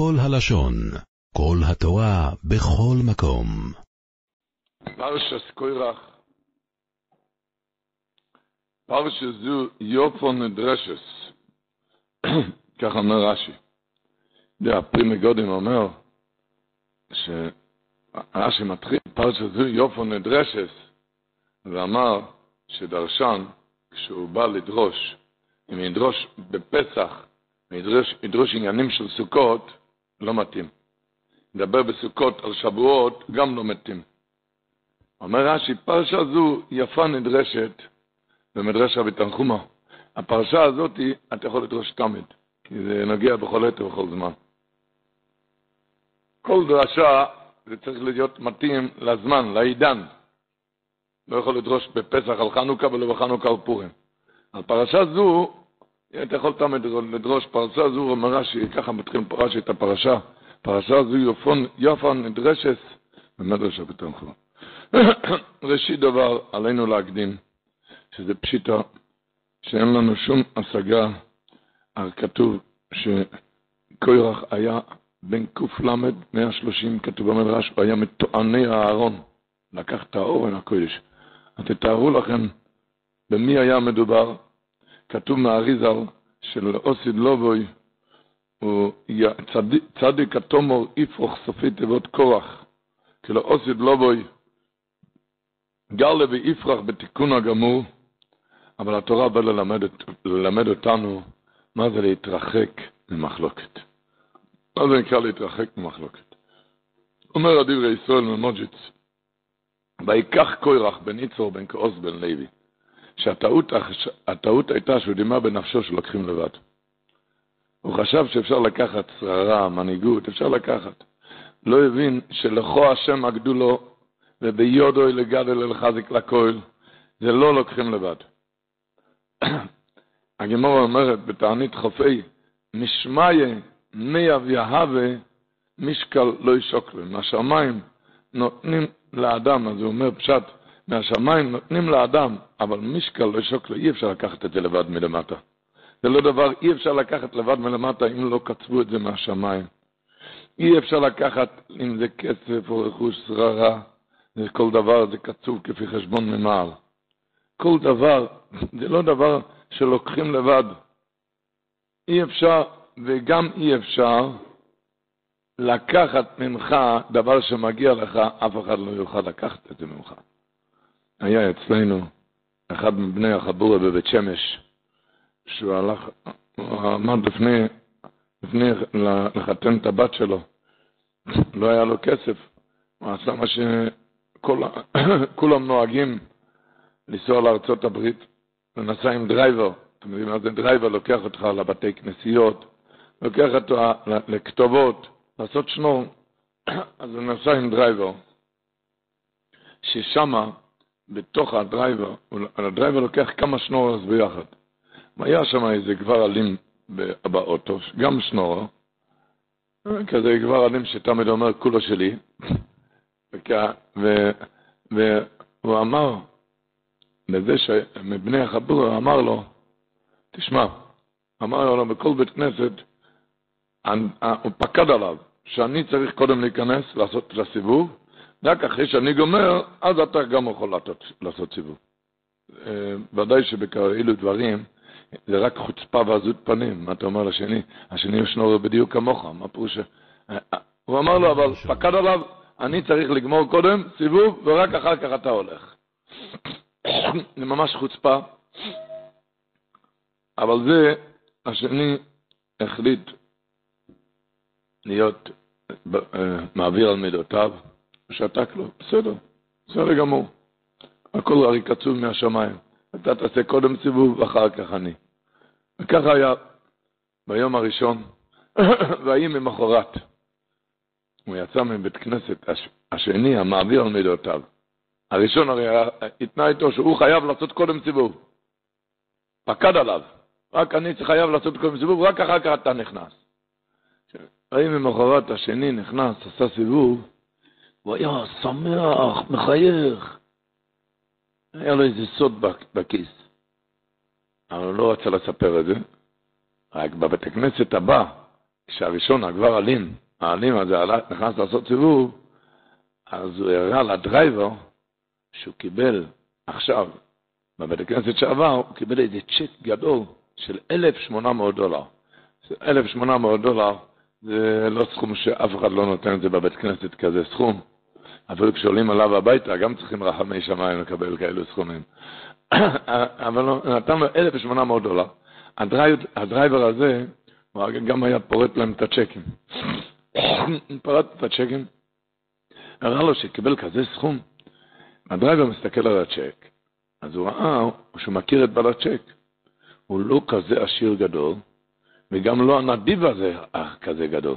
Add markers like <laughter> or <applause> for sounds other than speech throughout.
כל הלשון, כל התורה, בכל מקום. פרשת קורח, פרשה זו יפה נדרשת, ככה אומר רש"י. הפרי מגדים אומר, שרש"י מתחיל, פרשה זו יפה נדרשת, ואמר שדרשן, כשהוא בא לדרוש, אם ידרוש בפסח, ידרוש, ידרוש עניינים של סוכות, לא מתאים. לדבר בסוכות על שבועות, גם לא מתאים. אומר רש"י, פרשה זו יפה נדרשת במדרש רבי תנחומה. הפרשה הזאת, אתה יכול לדרוש תמיד, כי זה נוגע בכל עת ובכל זמן. כל דרשה זה צריך להיות מתאים לזמן, לעידן. לא יכול לדרוש בפסח על חנוכה ולא בחנוכה על פורים. על פרשה זו, אתה יכול תמיד לדרוש פרשה זו, אומר רש"י, ככה מתחיל רש"י את הפרשה, פרשה זו יופון, יופון נדרשת במדרש תנחומה. <coughs> ראשית דבר עלינו להקדים, שזה פשיטה שאין לנו שום השגה על כתוב שקוירח היה בן ק"ל 130, כתוב במדרש, הוא היה מטועני הארון, לקח את האורן הקודש. אז תתארו לכם במי היה מדובר, כתוב מהאריזל של אוסיד לובוי, הוא צדיק, צדיק התומור יפרוך סופי תיבות כוח, כאילו אוסיד לובוי גלה ויפרח בתיקון הגמור, אבל התורה באה ללמד, ללמד אותנו מה זה להתרחק ממחלוקת. מה זה נקרא להתרחק ממחלוקת? אומר הדברי ישראל ממוג'יץ, ויקח קוירח בן יצור בן כעוס בן לוי, שהטעות הייתה שהוא דימה בנפשו שלוקחים לבד. הוא חשב שאפשר לקחת שררה, מנהיגות, אפשר לקחת. לא הבין שלכו השם אגדו לו וביודו לגדל אל חזיק לכל, זה לא לוקחים לבד. <clears throat> הגמור אומרת בתענית חופי, משמיה מי אביהווה משקל לא ישוקלו. מהשמיים נותנים לאדם, אז הוא אומר פשט, מהשמיים נותנים לאדם, אבל משקל לא ישוקלו, אי אפשר לקחת את זה לבד מלמטה. זה לא דבר, אי אפשר לקחת לבד מלמטה אם לא קצבו את זה מהשמיים. אי אפשר לקחת, אם זה כסף או רכוש שררה, כל דבר זה קצוב כפי חשבון ממעל. כל דבר, זה לא דבר שלוקחים לבד. אי אפשר, וגם אי אפשר, לקחת ממך דבר שמגיע לך, אף אחד לא יוכל לקחת את זה ממך. היה אצלנו אחד מבני החבורה בבית שמש, שהוא הלך, הוא עמד לפני, לפני לחתן את הבת שלו, לא היה לו כסף, הוא עשה מה שכולם <coughs> נוהגים לנסוע לארצות הברית, הוא נסע עם driver, אתם יודעים מה זה driver, לוקח אותך לבתי כנסיות, לוקח אותו לכתובות, לעשות שנור, <coughs> אז הוא נסע עם driver, ששמה, בתוך ה driver, ה driver לוקח כמה שנוררס ביחד. היה שם איזה כבר אלים באוטו, גם שנורו, כזה כבר אלים שתמיד אומר, כולו שלי, והוא אמר, לזה שמבני החבור אמר לו, תשמע, אמר לו בכל בית כנסת, הוא פקד עליו, שאני צריך קודם להיכנס, לעשות את הסיבוב, רק אחרי שאני גומר, אז אתה גם יכול לעשות, סיבוב. ודאי שבכאלו דברים, זה רק חוצפה ועזות פנים, מה אתה אומר לשני? השני ישנו בדיוק כמוך, מה פירוש? הוא אמר לו, אבל פקד עליו, אני צריך לגמור קודם סיבוב, ורק אחר כך אתה הולך. זה ממש חוצפה, אבל זה, השני החליט להיות מעביר על מידותיו, ושתק לו, בסדר, בסדר גמור. הכל הרי קצוב מהשמיים. אתה תעשה קודם סיבוב ואחר כך אני. וככה היה ביום הראשון, <coughs> ויהי ממחרת. הוא יצא מבית כנסת השני, המעביר על מידותיו. הראשון הרי התנה איתו שהוא חייב לעשות קודם סיבוב. פקד עליו. רק אני חייב לעשות קודם סיבוב, רק אחר כך אתה נכנס. ויהי ממחרת השני נכנס, עשה סיבוב, הוא היה שמח, מחייך. היה לו איזה סוד בכיס. אבל הוא לא רצה לספר את זה. רק בבית הכנסת הבא, כשהראשון, הגבר אלים, האלים הזה נכנס לעשות סיבוב, אז הוא הראה לדרייבר שהוא קיבל עכשיו, בבית הכנסת שעבר, הוא קיבל איזה צ'ק גדול של 1,800 דולר. 1,800 דולר זה לא סכום שאף אחד לא נותן את זה בבית כנסת כזה סכום. אפילו כשעולים עליו הביתה, גם צריכים רחמי שמיים לקבל כאלו סכומים. <coughs> אבל נתן לו 1,800 דולר. ה driver הזה, הוא גם היה פורט להם את הצ'קים. <coughs> פרט את הצ'קים, הראה לו שקיבל כזה סכום. ה driver מסתכל על הצ'ק, אז הוא ראה שהוא מכיר את בעל הצ'ק. הוא לא כזה עשיר גדול, וגם לא הנדיב הזה כזה גדול.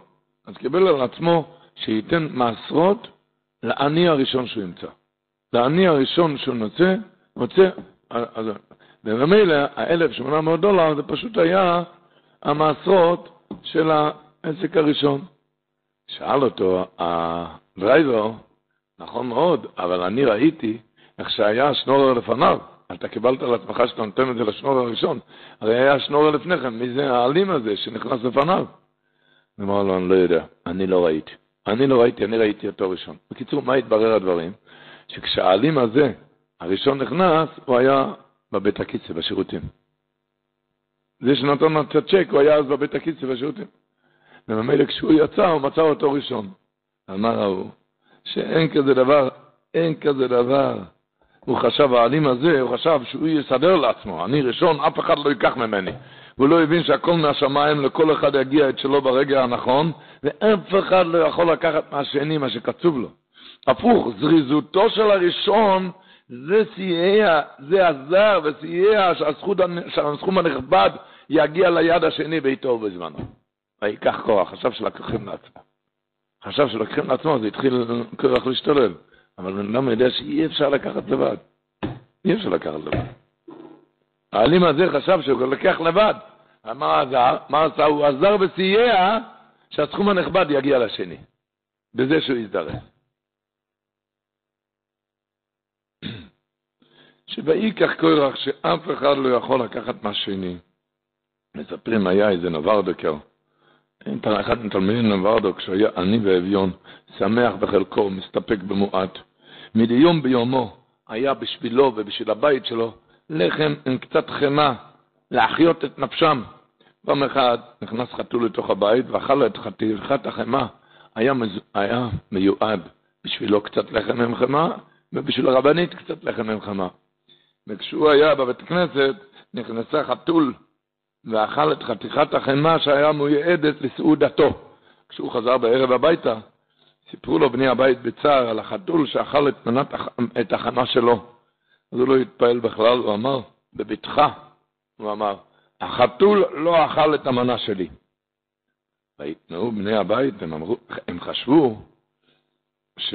אז קיבל על עצמו שייתן מעשרות לעני הראשון שהוא ימצא. לעני הראשון שהוא נוצא, מוצא, אז וממילא ה-1,800 דולר זה פשוט היה המעשרות של העסק הראשון. שאל אותו הדרייבר, נכון מאוד, אבל אני ראיתי איך שהיה השנורר לפניו. אתה קיבלת על עצמך שאתה נותן את זה לשנורר הראשון. הרי היה שנורר לפני כן, מי זה האלים הזה שנכנס לפניו? אמר לו, אני לא יודע, אני לא ראיתי. אני לא ראיתי, אני ראיתי אותו ראשון. בקיצור, מה התברר הדברים? שכשהאלים הזה, הראשון נכנס, הוא היה בבית הקיצה, בשירותים. זה שנתן לו את הצ'ק, הוא היה אז בבית הקיצה, בשירותים. וממילא כשהוא יצא, הוא מצא אותו ראשון. אמר ההוא, שאין כזה דבר, אין כזה דבר. הוא חשב, האלים הזה, הוא חשב שהוא יסדר לעצמו, אני ראשון, אף אחד לא ייקח ממני. והוא לא הבין שהכל מהשמיים, לכל אחד יגיע את שלו ברגע הנכון, ואף אחד לא יכול לקחת מהשני מה שקצוב לו. הפוך, זריזותו של הראשון, זה סייע, זה עזר וסייע שהסכום הנכבד יגיע ליד השני ביתו ובזמנו. ויקח כוח, חשב שלקחים לעצמו. חשב שלקחים לעצמו, זה התחיל כוח להשתולל. אבל בן אדם יודע שאי אפשר לקחת לבד. אי אפשר לקחת לבד. האלים הזה חשב שהוא לקח לבד. מה עזר? מה עשה? הוא עזר וסייע שהסכום הנכבד יגיע לשני. בזה שהוא יזדרז. <clears throat> שבאיקח קורח שאף אחד לא יכול לקחת מהשני. מספרים, היה איזה נברדקר, אחד מתלמידים נברדו, כשהיה עני ואביון, שמח בחלקו, מסתפק במועט. מדי יום ביומו היה בשבילו ובשביל הבית שלו לחם עם קצת חמאה, להחיות את נפשם. פעם אחת נכנס חתול לתוך הבית ואכל את חתיכת החמאה. היה, מז... היה מיועד בשבילו קצת לחם עם חמאה, ובשביל הרבנית קצת לחם עם חמאה. וכשהוא היה בבית כנסת, נכנסה חתול ואכל את חתיכת החמאה שהיה מיועדת לסעודתו. כשהוא חזר בערב הביתה, סיפרו לו בני הבית בצער על החתול שאכל את, מנת, את החמה שלו. אז הוא לא התפעל בכלל, הוא אמר, בבטחה, הוא אמר, החתול לא אכל את המנה שלי. ויתנאו בני הבית, הם, אמרו, הם חשבו ש...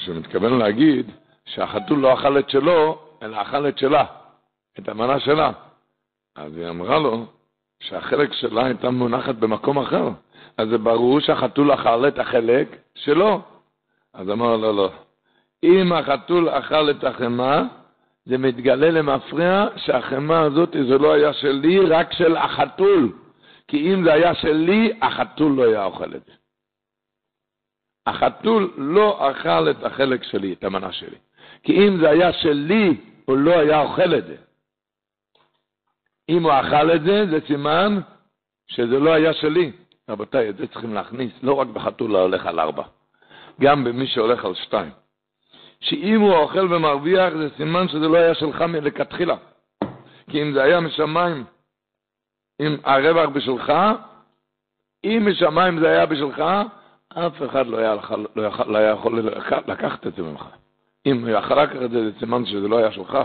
שמתכוון להגיד שהחתול לא אכל את שלו, אלא אכל את שלה, את המנה שלה. אז היא אמרה לו שהחלק שלה הייתה מונחת במקום אחר. אז זה ברור שהחתול אכל את החלק שלו. אז אמר לו, לא. אם החתול אכל את החמאה, זה מתגלה למפריע שהחמאה הזאת זה לא היה שלי, רק של החתול. כי אם זה היה שלי, החתול לא היה אוכל את זה. החתול לא אכל את החלק שלי, את המנה שלי. כי אם זה היה שלי, הוא לא היה אוכל את זה. אם הוא אכל את זה, זה סימן שזה לא היה שלי. רבותיי, את זה צריכים להכניס, לא רק בחתול ההולך על ארבע, גם במי שהולך על שתיים. שאם הוא אוכל ומרוויח, זה סימן שזה לא היה שלך מלכתחילה. כי אם זה היה משמיים, אם הרווח בשלך, אם משמיים זה היה בשלך, אף אחד לא היה, לא יכול, לא היה יכול לקחת את זה ממך. אם הוא יכול לקחת את זה, זה סימן שזה לא היה שלך.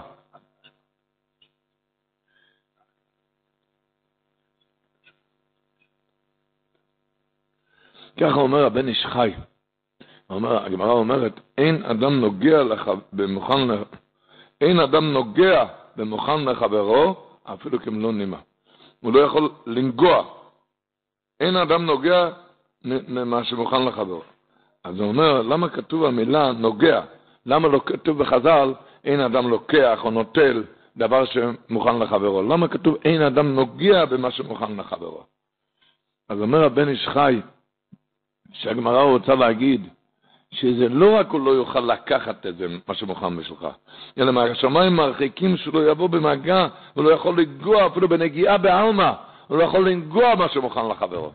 ככה אומר הבן איש חי. אומר, הגמרא אומרת, אין אדם נוגע לך במוכן, אין אדם נוגע במוכן לחברו, אפילו כמלוא נימה. הוא לא יכול לנגוע. אין אדם נוגע ממה שמוכן לחברו. אז הוא אומר, למה כתוב המילה נוגע? למה לא כתוב בחז"ל, אין אדם לוקח או נוטל דבר שמוכן לחברו? למה כתוב, אין אדם נוגע במה שמוכן לחברו? אז אומר הבן איש חי, שהגמרא רוצה להגיד, שזה לא רק הוא לא יוכל לקחת את זה, מה שמוכן בשבילך, אלא מהשמיים מרחיקים שהוא לא יבוא במגע, הוא לא יכול לנגוע אפילו בנגיעה בעלמא, הוא לא יכול לנגוע מה שמוכן לחברו.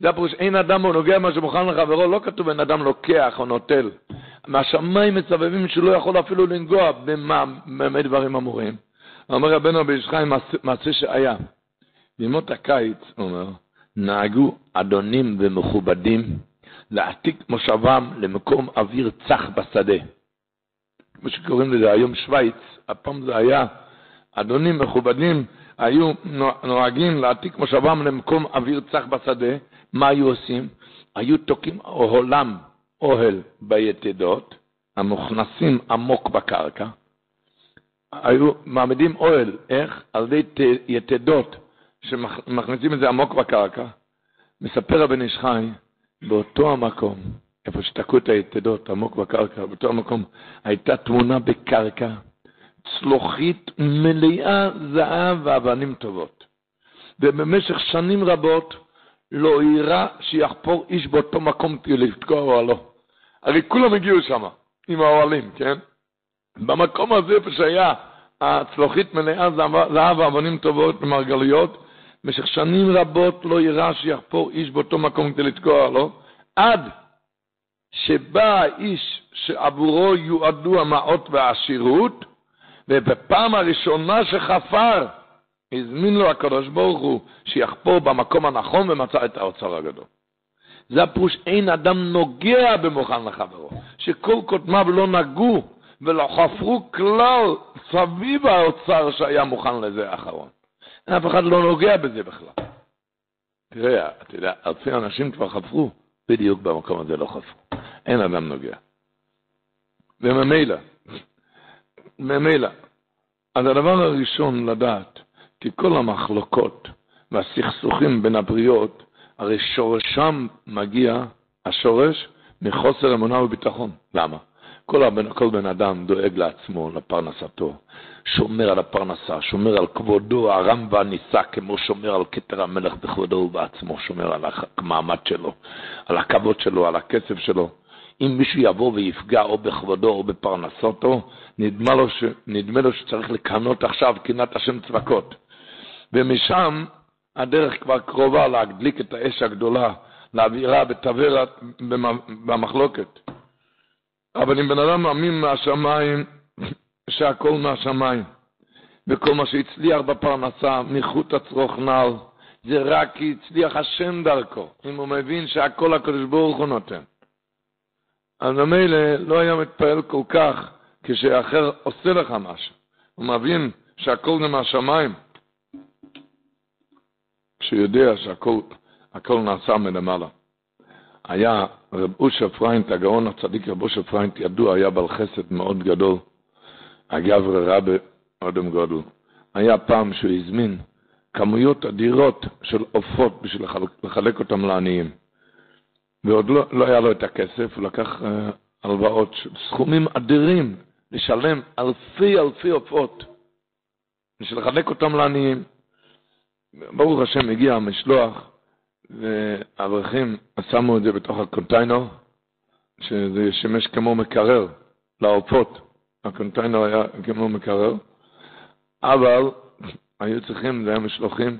זה הפירוש, אין אדם נוגע מה שמוכן לחברו, לא כתוב אין אדם לוקח או נוטל. מהשמיים מצבבים שהוא לא יכול אפילו לנגוע במה דברים אמורים. אומר רבנו רבי ישחיים, מעשה שהיה. בימות הקיץ, הוא אומר, נהגו אדונים ומכובדים להעתיק מושבם למקום אוויר צח בשדה. כמו שקוראים לזה היום שווייץ, הפעם זה היה, אדונים מכובדים היו נוהגים להעתיק מושבם למקום אוויר צח בשדה, מה היו עושים? היו תוקעים אוהלם, אוהל ביתדות, המוכנסים עמוק בקרקע, היו מעמידים אוהל, איך? על ידי יתדות שמכניסים את זה עמוק בקרקע. מספר הבן איש חי, באותו המקום, איפה שתקעו את היתדות עמוק בקרקע, באותו המקום, הייתה תמונה בקרקע, צלוחית מלאה זהב ואבנים טובות. ובמשך שנים רבות לא אירע שיחפור איש באותו מקום לתקוע אוהלו. הרי כולם הגיעו שם, עם האוהלים, כן? במקום הזה, איפה שהיה הצלוחית מלאה זהב ואבנים טובות ומרגליות, במשך שנים רבות לא יראה שיחפור איש באותו מקום כדי לתקוע לו, עד שבא האיש שעבורו יועדו המעות והעשירות, ובפעם הראשונה שחפר, הזמין לו הקדוש ברוך הוא שיחפור במקום הנכון ומצא את האוצר הגדול. זה הפירוש, אין אדם נוגע במוכן לחברו, שכל קודמיו לא נגעו ולא חפרו כלל סביב האוצר שהיה מוכן לזה האחרון. אף אחד לא נוגע בזה בכלל. תראה, אתה יודע, אלפי אנשים כבר חפרו, בדיוק במקום הזה לא חפרו. אין אדם נוגע. וממילא, ממילא, אז הדבר הראשון לדעת, כי כל המחלוקות והסכסוכים בין הבריות, הרי שורשם מגיע, השורש, מחוסר אמונה וביטחון. למה? כל, הבן, כל בן אדם דואג לעצמו, לפרנסתו, שומר על הפרנסה, שומר על כבודו, הרם והנישא, כמו שומר על כתר המלך בכבודו ובעצמו, שומר על המעמד שלו, על הכבוד שלו, על הכסף שלו. אם מישהו יבוא ויפגע או בכבודו או בפרנסתו, נדמה לו, ש... נדמה לו שצריך לקנות עכשיו קנאת השם צבקות. ומשם הדרך כבר קרובה להדליק את האש הגדולה, להעבירה בתבערה במחלוקת. אבל אם בן אדם מאמין מהשמיים, <laughs> שהכל מהשמיים, וכל מה שהצליח בפרנסה, מחוט הצרוך נעל, זה רק כי הצליח השם דרכו, אם הוא מבין שהכל הקדוש ברוך הוא נותן. אז ממילא לא היה מתפעל כל כך כשאחר עושה לך משהו. הוא מבין שהכל זה מהשמיים. כשהוא יודע שהכל נעשה מלמעלה. היה רב אשר פריינד, הגאון הצדיק רב אשר פריינד, ידוע, היה בעל חסד מאוד גדול, אגב רבי אדם גודל. היה פעם שהוא הזמין כמויות אדירות של עופות בשביל לחלק אותם לעניים. ועוד לא, לא היה לו את הכסף, הוא לקח אה, הלוואות, סכומים אדירים, לשלם אלפי אלפי עופות, בשביל לחלק אותם לעניים. ברוך השם הגיע המשלוח, והאברכים שמו את זה בתוך הקונטיינר, שזה שימש כמו מקרר לעופות. הקונטיינר היה כמו מקרר, אבל היו צריכים, זה היה משלוחים.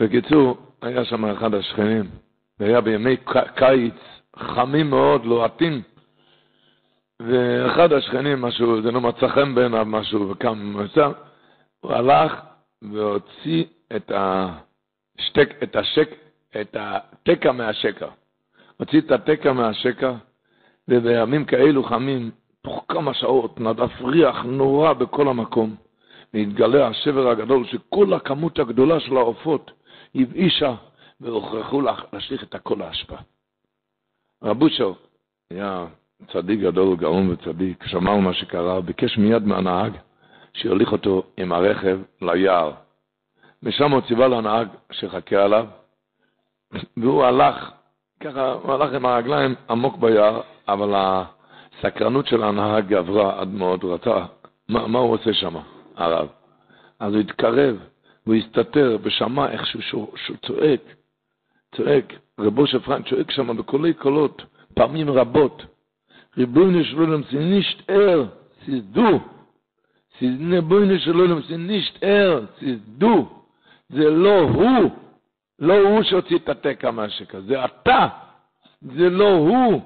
בקיצור, היה שם אחד השכנים, והיה בימי קיץ חמים מאוד, לוהטים, ואחד השכנים, משהו, זה לא מצא חן בעיניו משהו, וקם הוא הלך והוציא את השטק, את השק, את התקע מהשקע. הוציא את התקע מהשקע, ובימים כאלו חמים, תוך כמה שעות נדף ריח נורא בכל המקום, והתגלה השבר הגדול שכל הכמות הגדולה של העופות הבאישה והוכרחו להשליך את הכל לאשפה. רבושו היה צדיק גדול, גאון וצדיק, שמע מה שקרה, ביקש מיד מהנהג שיוליך אותו עם הרכב ליער. ושם הוא ציווה לנהג שיחכה עליו, והוא הלך, ככה, הוא הלך עם הרגליים עמוק ביער, אבל הסקרנות של הנהג גברה עד מאוד, רצה, מה, מה הוא עושה שם, הרב? אז הוא התקרב, והוא הסתתר, ושמע איך שהוא, צועק, צועק, רבו שפרן צועק שם בקולי קולות, פעמים רבות, ריבונו של עולם, זה נישט ער, זה דו. זה ריבונו של עולם, זה נישט ער, זה דו. זה לא הוא, לא הוא שהוציא את התקע מהשקע, זה אתה. זה לא הוא,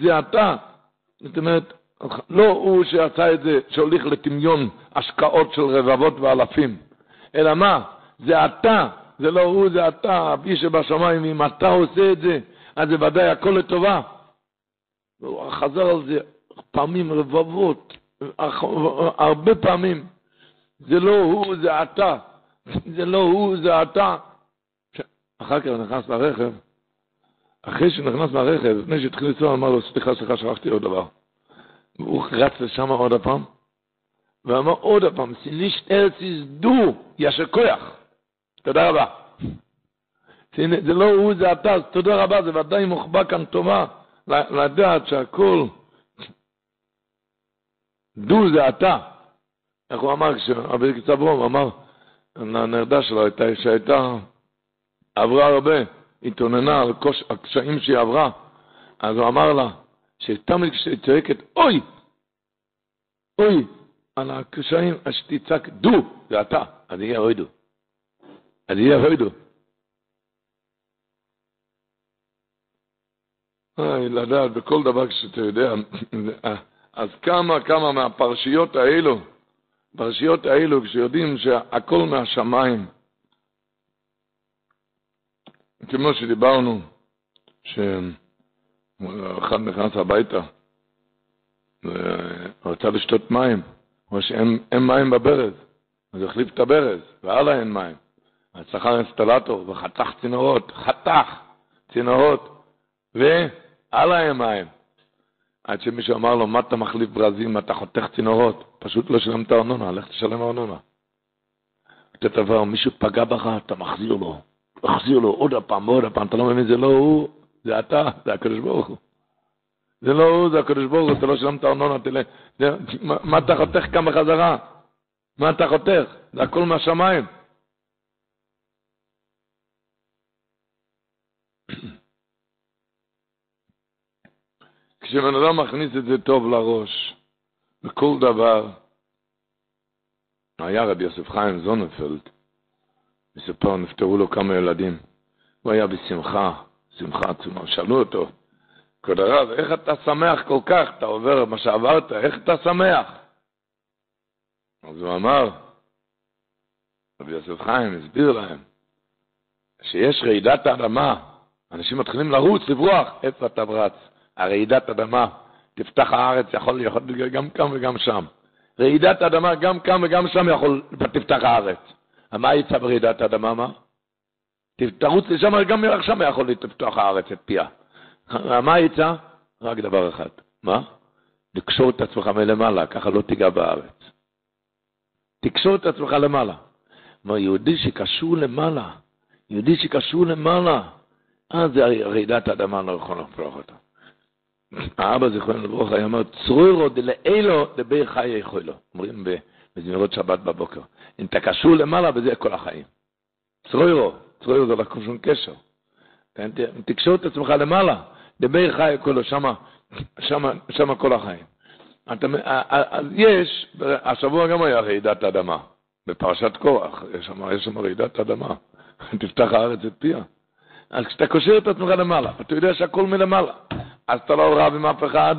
זה אתה. זאת אומרת, לא הוא שעשה את זה, שהוליך לטמיון השקעות של רבבות ואלפים, אלא מה? זה אתה, זה לא הוא, זה אתה, אבי שבשמיים, אם אתה עושה את זה, אז זה ודאי הכל לטובה. והוא חזר על זה פעמים רבבות, הרבה פעמים. זה לא הוא, זה אתה. זה לא הוא, זה אתה. אחר כך נכנס לרכב, אחרי שהוא נכנס לרכב, לפני שהתחיל לנסוע, אמר לו, סליחה, סליחה, שכחתי עוד דבר. והוא רץ לשם עוד הפעם, ואמר עוד הפעם, סינישט ארץ יזדו, ישר כוח. תודה רבה. זה לא הוא, זה אתה, אז תודה רבה, זה ודאי מוחבא כאן טובה. לדעת שהכל, דו זה אתה. איך הוא אמר, כשרבי צברום אמר, הנרדה שלו הייתה, שהייתה, עברה הרבה, התאוננה על הקשיים שהיא עברה, אז הוא אמר לה, שתמיד כשהיא צועקת, אוי, אוי, על הקשיים, אז שתצעק, דו, זה אתה, אז יהיה אוי דו. אז יהיה אוי דו. איי, לדעת בכל דבר שאתה יודע, אז כמה, כמה מהפרשיות האלו, פרשיות האלו, כשיודעים שהכל מהשמיים, כמו שדיברנו, שאחד נכנס הביתה, ורצה לשתות מים, או שאין מים בברז, אז החליף את הברז, והלאה אין מים. אז שכר אינסטלטור וחתך צינורות, חתך צינורות, ו... על המים. עד שמישהו אמר לו, מה אתה מחליף ברזים, אתה חותך צינורות? פשוט לא שילם את הארנונה, לך תשלם ארנונה. אותו דבר, מישהו פגע בך, אתה מחזיר לו. מחזיר לו עוד הפעם, עוד הפעם, אתה לא מבין, זה לא הוא, זה אתה, זה הקדוש ברוך הוא. זה לא הוא, זה הקדוש ברוך הוא, אתה לא שילם את הארנונה, תלך. מה אתה חותך כאן בחזרה? מה אתה חותך? זה הכל מהשמיים. כשבן אדם מכניס את זה טוב לראש, בכל דבר, היה רבי יוסף חיים זונפלד, מספר, נפטרו לו כמה ילדים, הוא היה בשמחה, שמחה עצומה, שאלו אותו, כבוד הרב, איך אתה שמח כל כך, אתה עובר מה שעברת, איך אתה שמח? אז הוא אמר, רבי יוסף חיים הסביר להם, שיש רעידת האדמה, אנשים מתחילים לרוץ, לברוח, איפה אתה רץ? הרעידת אדמה תפתח הארץ, יכול להיות גם כאן וגם שם. רעידת אדמה גם כאן וגם שם יכול, תפתח הארץ. מה יצא ברעידת אדמה, מה? תרוץ לשם, גם עכשיו יכול לפתוח הארץ את פיה. <laughs> מה יצא? רק דבר אחד. מה? לקשור את עצמך מלמעלה, ככה לא תיגע בארץ. תקשור את עצמך למעלה. כלומר, יהודי שקשור למעלה, יהודי שקשור למעלה, אז רעידת אדמה לא יכול לפתוח אותה. האבא זיכרונו לברכה היה אומר, צרוירו דלאילו דבר חיי יכולו. אומרים בזמירות שבת בבוקר. אם אתה קשור למעלה, וזה כל החיים. צרוירו, צרוירו זה לא שום קשר. תקשור את עצמך למעלה, דבר חיי יכולו, שמה, שמה, שמה כל החיים. אתה, אז יש, השבוע גם היה רעידת אדמה, בפרשת קורח, יש שם, יש שם רעידת אדמה, <laughs> תפתח הארץ את פיה. אז כשאתה קושר את עצמך למעלה, אתה יודע שהכל מלמעלה. אז אתה לא רב עם אף אחד,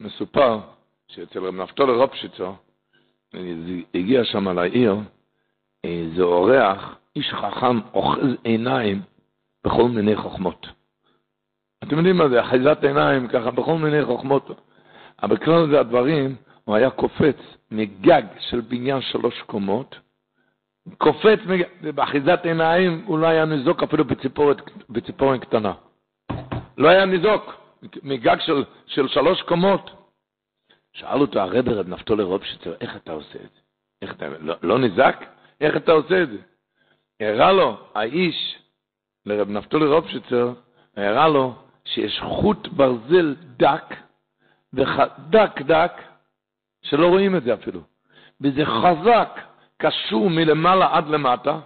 ומסופר שאצל רב נפתול רופשיצו, הגיע שם לעיר, איזה אורח, איש חכם, אוחז עיניים בכל מיני חוכמות. אתם יודעים מה זה, אחיזת עיניים ככה בכל מיני חוכמות. אבל בכלל זה הדברים, הוא היה קופץ מגג של בניין שלוש קומות, קופץ באחיזת עיניים, הוא לא היה ניזוק אפילו בציפורן קטנה. לא היה ניזוק, מגג של, של שלוש קומות. שאל אותו הרב רב נפתולי רובשיצר, איך אתה עושה את זה? איך אתה, לא, לא נזק? איך אתה עושה את זה? הראה לו האיש, לרב נפתולי רובשיצר, הראה לו שיש חוט ברזל דק, דק דק, שלא רואים את זה אפילו. וזה חזק, קשור מלמעלה עד למטה,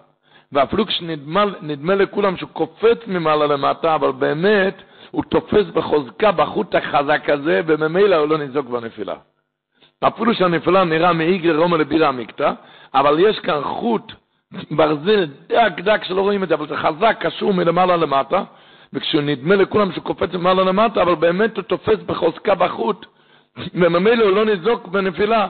ואפילו כשנדמה לכולם שהוא קופץ ממעלה למטה, אבל באמת הוא תופס בחוזקה בחוט החזק הזה, וממילא הוא לא ניזוק בנפילה. אפילו שהנפילה נראה מאיגר רומא לבירה עמיקתא, אבל יש כאן חוט ברזל דק דק שלא רואים את זה, אבל זה חזק, קשור מלמעלה למטה, וכשהוא נדמה לכולם שהוא קופץ ממעלה למטה, אבל באמת הוא תופס בחוזקה בחוט, וממילא הוא לא ניזוק בנפילה.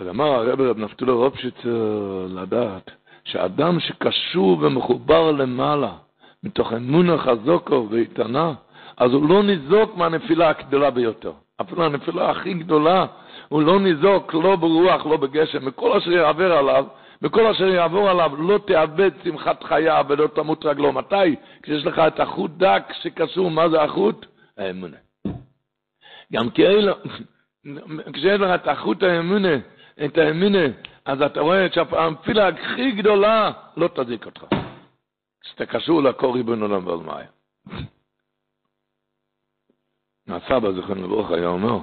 אז אמר הרב רב נפתולו רופשיצר לדעת שאדם שקשור ומחובר למעלה, מתוך אמונה חזוקו ואיתנה, אז הוא לא ניזוק מהנפילה הגדולה ביותר. אפילו הנפילה הכי גדולה, הוא לא ניזוק, לא ברוח, לא בגשם, מכל אשר יעבר עליו, מכל אשר יעבור עליו, לא תאבד שמחת חייו ולא תמות רגלו. מתי? כשיש לך את החוט דק שקשור, מה זה החוט? האמונה. גם כאילו, <laughs> כשיש לך את החוט האמונה, את האמונה, אז אתה רואה שהנפילה הכי גדולה לא תזיק אותך. כשאתה קשור לקור ריבון עולם ועל מים. הסבא, זכרנו לברוך, היה אומר,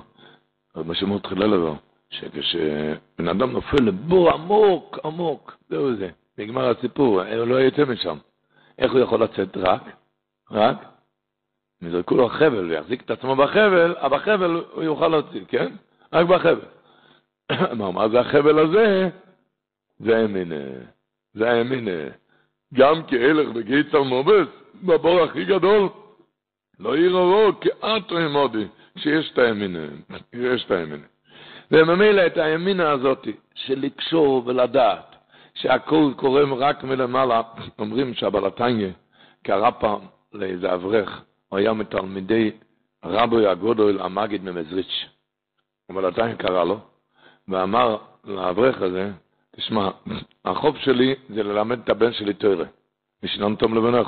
רבי שמעון תחילה לבוא, שכשבן אדם נופל לבור עמוק, עמוק, זהו זה, נגמר הסיפור, הוא לא יצא משם. איך הוא יכול לצאת? רק, רק, יזרקו לו חבל ויחזיק את עצמו בחבל, אבל בחבל הוא יוכל להוציא, כן? רק בחבל. <coughs> אמר, מה זה החבל הזה? זה האמינה, זה האמינה. גם כהלך בגיא צלמובס, בבור הכי גדול, לא יראו כאתו עמודי, שיש את האמינה, יש את האמינה. וממילא את האמינה הזאת של לקשור ולדעת שהכל קורה רק מלמעלה, <coughs> אומרים שהבלתניה קרא פעם לאיזה אברך, הוא היה מתלמידי רבוי הגודל המגיד ממזריץ'. הבלתניה קרא לו, ואמר לאברך הזה, תשמע, החוב שלי זה ללמד את הבן שלי תוירה, משנם תום לבנך.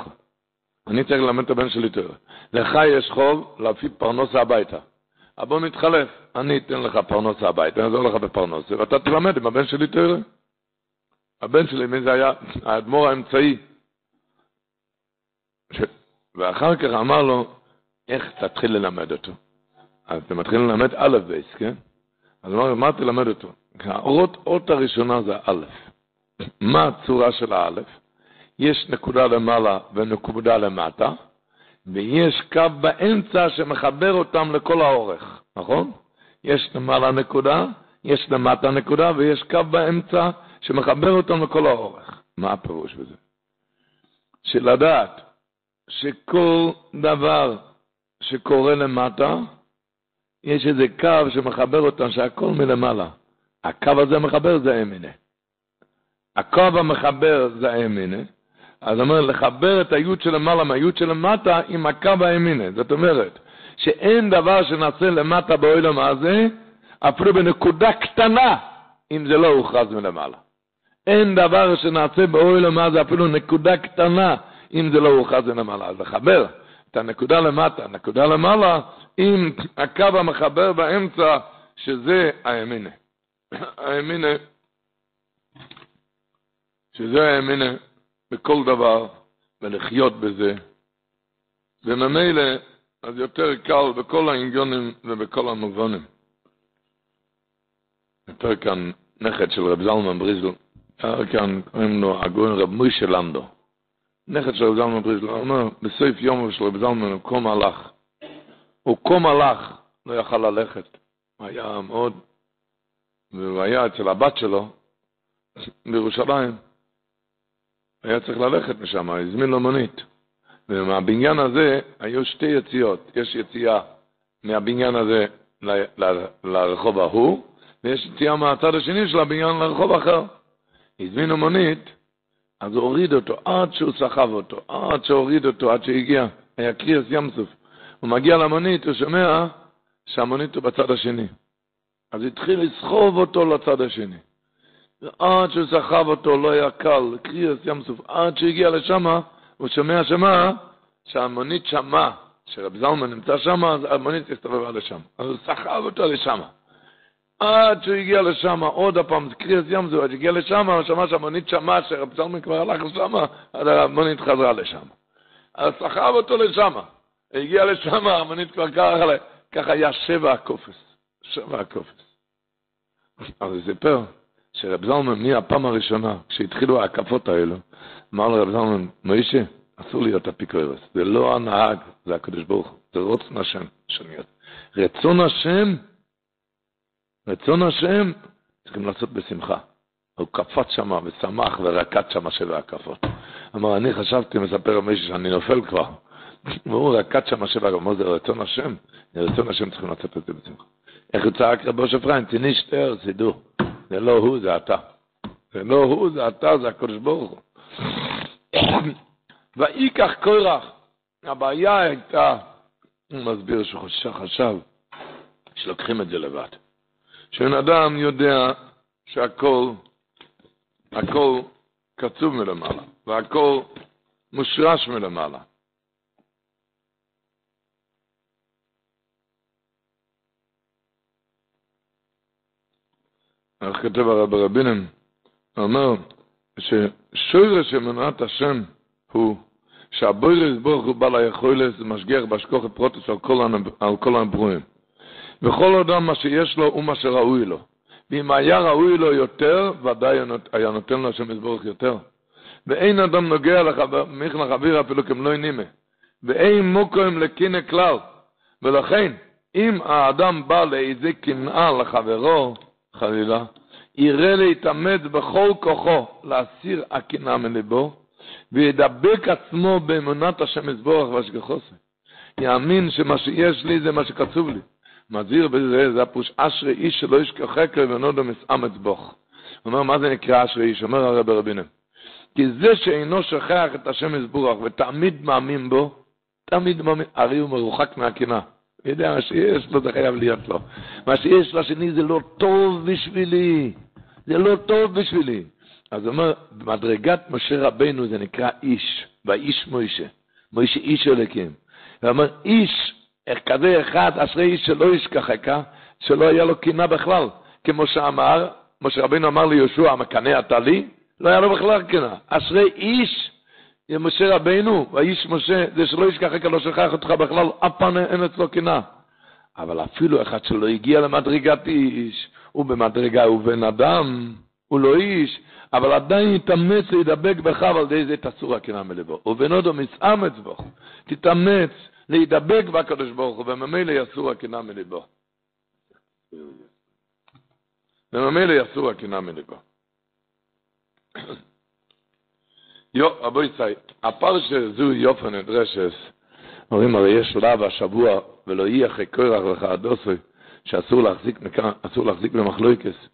אני צריך ללמד את הבן שלי תוירה. לך יש חוב להביא פרנוסה הביתה. אבל בוא נתחלף, אני אתן לך פרנוסה הביתה, אני אעזור לך בפרנוסה, ואתה תלמד עם הבן שלי תוירה. הבן שלי, מי זה היה? האדמו"ר האמצעי. ש... ואחר כך אמר לו, איך תתחיל ללמד אותו? אז אתה מתחיל ללמד א' בייס, כן? אז מה תלמד אותו? האות, האות הראשונה זה א'. מה הצורה של האלף? יש נקודה למעלה ונקודה למטה, ויש קו באמצע שמחבר אותם לכל האורך, נכון? יש למעלה נקודה, יש למטה נקודה, ויש קו באמצע שמחבר אותם לכל האורך. מה הפירוש בזה? שלדעת שכל דבר שקורה למטה, יש איזה קו שמחבר אותם, שהכל מלמעלה. הקו הזה מחבר זה האמינה. הקו המחבר זה האמינה. אז אומר, לחבר את היוד שלמעלה מהיוד שלמטה עם הקו האמינה. זאת אומרת, שאין דבר שנעשה למטה באוילם הזה, אפילו בנקודה קטנה, אם זה לא הוכרז מלמעלה. אין דבר שנעשה באוילם הזה, אפילו נקודה קטנה, אם זה לא הוכרז מלמעלה. אז לחבר את הנקודה למטה, הנקודה למעלה, עם הקו המחבר באמצע, שזה האמינה. האמינה, שזה האמינה בכל דבר, ולחיות בזה, וממילא, אז יותר קל בכל העניונים ובכל המובנים. יותר כאן נכד של רב זלמן בריזל, היה כאן, קוראים לו הגוין רב מוישה לנדו. נכד של רב זלמן בריזל, הוא אומר, בסוף יום של רב זלמן הוא קום הלך. הוא קום הלך, לא יכל ללכת. היה מאוד והוא היה אצל הבת שלו בירושלים. היה צריך ללכת משם, הזמין לו מונית. ומהבניין הזה היו שתי יציאות. יש יציאה מהבניין הזה ל, ל, לרחוב ההוא, ויש יציאה מהצד השני של הבניין לרחוב אחר. הזמינו מונית, אז הוא הוריד אותו עד שהוא סחב אותו, עד שהוריד אותו, עד שהגיע, היה קריאס ים סוף. הוא מגיע למונית, הוא שומע שהמונית הוא בצד השני. אז התחיל לסחוב אותו לצד השני. ועד שהוא סחב אותו לא היה קל, קריאס ים סוף, עד שהוא הגיע לשם, הוא שומע שמה, שהמונית שמע, שרב זלמן נמצא שם, אז המונית הסתובבה לשם. אז הוא סחב אותו לשם. עד שהוא הגיע לשם, עוד הפעם, קריאס ים סוף, עד שהגיע לשם, הוא שמע שהמונית שמע שרב זלמן כבר הלך לשם, אז המונית חזרה לשם. אז סחב אותו לשם. הגיע לשם, המונית כבר ככה, ככה היה שבע הקופס. שבע הקופס. אז הוא סיפר שרב זלמן, מהפעם הראשונה, כשהתחילו ההקפות האלו, אמר לרב זלמן, מוישה, אסור להיות אפיקורס, זה לא הנהג, זה הקדוש ברוך הוא, זה רוצן השם שאני רצון השם, רצון השם, צריכים לעשות בשמחה. הוא קפץ שם ושמח ורקד שם שבע הקפות. אמר, אני חשבתי, מספר מישהו שאני נופל כבר. והוא רקד שם שבע הקפות, אמר, זה רצון השם, רצון השם צריכים לעשות את זה בשמחה. איך הוא צעק רבו שפריין, תני שטר, סידור. זה לא הוא, זה אתה. זה לא הוא, זה אתה, זה הקדוש ברוך הוא. <clears throat> ויקח קורח. הבעיה הייתה, הוא מסביר שחשב שלוקחים את זה לבד. שבן אדם יודע שהכל, הכל קצוב מלמעלה, והכל מושרש מלמעלה. איך כתב הרב רבינם, הוא אומר ששוירש אמונת השם הוא שהבוירס ברוך הוא בעל היכולת משגיח בהשכוחת פרוטוס על כל, כל הברואים. וכל אדם מה שיש לו הוא מה שראוי לו. ואם היה ראוי לו יותר, ודאי היה נותן לו השם יזבורך יותר. ואין אדם נוגע מיכל חביר אפילו כמלוא נימה. ואין מוקוים לקינא כלל. ולכן, אם האדם בא לאיזה קנאה לחברו, חלילה, יראה להתאמץ בכל כוחו להסיר הקנאה מליבו, וידבק עצמו באמונת השם יזבורך והשגחוסי. יאמין שמה שיש לי זה מה שקצוב לי. מזהיר בזה, זה הפוש אשרי איש שלא ישכחק לבנודו מסעמץ בוך. הוא אומר, מה זה נקרא אשרי איש? אומר הרב רבינו. כי זה שאינו שוכח את השם יזבורך ותמיד מאמין בו, תמיד מאמין, הרי הוא מרוחק מהקנאה. יודע, מה שיש לו זה חייב להיות לו. מה שיש לשני זה לא טוב בשבילי. זה לא טוב בשבילי. אז הוא אומר, במדרגת משה רבנו זה נקרא איש, והאיש מוישה. מוישה איש אלוקים. הוא אומר, איש, כזה אחד, אשרי איש שלא ישכחך, שלא היה לו קינה בכלל. כמו שאמר, משה רבנו אמר ליהושע, המקנא אתה לי? לא היה לו בכלל קינה. אשרי איש, משה רבנו, והאיש משה, זה שלא ישכחך, לא שכח אותך בכלל, אף אין אצלו קינה. אבל אפילו אחד שלא הגיע למדרגת איש, הוא במדרגה, הוא בן אדם, הוא לא איש, אבל עדיין יתאמץ להידבק בך ועל ידי זה תסור הקנאה מלבו. ובנודו מסאמץ בו, תתאמץ להידבק בקדוש ברוך הוא, וממילא יסור הקנאה מלבו. וממילא יסור הקנאה מלבו. יו, רבוי צי, הפרשה זו יופן נדרשס, אומרים הרי יש שלב השבוע, ולא יהיה אחרי קורח וכעדוסוי, שאסור להחזיק, אסור להחזיק במחלויקס.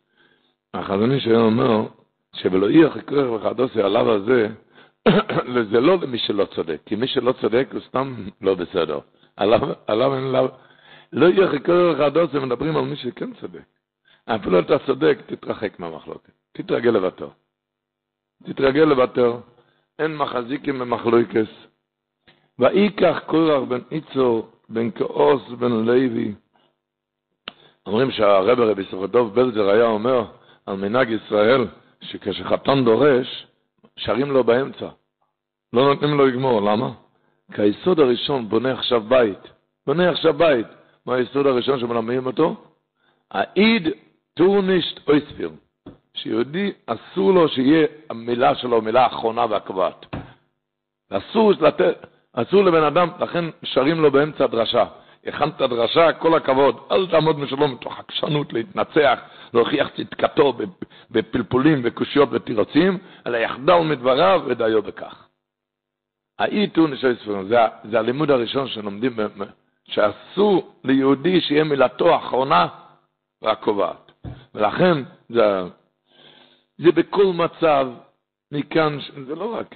החזוני שלנו אומר, שבלא יהיה אחרי קורח וכעדוסוי, עליו הזה, <clears throat> זה לא למי שלא צודק, כי מי שלא צודק הוא סתם לא בסדר. עליו, אין עליו, לא יהיה אחרי קורח וכעדוסוי, מדברים על מי שכן צודק. אפילו אתה צודק, תתרחק מהמחלוקת, תתרגל לוותר. תתרגל לוותר, אין מחזיקים במחלוקס. ויקח קורח בן איצור, בן כאוס, בן לוי. אומרים שהרבר רבי סוכדוב בלזר היה אומר על מנהג ישראל, שכשחתן דורש, שרים לו באמצע. לא נותנים לו לגמור, למה? כי היסוד הראשון בונה עכשיו בית. בונה עכשיו בית. מה היסוד הראשון שמלמדים אותו? העיד טורנישט אויספיר. שיהודי אסור לו שיהיה המילה שלו מילה אחרונה והקובעת. אסור לתת, אסור לבן אדם, לכן שרים לו באמצע הדרשה. הכנת דרשה, כל הכבוד, אל תעמוד משלום מתוך עקשנות להתנצח, להוכיח צדקתו בפלפולים וקושיות ותירוצים, אלא יחדל מדבריו ודיו בכך. האיתו נשאר ספרים, זה, זה הלימוד הראשון שלומדים, שאסור ליהודי שיהיה מילתו האחרונה והקובעת. ולכן זה, זה בכל מצב, מכאן, זה לא רק,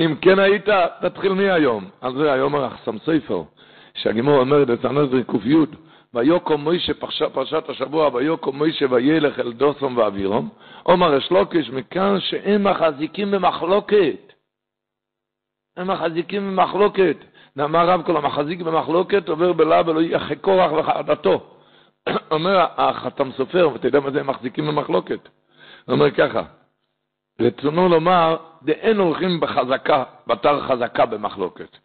אם כן היית, תתחיל מהיום. על זה היום הרחסם ספר, שהגימור אומרת, את הנזרי ק"י, ויוקו מוישה, פרשת, השבוע, ויוקו מוישה וילך אל דוסום ואבירום, אומר אשלוקיש, מכאן שהם מחזיקים במחלוקת. הם מחזיקים במחלוקת. נאמר רב כל המחזיק במחלוקת עובר בלאו ולא אחרי קורח וחרדתו. <coughs> אומר החתם סופר, ואתה יודע מה זה הם מחזיקים במחלוקת? הוא אומר ככה, רצונו לומר, דאין הולכים בחזקה, בתר חזקה במחלוקת.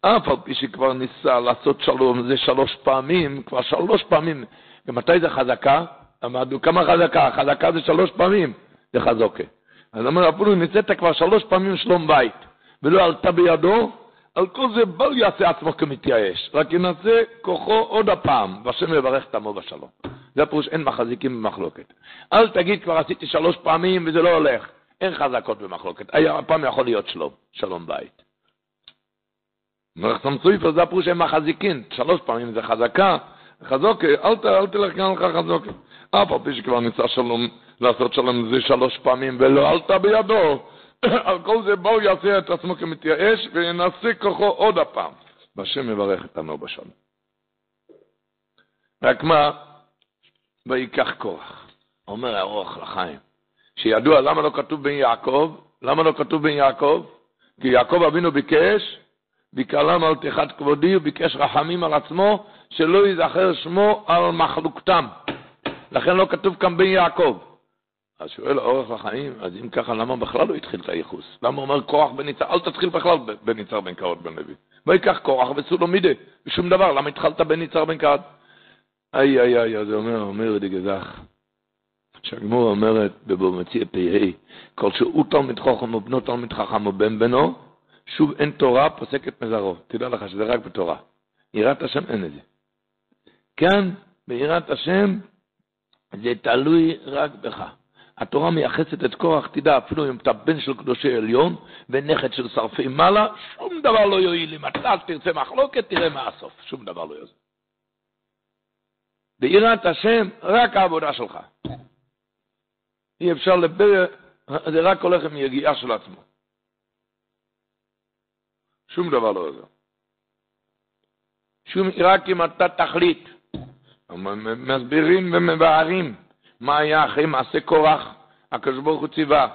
אף על פי שכבר ניסה לעשות שלום, זה שלוש פעמים, כבר שלוש פעמים. ומתי זה חזקה? אמרנו, כמה חזקה? חזקה זה שלוש פעמים, זה חזוקה. אז אומר, אפילו ניסית כבר שלוש פעמים שלום בית, ולא עלתה בידו, על כל זה בל יעשה עצמו כמתייאש, רק ינסה כוחו עוד הפעם, והשם יברך את עמו בשלום. זה הפירוש, אין מחזיקים במחלוקת. אל תגיד, כבר עשיתי שלוש פעמים וזה לא הולך. אין חזקות במחלוקת. הפעם יכול להיות שלום, שלום בית. מלאכתם סויפר זה הפירוש שהם מחזיקים, שלוש פעמים זה חזקה, חזוקה, אל, ת, אל תלך כאן לך חזוקה. אף על פי שכבר ניסה שלום, לעשות שלום זה שלוש פעמים ולא עלתה בידו, <coughs> על כל זה בואו יעשה את עצמו כמתייאש וינסה כוחו עוד הפעם. והשם יברך את עמו בשלום. רק מה, ויקח כוח. אומר הארוך לחיים, שידוע למה לא כתוב בן יעקב, למה לא כתוב בן יעקב? כי יעקב אבינו ביקש, ויקרלם על תחת כבודי, וביקש רחמים על עצמו, שלא ייזכר שמו על מחלוקתם. לכן לא כתוב כאן בן יעקב. אז שואל האורך לחיים, אז אם ככה, למה בכלל לא התחיל את הייחוס? למה הוא אומר כוח בן יצהר? אל תתחיל בכלל בן יצהר בן קרות בן לוי. ויקח כוח וסולומידה, ושום דבר, למה התחלת בן יצהר בן קרות? איי איי איי, זה אומר, אומר די גזח. שהגמור אומרת בבומציא פ"ה, כל שהוא תלמיד חכם ובנו תלמיד חכם ובן בנו, שוב אין תורה פוסקת מזרו. תדע לך שזה רק בתורה. יראת השם אין את זה. כאן, ביראת השם, זה תלוי רק בך. התורה מייחסת את כוח, תדע, אפילו אם אתה בן של קדושי עליון ונכד של שרפי מעלה, שום דבר לא יועיל. אם אתה תרצה מחלוקת, תראה מה הסוף. שום דבר לא יעזור. ביראת השם, רק העבודה שלך. אי אפשר לדבר, זה רק הולך עם יגיעה של עצמו. שום דבר לא עוזר. שום, רק אם אתה תחליט. מסבירים ומבארים מה היה אחרי מעשה קורח, הקדוש ברוך הוא ציווה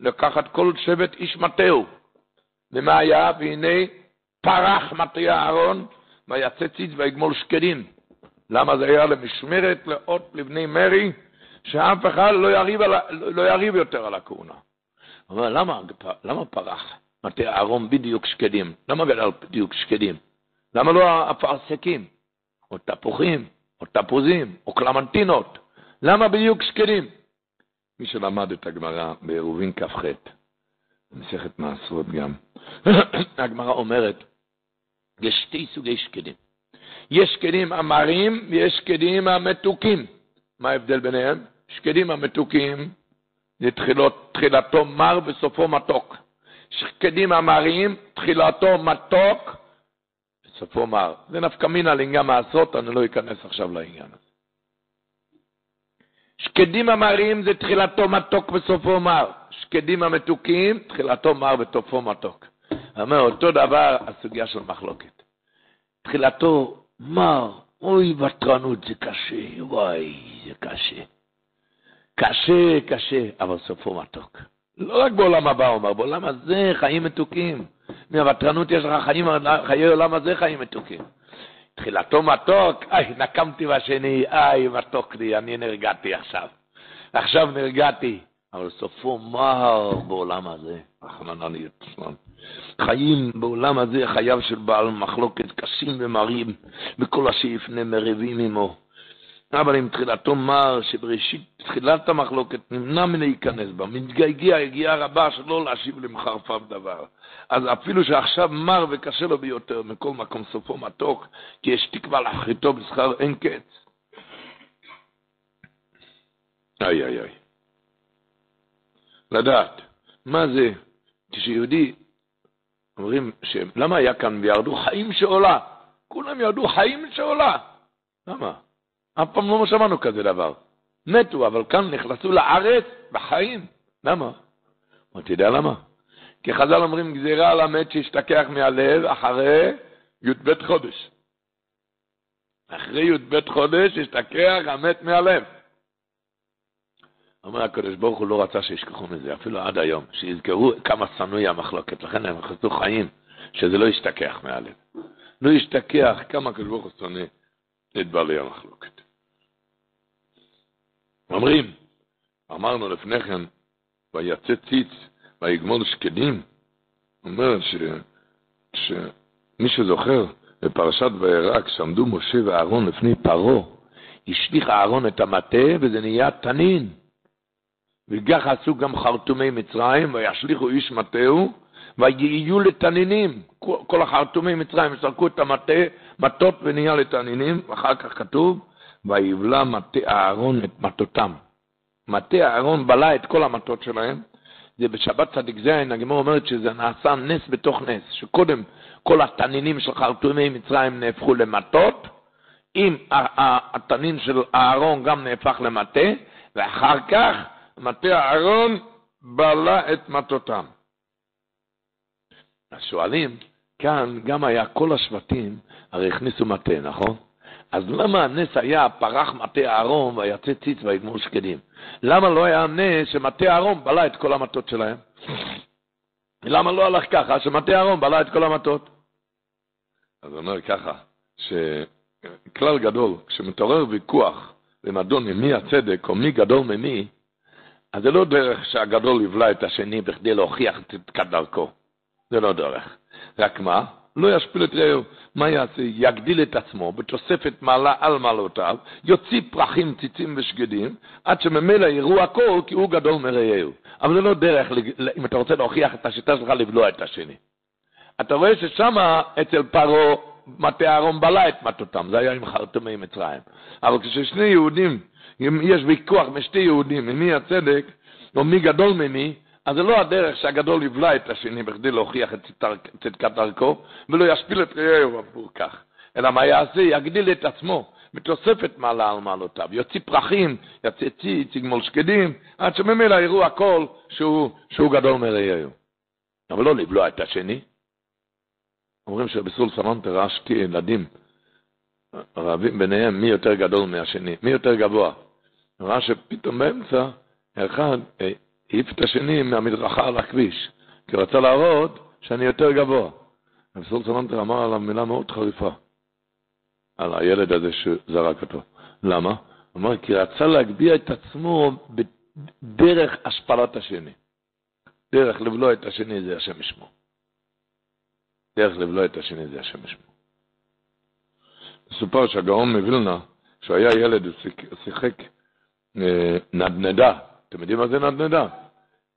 לקחת כל שבט איש מטהו. ומה היה? והנה פרח מטה אהרון, ויצא ציץ ויגמול שקדים. למה זה היה למשמרת לאות לבני מרי? שאף אחד לא יריב, על, לא יריב יותר על הכהונה. אבל למה, למה פרח? מטה אהרון בדיוק שקדים. למה גדל בדיוק שקדים? למה לא אפרסקים? או תפוחים, או תפוזים, או קלמנטינות? למה בדיוק שקדים? מי שלמד את הגמרא בעירובין כ"ח, במסכת מעשרות גם, <coughs> הגמרא אומרת, יש שתי סוגי שקדים. יש שקדים אמרים ויש שקדים המתוקים. מה ההבדל ביניהם? שקדים המתוקים זה תחילות, תחילתו מר וסופו מתוק. שקדים המרים, תחילתו מתוק וסופו מר. זה נפקא מינה לעניין מעשות, אני לא אכנס עכשיו לעניין הזה. שקדים המרים זה תחילתו מתוק וסופו מר. שקדים המתוקים, תחילתו מר וסופו מתוק. אומר, אותו דבר הסוגיה של מחלוקת. תחילתו מר, אוי, ותרנות זה קשה, וואי, זה קשה. קשה, קשה, אבל סופו מתוק. לא רק בעולם הבא, הוא אומר, בעולם הזה חיים מתוקים. מהוותרנות יש לך חיים, חיי עולם הזה חיים מתוקים. תחילתו מתוק, <laughs> איי, נקמתי בשני, איי, מתוק לי, אני נרגעתי עכשיו. עכשיו נרגעתי, אבל סופו מר בעולם הזה, רחמנא ליצלן. חיים בעולם הזה, חייו של בעל מחלוקת קשים ומרים, וכל השאיפנה מריבים עמו. אבל עם תחילתו מר, שבראשית תחילת המחלוקת נמנע מלהיכנס בה, מתגעגע הגיעה רבה שלא להשיב למחרפיו דבר. אז אפילו שעכשיו מר וקשה לו ביותר, מכל מקום סופו מתוק, כי יש תקווה לאחריתו בשכר אין קץ. איי איי איי. לדעת, מה זה, כשיהודי, אומרים, למה היה כאן וירדו חיים שעולה? כולם ירדו חיים שעולה. למה? אף פעם לא שמענו כזה דבר. מתו, אבל כאן נכנסו לארץ בחיים. למה? אתה יודע למה? כי חז"ל אומרים גזירה על המת שהשתכח מהלב אחרי י"ב חודש. אחרי י"ב חודש השתכח המת מהלב. אומר הקדוש ברוך הוא לא רצה שישכחו מזה, אפילו עד היום, שיזכרו כמה שנואי המחלוקת, לכן הם חסו חיים, שזה לא ישתכח מהלב. לא ישתכח כמה הקדוש ברוך הוא שונא את בעלי המחלוקת. אומרים, אמרנו לפני כן, ויצא ציץ ויגמול שקדים, אומר ש... שמי שזוכר בפרשת וירא, כשעמדו משה ואהרון לפני פרעה, השליך אהרון את המטה וזה נהיה תנין. וכך עשו גם חרטומי מצרים, וישליכו איש מטהו, ויהיו לתנינים. כל החרטומי מצרים סרקו את המטה, מטות ונהיה לתנינים, ואחר כך כתוב, ויבלע מטה אהרון את מטותם. מטה אהרון בלע את כל המטות שלהם. זה בשבת צדיק זין, הגמור אומרת שזה נעשה נס בתוך נס, שקודם כל התנינים של חרטומי מצרים נהפכו למטות, אם התנין של אהרון גם נהפך למטה, ואחר כך מטה אהרון בלע את מטותם. אז שואלים, כאן גם היה כל השבטים, הרי הכניסו מטה, נכון? אז למה הנס היה פרח מטה אהרון ויצא ציץ ויגמור שקדים? למה לא היה נס שמטה אהרון בלע את כל המטות שלהם? למה לא הלך ככה, שמטה אהרון בלע את כל המטות? אז הוא אומר ככה, שכלל גדול, כשמתעורר ויכוח ומדון ממי הצדק או מי גדול ממי, אז זה לא דרך שהגדול יבלע את השני בכדי להוכיח את דרכו. זה לא דרך. רק מה? לא ישפיל את רעהו. מה יעשה? יגדיל את עצמו בתוספת מעלה על מעלותיו, יוציא פרחים, ציצים ושגדים, עד שממילא יראו הכל כי הוא גדול מרעהו. אבל זה לא דרך, אם אתה רוצה להוכיח את השיטה שלך, לבלוע את השני. אתה רואה ששם אצל פרעה מטה אהרון בלע את מטותם, זה היה עם חרטומי מצרים. אבל כששני יהודים, אם יש ויכוח משתי יהודים, ממי הצדק, או מי גדול ממי, אז זה לא הדרך שהגדול יבלע את השני בכדי להוכיח את צדקת דרכו, ולא ישפיל את רעהו עבור כך. אלא מה יעשה? יגדיל את עצמו בתוספת מעלה על מעלותיו. יוציא פרחים, יוציא ציץ, יגמול שקדים, עד שממילא יראו הכל שהוא, שהוא גדול מרעהו. אבל לא לבלוע את השני. אומרים שבסול סמנטר ראה שתי ילדים, רבים ביניהם מי יותר גדול מהשני, מי יותר גבוה. ראה שפתאום באמצע, אחד אה, העיף את השני מהמדרכה על הכביש, כי הוא רצה להראות שאני יותר גבוה. בסול סמנטר אמר עליו מילה מאוד חריפה, על הילד הזה שזרק אותו. למה? הוא אמר, כי רצה להגביה את עצמו בדרך השפלת השני. דרך לבלוע את השני זה השם ישמו. דרך לבלוע את השני זה השם ישמו. מסופר שהגאון מווילנה, כשהוא היה ילד, הוא שיחק אה, נדנדה. אתם יודעים מה זה נדנדה?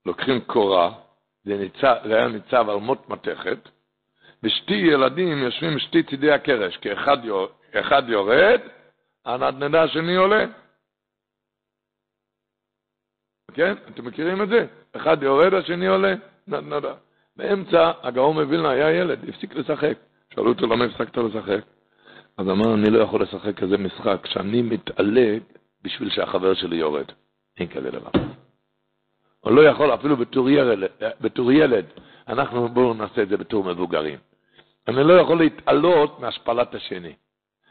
לוקחים קורה, זה, ניצב, זה היה ניצב על מות מתכת, ושתי ילדים יושבים שתי צידי הקרש, כי אחד, אחד יורד, הנדנדה השני עולה. כן? אתם מכירים את זה? אחד יורד, השני עולה, נדנדה. באמצע הגאון מווילנה היה ילד, הפסיק לשחק. שאלו אותו למה הפסקת לשחק? אז אמר, אני לא יכול לשחק כזה משחק, שאני מתעלה בשביל שהחבר שלי יורד. אין כזה דבר. הוא לא יכול אפילו בתור ילד, בתור ילד, אנחנו בואו נעשה את זה בתור מבוגרים. אני לא יכול להתעלות מהשפלת השני.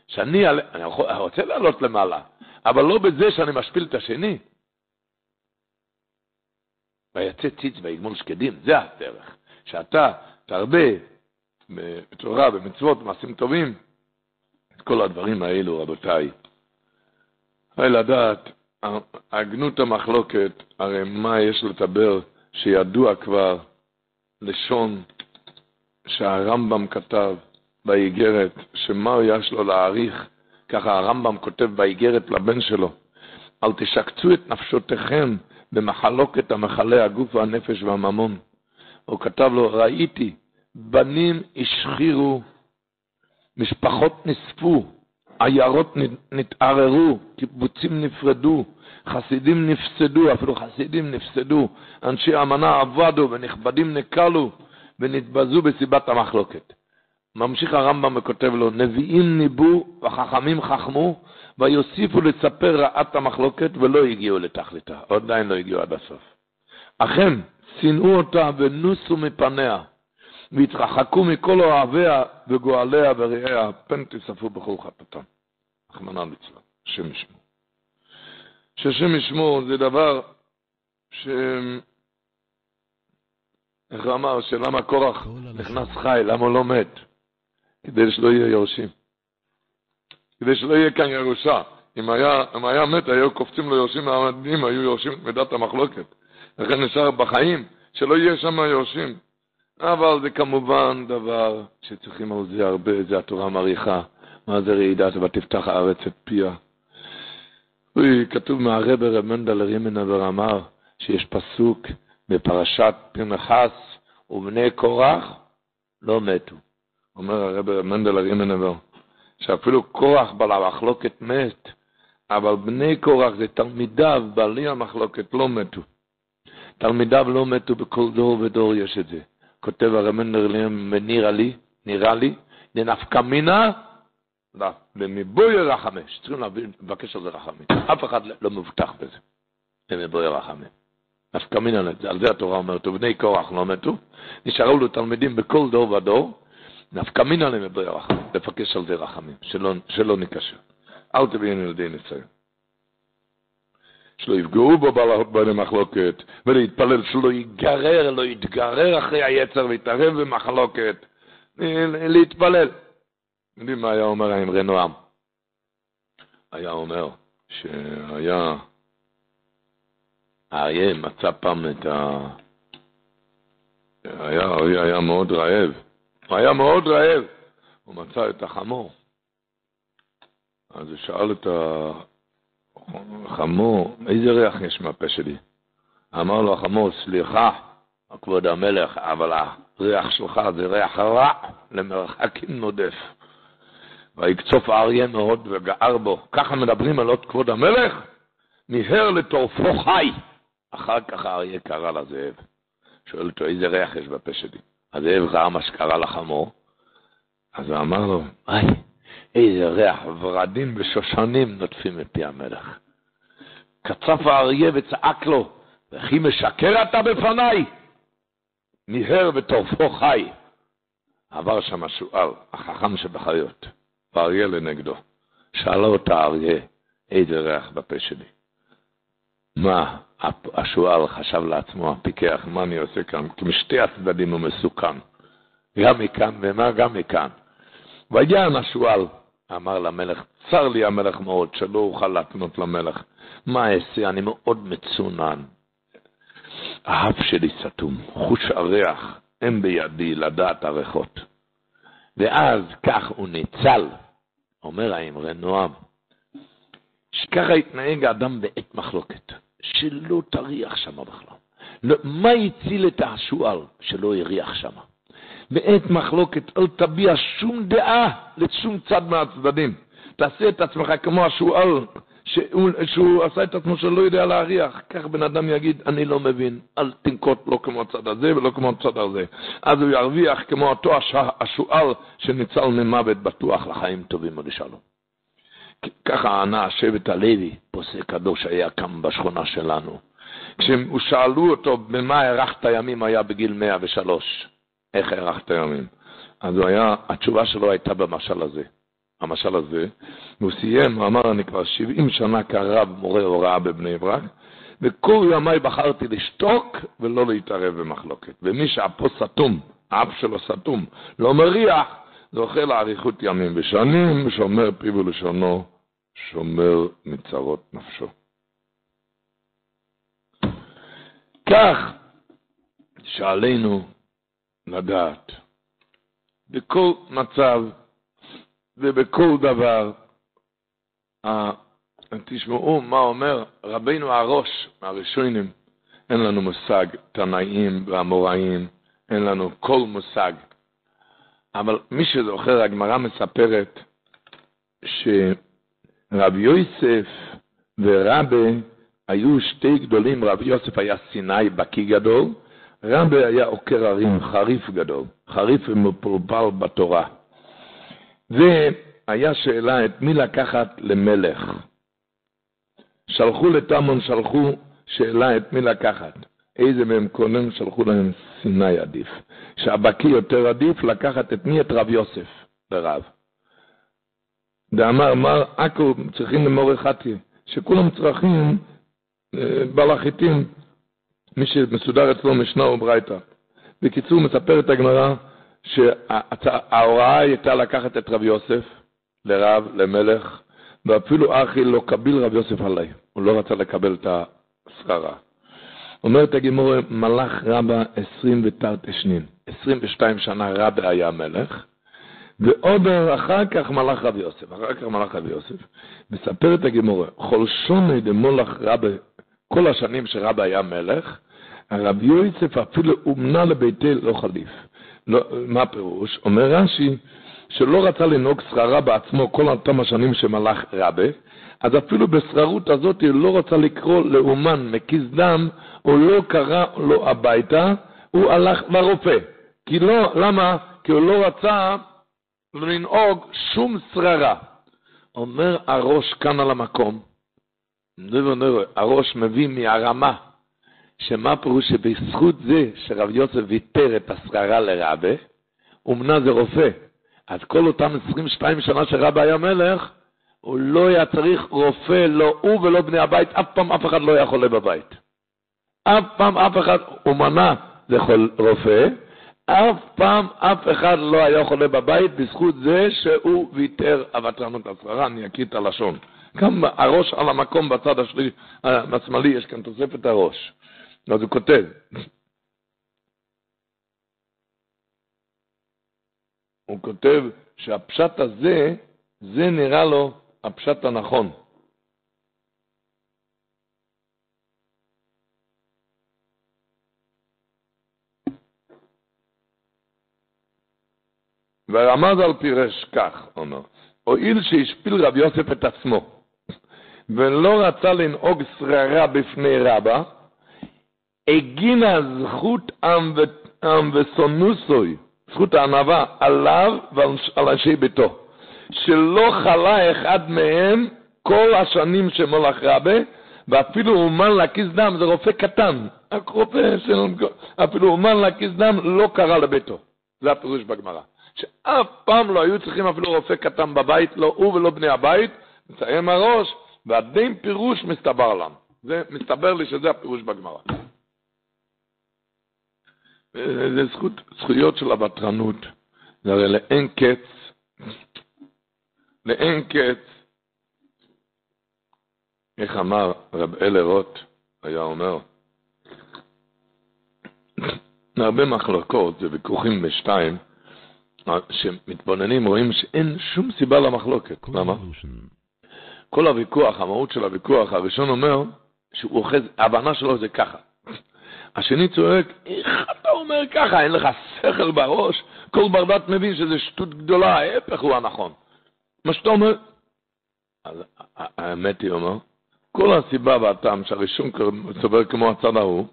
שאני אני רוצה לעלות למעלה, אבל לא בזה שאני משפיל את השני. ויצא ציץ ויגמול שקדים, זה הדרך. שאתה תרבה בתורה, במצוות, במעשים טובים, את כל הדברים האלו, רבותיי. הרי לדעת, הגנות המחלוקת, הרי מה יש לדבר שידוע כבר לשון שהרמב"ם כתב באיגרת, שמה יש לו להעריך, ככה הרמב"ם כותב באיגרת לבן שלו, אל תשקצו את נפשותיכם במחלוקת המכלה הגוף והנפש והממון. הוא כתב לו, ראיתי, בנים השחירו, משפחות נספו, עיירות נתערערו, קיבוצים נפרדו, חסידים נפסדו, אפילו חסידים נפסדו, אנשי אמנה עבדו ונכבדים נקלו ונתבזו בסיבת המחלוקת. ממשיך הרמב"ם וכותב לו, נביאים ניבאו וחכמים חכמו, ויוסיפו לספר רעת המחלוקת ולא הגיעו לתכליתה, עדיין לא הגיעו עד הסוף. אכן, שנאו אותה ונוסו מפניה, והתרחקו מכל אוהביה וגואליה ורעיה, פן תספו בכל חטאתם. רחמנא ליצלן, השם ישמור. שהשם ישמור זה דבר ש... איך הוא אמר, שלמה קורח נכנס חי, למה הוא לא מת? כדי שלא יהיה יורשים. כדי שלא יהיה כאן ירושה. אם היה, אם היה מת, היו קופצים לו יורשים מהמדעים, היו יורשים את מידת המחלוקת. לכן נשאר בחיים, שלא יהיה שם יורשים. אבל זה כמובן דבר שצריכים על זה הרבה, זה התורה מעריכה. מה זה רעידת ותפתח הארץ את פיה. כתוב מהרבר רב מנדל רימנבר אמר שיש פסוק בפרשת פנחס ובני קורח לא מתו. אומר הרבר מנדל רימנבר שאפילו קורח בעל המחלוקת מת, אבל בני קורח זה תלמידיו בעלי המחלוקת לא מתו. תלמידיו לא מתו בכל דור ודור יש את זה. כותב הרמנדר נראה לי, נראה לי, לנפקא מינה, לא, במבוי רחמי, שצריכים לבקש על זה רחמים. אף אחד לא מבוטח בזה, במבוי רחמי. נפקא מינה, על זה התורה אומרת, ובני קורח לא מתו, נשארו לו תלמידים בכל דור ודור, נפקא מינה למבוי רחמים, לבקש על זה רחמים, שלא, שלא נקשר. אל תביאנו לידי ניסיון. שלא יפגעו בו בעלי מחלוקת, ולהתפלל שלא ייגרר, לא יתגרר אחרי היצר ויתערב במחלוקת, להתפלל. יודעים מה היה אומר האמרי נועם? היה אומר שהיה, האריה מצא פעם את ה... היה, האריה היה מאוד רעב, הוא היה מאוד רעב, הוא מצא את החמור. אז הוא שאל את החמור, איזה ריח יש מהפה שלי? אמר לו החמור, סליחה, כבוד המלך, אבל הריח שלך זה ריח רע למרחקים נודף. ויקצוף האריה מאוד וגער בו. ככה מדברים על עוד כבוד המלך? מיהר לטורפו חי. אחר כך האריה קרא לזאב. שואל אותו, איזה ריח יש בפה שלי? הזאב ראה מה שקרה לחמור, אז הוא אמר לו, היי, איזה ריח, ורדים ושושנים נוטפים מפי המלך. קצף האריה וצעק לו, וכי משקר אתה בפניי? מיהר וטורפו חי. עבר שם השועל, החכם שבחיות, ואריה לנגדו. שאלה אותה האריה, איזה ריח בפה שלי. מה, השועל חשב לעצמו, הפיקח, מה אני עושה כאן? כי משתי הצדדים הוא מסוכן. גם מכאן ומה גם מכאן. ויען השועל, אמר למלך, צר לי המלך מאוד, שלא אוכל להתנות למלך. מה אעשה? אני מאוד מצונן. האף שלי סתום, חוש הריח, אין בידי לדעת הריחות. ואז כך הוא ניצל, אומר האמרי נועם, שככה יתנהג האדם בעת מחלוקת, שלא תריח שם בכלל. לא, מה הציל את השועל שלא הריח שם? בעת מחלוקת אל תביע שום דעה לשום צד מהצדדים. תעשה את עצמך כמו השועל, שהוא, שהוא עשה את עצמו שלא יודע להריח. כך בן אדם יגיד, אני לא מבין, אל תנקוט לא כמו הצד הזה ולא כמו הצד הזה. אז הוא ירוויח כמו אותו השועל שניצל ממוות בטוח לחיים טובים ולשלום. ככה ענה שבט הלוי, פוסק קדוש היה קם בשכונה שלנו. כששאלו אותו במה הארכת ימים היה בגיל 103. איך הארכת ימים? אז היה, התשובה שלו הייתה במשל הזה. המשל הזה, והוא סיים, הוא אמר, אני כבר 70 שנה כרב מורה הוראה בבני ברק, וכל ימיי בחרתי לשתוק ולא להתערב במחלוקת. ומי שהפו סתום, האף שלו סתום, לא מריח, זוכה לאריכות ימים ושנים, שומר פיו ולשונו, שומר מצרות נפשו. כך שעלינו לדעת, בכל מצב ובכל דבר, תשמעו מה אומר רבינו הראש מהראשונים, אין לנו מושג תנאים ואמוראים, אין לנו כל מושג. אבל מי שזוכר, הגמרא מספרת שרב יוסף ורבי היו שתי גדולים, רב יוסף היה סיני בקי גדול, רבי היה עוקר הרים, חריף גדול, חריף ומפולפל בתורה. והיה שאלה את מי לקחת למלך. שלחו לתמון, שלחו שאלה את מי לקחת. איזה מהם קודם שלחו להם סיני עדיף. שהבקי יותר עדיף לקחת את מי? את רב יוסף לרב. דאמר מר עכו צריכים למור חתיה, שכולם צריכים אה, בלחיתים, מי שמסודר אצלו משנה וברייתא. בקיצור, מספרת הגמרא שההוראה הייתה לקחת את רב יוסף לרב, למלך, ואפילו אחי לא קביל רב יוסף עלי, הוא לא רצה לקבל את השכרה. אומרת הגמור, מלך רבה עשרים ותרתי שנין, עשרים ושתיים שנה רבה היה מלך, ועוד אחר כך מלך רב יוסף, אחר כך מלך רב יוסף. מספרת הגמורה, כל שוני דמולך רבה, כל השנים שרבה היה מלך, הרב יוסף אפילו אומנה לביתי לא חליף. לא, מה הפירוש? אומר רש"י, שלא רצה לנהוג שררה בעצמו כל אותם השנים שמלך רבה, אז אפילו בשררות הזאת הוא לא רצה לקרוא לאומן מקיס דם, הוא לא קרא לו הביתה, הוא הלך לרופא. כי לא, למה? כי הוא לא רצה לנהוג שום שררה. אומר הראש כאן על המקום, הראש מביא מהרמה, שמה פירוש שבזכות זה שרב יוסף ויתר את השררה לרבה, אומנה זה רופא. אז כל אותם 22 שנה שרבה היה מלך, הוא לא היה צריך רופא, לא הוא ולא בני הבית, אף פעם אף אחד לא היה חולה בבית. אף פעם אף אחד, הוא מנע זה רופא, אף פעם אף אחד לא היה חולה בבית בזכות זה שהוא ויתר הוותרנות השררה, אני אקיא את הלשון. גם הראש על המקום בצד השלי, השמאלי, יש כאן תוספת הראש. אז הוא כותב, הוא כותב שהפשט הזה, זה נראה לו הפשט הנכון. והרמז פירש כך, אומר, הואיל שהשפיל רב יוסף את עצמו, ולא רצה לנהוג שררה בפני רבה, הגינה זכות עם וסונוסוי, זכות הענווה, עליו ועל אנשי ביתו, שלא חלה אחד מהם כל השנים שמולך רבה, ואפילו אומן להקיס דם, זה רופא קטן, רופא, אפילו אומן להקיס דם לא קרא לביתו. זה הפירוש בגמרא. שאף פעם לא היו צריכים אפילו רופא קטן בבית, לא הוא ולא בני הבית, מסיים הראש, ועדיין פירוש מסתבר לנו. זה מסתבר לי שזה הפירוש בגמרא. זה זכות, זכויות של הוותרנות, זה הרי לאין קץ, לאין קץ, איך אמר רב אלה רוט, היה אומר, הרבה מחלוקות, זה ויכוחים בשתיים, שמתבוננים רואים שאין שום סיבה למחלוקת. למה? כל הוויכוח, המהות של הוויכוח, הראשון אומר שהוא אוחז, ההבנה שלו זה ככה. השני צועק, איך אתה אומר ככה, אין לך שכל בראש? כל בר דת מבין שזה שטות גדולה, ההפך הוא הנכון. מה שאתה אומר... אז האמת היא, אומר, כל הסיבה והטעם שהראשון סובר כמו הצד ההוא,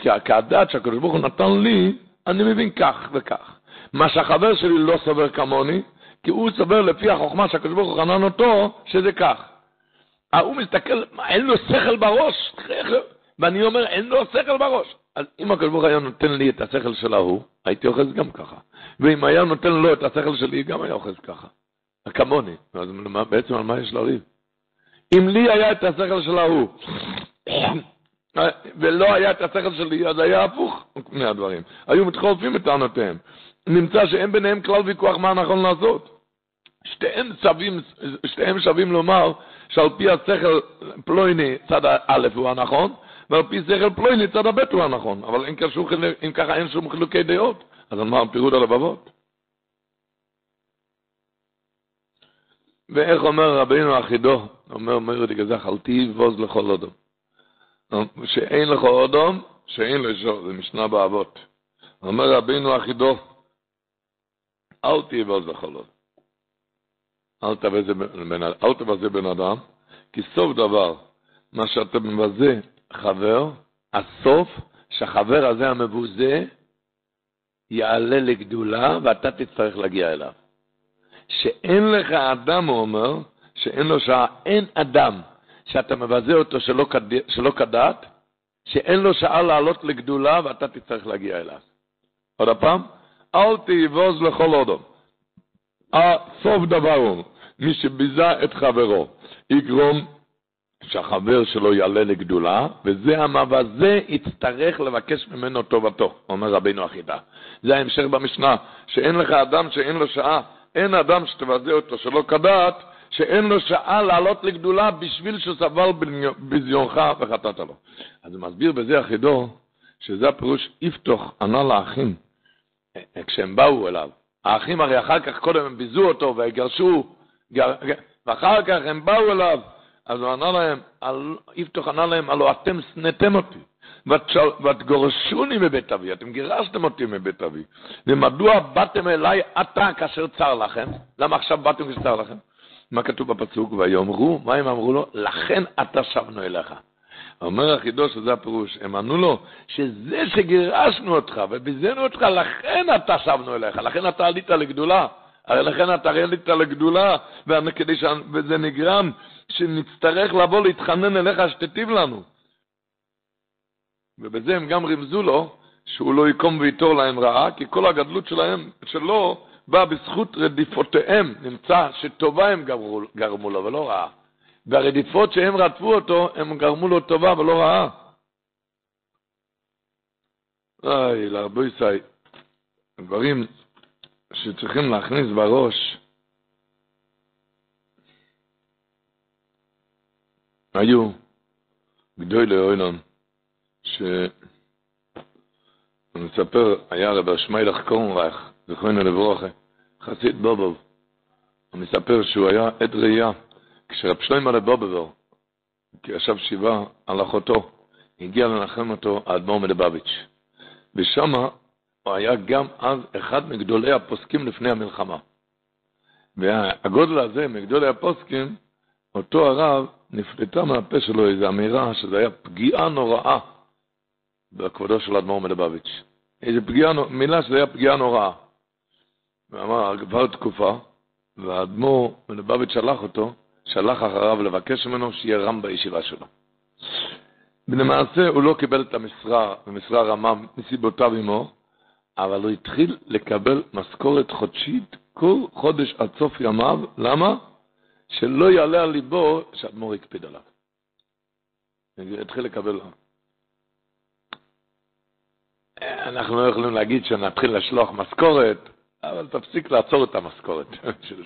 כי כהדת שהקדוש ברוך הוא נתן לי, אני מבין כך וכך. מה שהחבר שלי לא סובר כמוני, כי הוא סובר לפי החוכמה שהקדוש ברוך הוא חנן אותו, שזה כך. ההוא מסתכל, אין לו שכל בראש? ואני אומר, אין לו שכל בראש. אז אם הקדוש ברוך היה נותן לי את השכל של ההוא, הייתי אוחז גם ככה. ואם היה נותן לו את השכל שלי, גם היה אוחז ככה. כמוני. אז בעצם על מה יש לריב? אם לי היה את השכל של ההוא, <coughs> ולא היה את השכל שלי, אז היה הפוך מהדברים. היו מתחולפים את טענותיהם. נמצא שאין ביניהם כלל ויכוח מה נכון לעשות. שתיהם שווים, שתיהם שווים לומר שעל פי השכל פלויני צד א' הוא הנכון, ועל פי שכל פלויני צד הב' הוא הנכון, אבל אין קשור, אם ככה אין שום חילוקי דעות, אז על מה פירוד הלבבות? ואיך אומר רבינו אחידו, אומר מאיר דגזח, אל תהי בוז לכל אודום. שאין לך אודום, שאין לשור, זה משנה באבות. אומר רבינו אחידו, אל תהי בוז לכל אודום. אל תבזה בן אדם, כי סוף דבר, מה שאתה מבזה חבר, הסוף שהחבר הזה המבוזה יעלה לגדולה ואתה תצטרך להגיע אליו. שאין לך אדם, הוא אומר, שאין לו שעה, אין אדם שאתה מבזה אותו שלא, כד... שלא כדת, שאין לו שעה לעלות לגדולה ואתה תצטרך להגיע אליו. עוד פעם, אל תיבוז לכל אודום. הסוף דבר הוא, מי שביזה את חברו, יגרום שהחבר שלו יעלה לגדולה, וזה המבזה יצטרך לבקש ממנו טובתו, אומר רבינו החידה. זה ההמשך במשנה, שאין לך אדם שאין לו שעה, אין אדם שתבזה אותו שלא כדעת, שאין לו שעה לעלות לגדולה בשביל שסבל בזיונך וחטאת לו. אז הוא מסביר בזה החידו, שזה הפירוש יפתוח ענה לאחים, כשהם באו אליו. האחים הרי אחר כך קודם הם ביזו אותו ויגרשו, ואחר כך הם באו אליו. אז הוא ענה להם, יפתח ענה להם, הלא אתם שנאתם אותי, ותגורשוני מבית אבי, אתם גירשתם אותי מבית אבי. ומדוע באתם אליי עתה כאשר צר לכם? למה עכשיו באתם כשצר לכם? מה כתוב בפסוק? ויאמרו, מה הם אמרו לו? לכן עתה שבנו אליך. אומר החידוש, שזה הפירוש, הם ענו לו, שזה שגירשנו אותך וביזינו אותך, לכן אתה שבנו אליך, לכן אתה עלית לגדולה. הרי לכן אתה עלית לגדולה, וכדי ש... וזה נגרם שנצטרך לבוא להתחנן אליך שתטיב לנו. ובזה הם גם רמזו לו שהוא לא יקום ויתור להם רעה, כי כל הגדלות שלהם, שלו באה בזכות רדיפותיהם, נמצא שטובה הם גרמו, גרמו לו ולא רעה. והרדיפות שהם רדפו אותו, הם גרמו לו טובה ולא רעה. איי, לרבו ישי, דברים שצריכים להכניס בראש, היו גדולי אוילון, שאני מספר, היה רב השמיילך קורנרייך, זכרנו לברוכה, חסיד בובוב. הוא מספר שהוא היה עד ראייה, כשרב שלמה לבובובר, כי ישב שבעה על אחותו, הגיע לנחם אותו האדמו"ר מלבביץ'. ושם הוא היה גם אז אחד מגדולי הפוסקים לפני המלחמה. והגודל הזה, מגדולי הפוסקים, אותו הרב, נפלטה מהפה שלו איזו אמירה שזה היה פגיעה נוראה בכבודו של אדמו"ר מלבביץ'. איזו פגיעה, מילה שזה היה פגיעה נוראה. ואמר, כבר תקופה, והאדמו"ר מלבביץ' שלח אותו, שלח אחריו לבקש ממנו שיהיה רם בישיבה שלו. ולמעשה הוא לא קיבל את המשרה, המשרה רמה מסיבותיו עמו, אבל הוא התחיל לקבל משכורת חודשית כל חודש עד סוף ימיו. למה? שלא יעלה על ליבו שאדמו"ר יקפיד עליו. התחיל לקבל... אנחנו לא יכולים להגיד שנתחיל לשלוח משכורת, אבל תפסיק לעצור את המשכורת <laughs> של.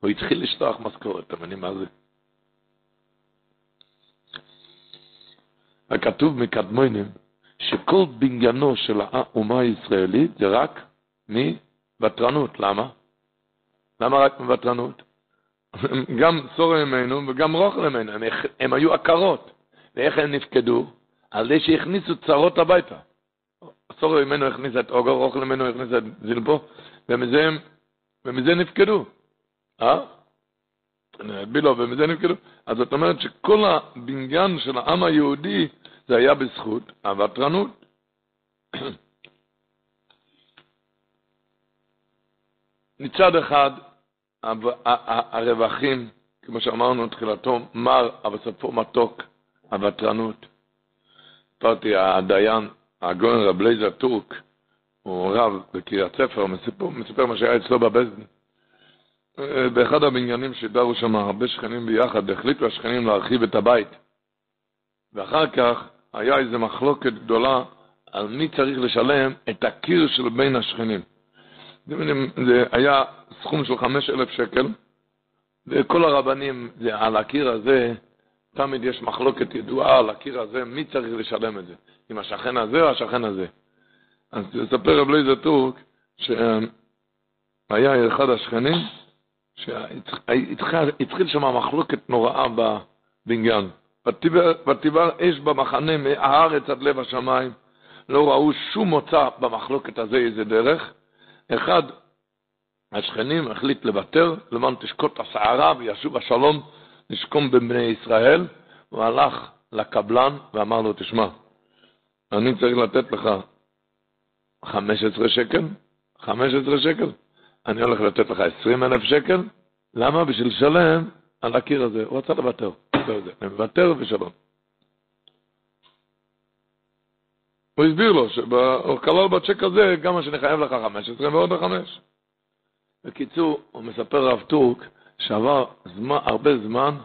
הוא התחיל לשלוח משכורת, אתם מבינים מה זה? הכתוב מקדמונים, שכל בניינו של האומה הישראלית זה רק מוותרנות. למה? למה רק מוותרנות? <laughs> גם סורי ממנו וגם רוכל ממנו, הם, הם היו עקרות. ואיך הם נפקדו? על זה שהכניסו צרות הביתה. סורי ממנו הכניס את אוגר, רוכל ממנו הכניס את זלבו, ומזה, ומזה נפקדו. אה? בילו, ומזה נפקדו. אז זאת אומרת שכל הבניין של העם היהודי זה היה בזכות הוותרנות. <clears throat> מצד אחד, הרווחים, כמו שאמרנו, תחילתו מר, אבל סופו מתוק, הוותרנות. סיפרתי, הדיין, הגאון רב לייזר טורק, הוא רב בקריית ספר, הוא מספר, מה שהיה אצלו בבית דין. באחד הבניינים שדרו שם הרבה שכנים ביחד, החליטו השכנים להרחיב את הבית. ואחר כך היה איזו מחלוקת גדולה על מי צריך לשלם את הקיר של בין השכנים. זה היה סכום של חמש אלף שקל, וכל הרבנים, זה, על הקיר הזה, תמיד יש מחלוקת ידועה על הקיר הזה, מי צריך לשלם את זה, אם השכן הזה או השכן הזה. אז תספר רב לייזר טורק, שהיה אחד השכנים, שהתחיל שם מחלוקת נוראה בבניין. ותבער אש במחנה מהארץ עד לב השמיים. לא ראו שום מוצא במחלוקת הזה איזה דרך. אחד השכנים החליט לוותר למען תשקוט הסערה וישוב השלום לשקום בבני ישראל. הוא הלך לקבלן ואמר לו, תשמע, אני צריך לתת לך 15 שקל, 15 שקל, אני הולך לתת לך 20 אלף שקל, למה? בשביל לשלם על הקיר הזה. הוא רצה לוותר. אני מוותר ושלום. הוא הסביר לו שהוא בצ'ק הזה גם מה שאני חייב לך 15 ועוד 5. בקיצור, הוא מספר רב טורק שעבר זמן, הרבה זמן,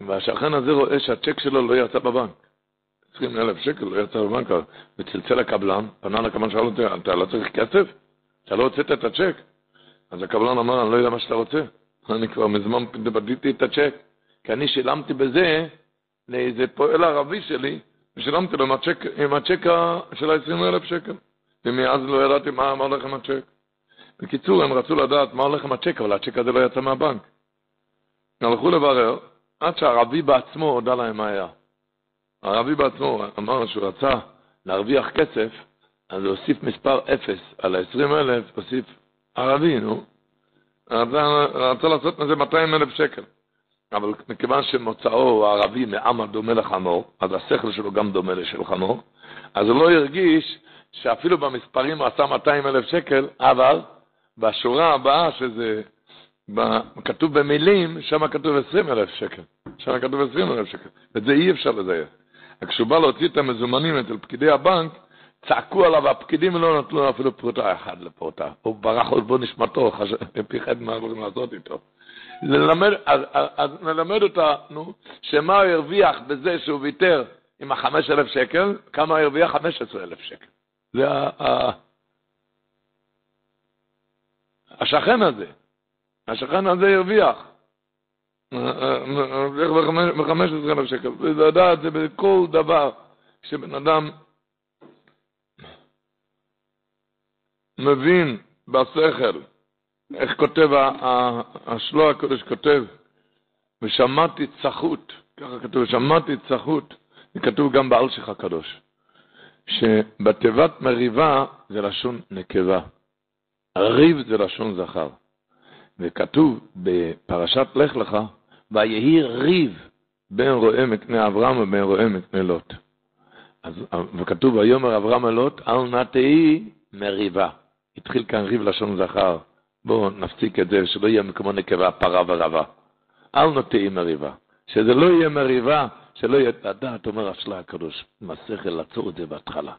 והשכן הזה רואה שהצ'ק שלו לא יצא בבנק. 20 אלף שקל לא יצא בבנק, וצלצל לקבלן, פנה לקבלן, שאל אותי, אתה לא צריך כסף? אתה לא הוצאת את הצ'ק? אז הקבלן אמר, אני לא יודע מה שאתה רוצה. אני כבר מזמן בדיתי את הצ'ק, כי אני שילמתי בזה לאיזה פועל ערבי שלי, ושילמתי לו עם הצ'ק, עם הצ'ק של ה-20 אלף שקל. ומאז לא ידעתי מה, מה הולך עם הצ'ק. בקיצור, הם רצו לדעת מה הולך עם הצ'ק, אבל הצ'ק הזה לא יצא מהבנק. הלכו לברר, עד שהערבי בעצמו הודה להם מה היה. הערבי בעצמו אמר שהוא רצה להרוויח כסף, אז הוא הוסיף מספר אפס על ה-20 אלף, הוסיף ערבי, נו. רצה, רצה לעשות מזה 200 אלף שקל. אבל מכיוון שמוצאו הערבי מעם הדומה לחמור, אז השכל שלו גם דומה לשל חמור, אז הוא לא הרגיש שאפילו במספרים הוא עשה 200 אלף שקל, אבל בשורה הבאה, שזה כתוב במילים, שם כתוב 20 אלף שקל. שם כתוב 20 אלף שקל. ואת זה אי אפשר לזייף. כשהוא בא להוציא את המזומנים אצל פקידי הבנק, צעקו עליו, הפקידים לא נתנו לו אפילו פרוטה אחת לפרוטה. הוא ברח עוד בו נשמתו, <laughs> פיחד מה יכולים לעשות איתו. ללמד, אז, אז, נלמד אותנו שמה הוא הרוויח בזה שהוא ויתר עם החמש אלף שקל, כמה הוא הרוויח? חמש עשרה אלף שקל. זה ה, השכן הזה. השכן הזה הרוויח. הרוויח בחמש עשרה אלף שקל. ולדעת זה בכל דבר, כשבן אדם מבין בשכל, איך כותב, השלוע הקודש כותב, ושמעתי צחות, ככה כתוב, שמעתי צחות, זה כתוב גם באלשיך הקדוש, שבתיבת מריבה זה לשון נקבה, ריב זה לשון זכר, וכתוב בפרשת לך לך, ויהי ריב בין רואה מקנה אברהם ובין רואה מקנה לוט. אז, וכתוב ויאמר אברהם לוט, אל נא תהי מריבה. התחיל כאן ריב לשון זכר. בואו נפסיק את זה, שלא יהיה מקומו נקבה, פרה ורבה. אל נוטעי מריבה. שזה לא יהיה מריבה, שלא יהיה... הדעת אומר השלה הקדוש, השכל לעצור את זה בהתחלה.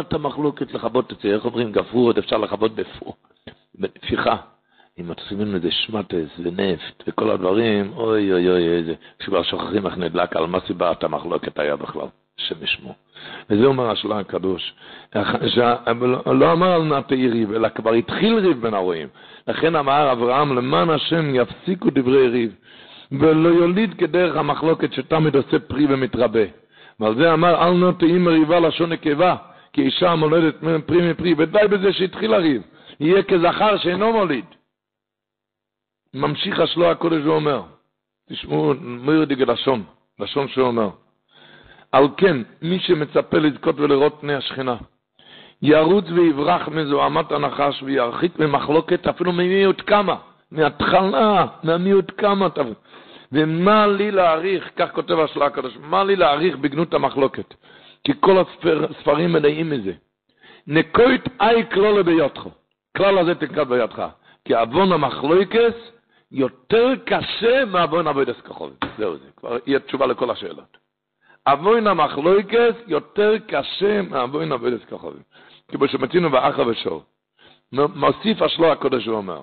את המחלוקת לכבות את זה, איך אומרים, גפרור עוד אפשר לכבות בפור. בנפיחה. אם עושים לזה שמטס ונפט וכל הדברים, אוי אוי אוי איזה, כשכבר שוכחים איך נדלק, על מה סיבת המחלוקת היה בכלל. השם ישמו. וזה אומר השלה הקדוש. לא אמר על נטי ריב, אלא כבר התחיל ריב בין הרועים. לכן אמר אברהם, למען השם יפסיקו דברי ריב, ולא יוליד כדרך המחלוקת שתמיד עושה פרי ומתרבה. ועל זה אמר, אל נטעים מריבה לשון נקבה, כי אישה מולדת פרי מפרי, ודי בזה שהתחיל הריב. יהיה כזכר שאינו מוליד. ממשיך השלוע הקודש ואומר, תשמעו, מויר דיגל לשון, לשון שהוא. על כן, מי שמצפה לזכות ולראות פני השכינה, ירוץ ויברח מזוהמת הנחש וירחיק ממחלוקת אפילו ממיעוט כמה, מהתחלה, מהמיעוט כמה. ומה לי להעריך, כך כותב השלה הקדוש, מה לי להעריך בגנות המחלוקת? כי כל הספרים מלאים מזה. נקוית אי כלולה בידך. כלל הזה תנקט בידך. כי עוון המחלוקס יותר קשה מעוון אבוידס כחול. זהו זה, כבר יהיה תשובה לכל השאלות. אבוין המחלויקס יותר קשה מאבוין אבוידס כחולים. כמו שמצינו באחר ושור. מוסיף השלוע הקודש ואומר,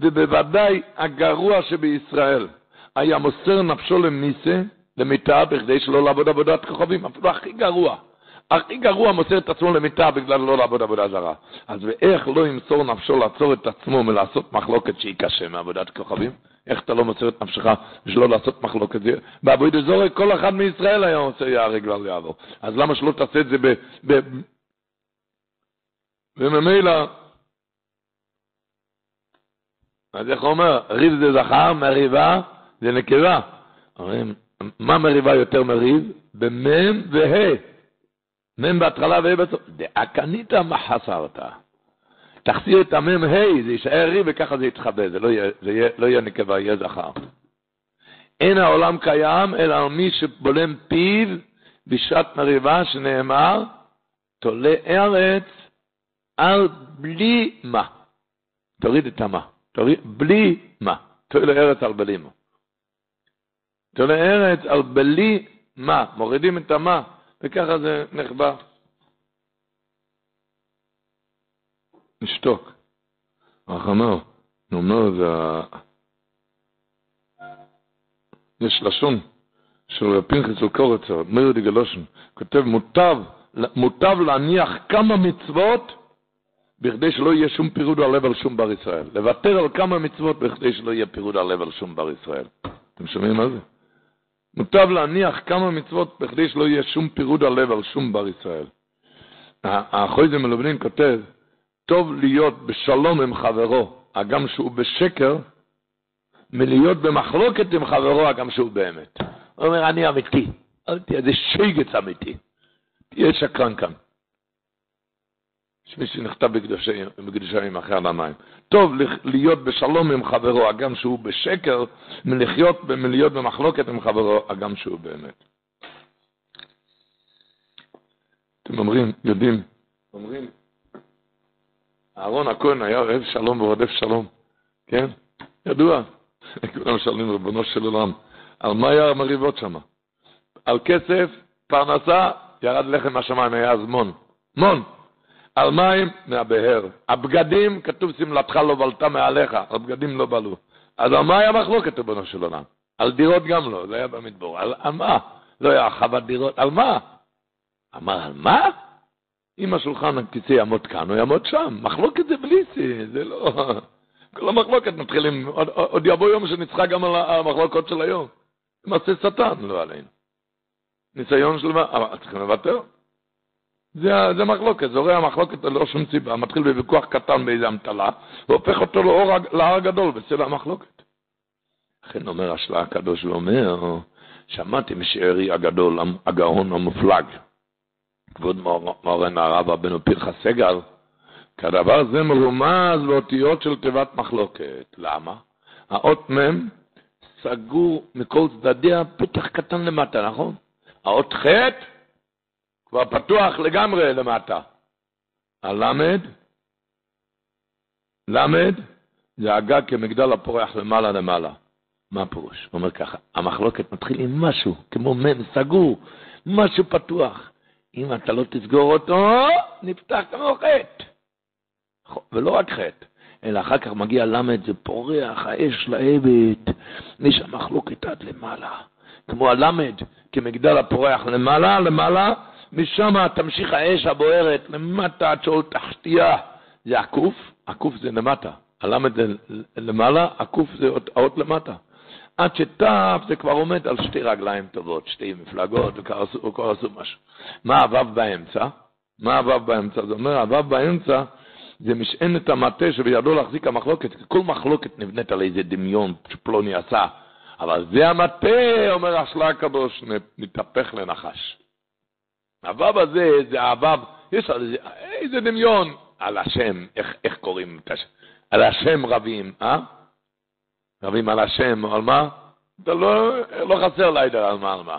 ובוודאי הגרוע שבישראל היה מוסר נפשו למיסה, למיטה, בכדי שלא לעבוד עבודת כוכבים, אפילו הכי גרוע. הכי גרוע מוסר את עצמו למיטה בגלל לא לעבוד עבודה זרה. אז ואיך לא ימסור נפשו לעצור את עצמו מלעשות מחלוקת שהיא קשה מעבודת כוכבים? איך אתה לא מוסר את נפשך בשביל לא לעשות מחלוקת? בעבודת זורק כל אחד מישראל היה עושה יהרג ואל יעבור. אז למה שלא תעשה את זה ב... ב... וממילא, אז איך הוא אומר? ריב זה זכר, מריבה זה נקבה. אומרים, מה מריבה יותר מריב? במם וה'. מם בהתחלה וה' בסוף. דאקנית מה חסרת. תחסיר את המם ה', זה יישאר ריב וככה זה יתחבא, זה לא יהיה, זה יהיה, לא יהיה נקבה, יהיה זכר. אין העולם קיים, אלא מי שבולם פיו בשעת מריבה, שנאמר, תולה ארץ על בלי מה. תוריד את המה. תוריד, בלי מה. תולה ארץ על בלי מה. תולה ארץ על בלי מה. מורידים את המה. וככה זה נחבא. נשתוק. נו, אומר, זה יש לשון של פנחס וקורצר, מאיר דגלושן, כותב, מוטב, מוטב להניח כמה מצוות בכדי שלא יהיה שום פירוד הלב על שום בר ישראל. לוותר על כמה מצוות בכדי שלא יהיה פירוד הלב על שום בר ישראל. אתם שומעים מה זה? מוטב להניח כמה מצוות בכדי שלא יהיה שום פירוד הלב על שום בר ישראל. החויזה מלובנין כותב, טוב להיות בשלום עם חברו, הגם שהוא בשקר, מלהיות במחלוקת עם חברו, הגם שהוא באמת. הוא אומר, אני אמיתי. זה שגץ אמיתי. תהיה שקרן כאן. יש מי שנכתב בקדושיים אחרי המים. טוב להיות בשלום עם חברו, הגם שהוא בשקר, מלחיות, מלהיות במחלוקת עם חברו, הגם שהוא באמת. אתם אומרים, יודעים, אומרים, אהרון הכהן היה אוהב שלום ורודף שלום, כן? ידוע. כולם שואלים, ריבונו של עולם, על מה היה המריבות שם? על כסף, פרנסה, ירד לחם מהשמיים, היה אז מון. מון. על מים, מהבהר. הבגדים, כתוב שמלתך לא בלטה מעליך, על בגדים לא בלו. אז על מה היה מחלוקת, ריבונו של עולם? על דירות גם לא, זה היה במדבור. על, על מה? לא היה חוות דירות, על מה? אמר, על מה? אם השולחן הכיסא יעמוד כאן, הוא יעמוד שם. מחלוקת זה בלי סי, זה לא... <laughs> כל המחלוקת מתחילים, עוד, עוד יבוא יום שנצחה גם על המחלוקות של היום. מעשה שטן, לא עלינו. ניסיון של... אבל צריכים לוותר. זה, זה מחלוקת, זורע מחלוקת ללא שום סיבה, מתחיל בוויכוח קטן באיזה אמתלה, והופך אותו לאור, להר גדול בסלע המחלוקת. לכן אומר השלה הקדוש ואומר, שמעתי משארי הגדול, הגאון המופלג, כבוד מורן הרב רבנו פרחה סגל, כדבר זה מרומז באותיות של תיבת מחלוקת. למה? האות מ' סגור מכל צדדיה פתח קטן למטה, נכון? האות ח' כבר פתוח לגמרי למטה. הלמד, למד, זה הגג כמגדל הפורח למעלה למעלה. מה הפירוש? הוא אומר ככה, המחלוקת מתחיל עם משהו, כמו מ' סגור, משהו פתוח. אם אתה לא תסגור אותו, נפתח כמו חטא. ולא רק חטא, אלא אחר כך מגיע למד, זה פורח, האש לעבד, יש המחלוקת עד למעלה. כמו הלמד, כמגדל הפורח למעלה, למעלה, משם תמשיך האש הבוערת למטה עד שעול תחתיה. זה הקוף, הקוף זה למטה. הלמד זה למעלה, הקוף זה האות למטה. עד שתף זה כבר עומד על שתי רגליים טובות, שתי מפלגות, וכבר עשו משהו. מה הוו באמצע? מה הוו באמצע? זה אומר, הוו באמצע זה משענת המטה שבידו להחזיק המחלוקת, כל מחלוקת נבנית על איזה דמיון שפלוני עשה. אבל זה המטה, אומר השלה הקדוש, מתהפך לנחש. הוו הזה זה הוו, יש על זה איזה דמיון על השם, איך, איך קוראים את השם, על השם רבים, אה? רבים על השם, על מה? אתה לא, לא חסר ליידר על מה, על מה.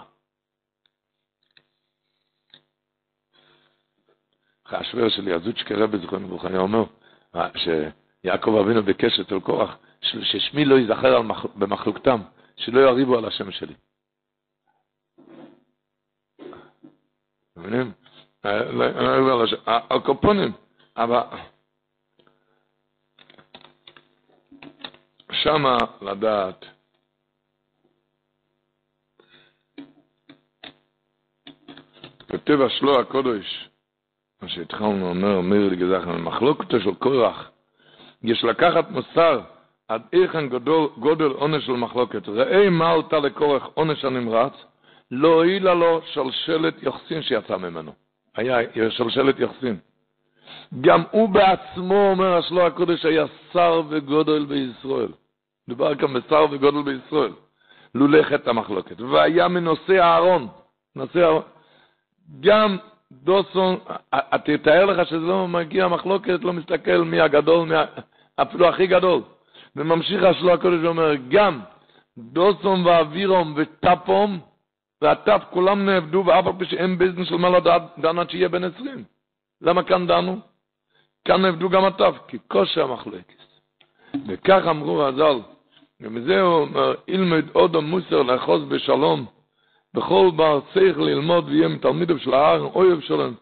אחרי של יזוצ'קי רבי זכרון לברכה, היה אומר שיעקב אבינו ביקש אצל קורח, ששמי לא ייזכר במחלוקתם, שלא יריבו על השם שלי. מבינים? על קופונים, אבל שמה לדעת כותב השלוע הקודש מה שהתחלנו אומר, אומר לגזחן, מחלוקתו של קורח, יש לקחת מוסר עד איכן גדול, גודל עונש של מחלוקת. ראה מה עלתה לקורח עונש הנמרץ, לא הועילה לו שלשלת יוחסין שיצא ממנו. היה שלשלת יוחסין. גם הוא בעצמו, אומר השלוע הקודש, היה שר וגודל בישראל. דובר כאן בשר וגודל בישראל. חטא המחלוקת. והיה מנושא אהרון. נושא אהרון. גם דוסון, תתאר לך שזה לא מגיע מחלוקת, לא מסתכל מי הגדול, מי, אפילו הכי גדול. וממשיך השלו הקודש ואומר, גם דוסון ואווירום וטפום, והטף כולם נעבדו, ואף על פי שאין בזן של מעלה דן עד שיהיה בן עשרים. למה כאן דנו? כאן נעבדו גם הטף, כי כושר המחלוקת. וכך אמרו הזל, ומזה הוא אומר, ילמד עוד המוסר לאחוז בשלום, בכל בר צריך ללמוד ויהיה מתלמידיו של אהרון אויב שלהם,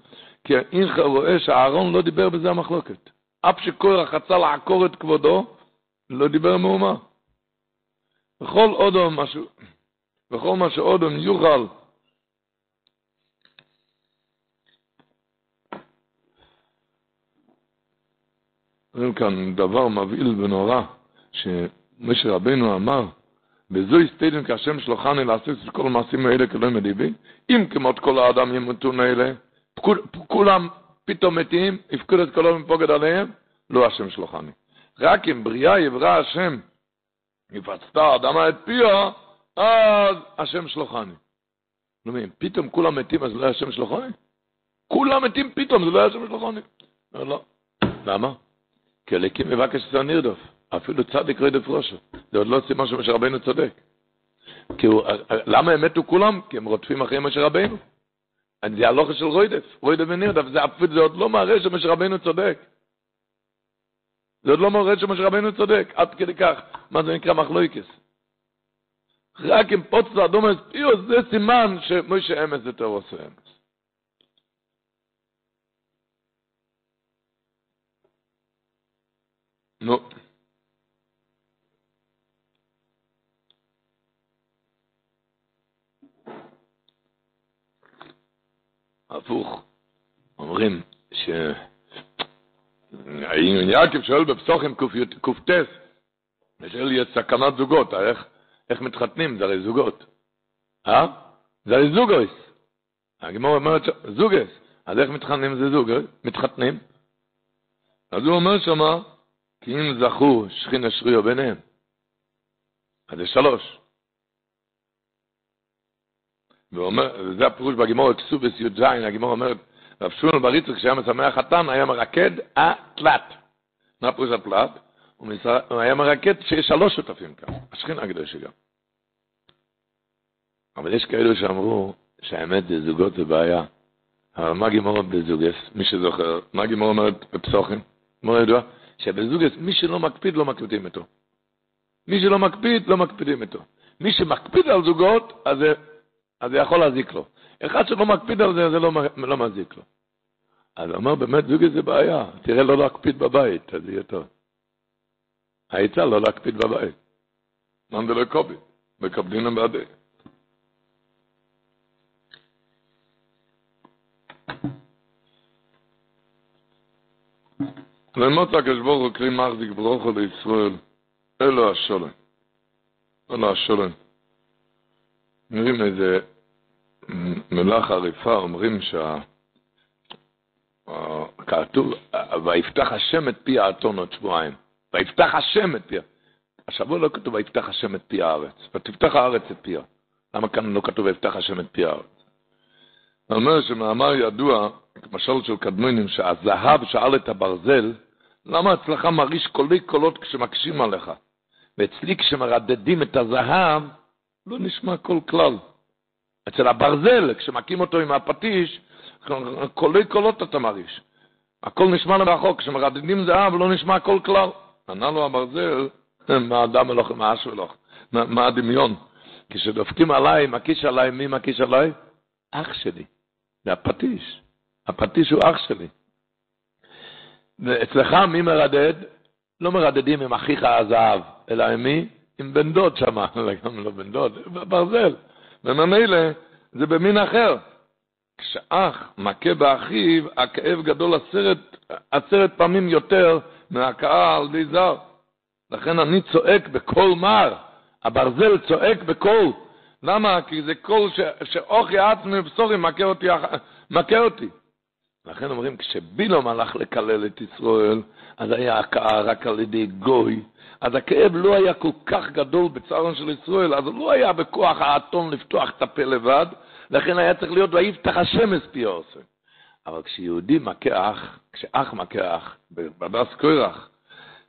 כי אינך רואה שאהרון לא דיבר בזה המחלוקת. אף שקורח רצה לעקור את כבודו, לא דיבר מאומה. בכל אודו משהו, וכל מה שאודום יוכל אומרים כאן דבר מבהיל ונורא, שמשה רבנו אמר, וזו יסתדם כשם שלוחני לעשות את כל המעשים האלה כלא מדיבי, אם כמות כל האדם ימותו מאלה, כולם פתאום מתים, יפקוד את כל המפוגד עליהם, לא השם שלוחני. רק אם בריאה יברא השם, יפצתה האדמה את פיה, אז השם שלוחני. מבין, פתאום כולם מתים, אז לא השם שלוחני? כולם מתים פתאום, זה לא השם שלוחני. לא. למה? כי הליקים מבקש את הנרדוף. אפילו צדיק רדף ראשו. זה עוד לא סימן שמשה רבנו צודק. כי הוא, למה הם מתו כולם? כי הם רודפים אחרי משה רבנו. זה הלוכה של רוידף, רוידף ונרדף, זה, זה עוד לא מראה שמשה רבנו צודק. זה עוד לא מראה שמשה רבנו צודק, עד כדי כך, מה זה נקרא מחלויקס. רק אם פוצו אדומס פיוס, זה סימן שמשה אמס יותר עושה אמס. נו. הפוך, אומרים ש... יעקב שואל בפסוחים קטס, ושואל יש סכנת זוגות, איך, איך מתחתנים? זה הרי זוגות. אה? זה הרי זוגוס. הגמור אומרת זוגס. אז איך מתחתנים זה זוג? מתחתנים. אז הוא אומר שמה, כי אם זכו שכין אשריו ביניהם. אז זה שלוש. וזה הפירוש בגימור כסובס י"ז, הגימור אומרת, רב שולמן בריצר כשהיה משמח חתן, היה מרקד התלת. מה פירוש התלת? הוא היה מרקד שיש שלוש שותפים כאן, השכין הקדוש גם. אבל יש כאלו שאמרו שהאמת זה זוגות זה בעיה. אבל מה גימור בזוגס, מי שזוכר, מה גימור אומרת בפסוחים? גימור ידוע, שבזוגס מי שלא מקפיד לא מקפידים איתו. מי שלא מקפיד לא מקפידים איתו. מי שמקפיד על זוגות, אז זה אז זה יכול להזיק לו. אחד שלא מקפיד על זה, זה לא, לא מזיק לו. אז הוא אומר, באמת זוגי זה בעיה, תראה לא להקפיד בבית, אז יהיה טוב. העצה לא להקפיד בבית. מאן דלא קובי, מקבלינם בעדי. ומות הקדוש ברוך הוא כלי מחזיק ברוכו לישראל, אלו השולם. אלו השולם. אומרים איזה מלאך עריפה, אומרים שה... כתוב, ויפתח השם את פי האתון עוד שבועיים. ויפתח השם את פיה. השבוע לא כתוב ויפתח השם את פי הארץ, ותפתח הארץ את פיה. למה כאן לא כתוב ויפתח השם את פי הארץ? אומר שמאמר ידוע, משל של קדמונים, שהזהב שאל את הברזל, למה אצלך מרגיש קולי קולות כשמקשים עליך? ואצלי כשמרדדים את הזהב, לא נשמע כל כלל. אצל הברזל, כשמכים אותו עם הפטיש, קולי קולות אתה מרגיש. הכל נשמע למרחוק, כשמרדדים זהב לא נשמע כל כלל. ענה לו הברזל, מה הדם אלוך, מה אש אלוך, מה הדמיון. כשדופקים עליי, מקיש עליי, מי מקיש עליי? אח שלי. זה הפטיש. הפטיש הוא אח שלי. ואצלך מי מרדד? לא מרדדים עם אחיך הזהב, אלא עם מי? עם בן דוד שמה, <laughs> גם לא בן דוד, ברזל. וממילא זה במין אחר. כשאח מכה באחיו, הכאב גדול עשרת, עשרת פעמים יותר מהכאה על די זר. לכן אני צועק בקול מר, הברזל צועק בקול. למה? כי זה קול שאוכי עצמי ובשורי מכה אותי, מכה אותי. לכן אומרים, כשבילום הלך לקלל את ישראל, אז היה הכאה רק על ידי גוי, אז הכאב לא היה כל כך גדול בצערון של ישראל, אז לא היה בכוח האטום לפתוח את הפה לבד, לכן היה צריך להיות ויפתח השם את פי עושה. אבל כשיהודי מכה אח, כשאח מכה אח, בדס קורח,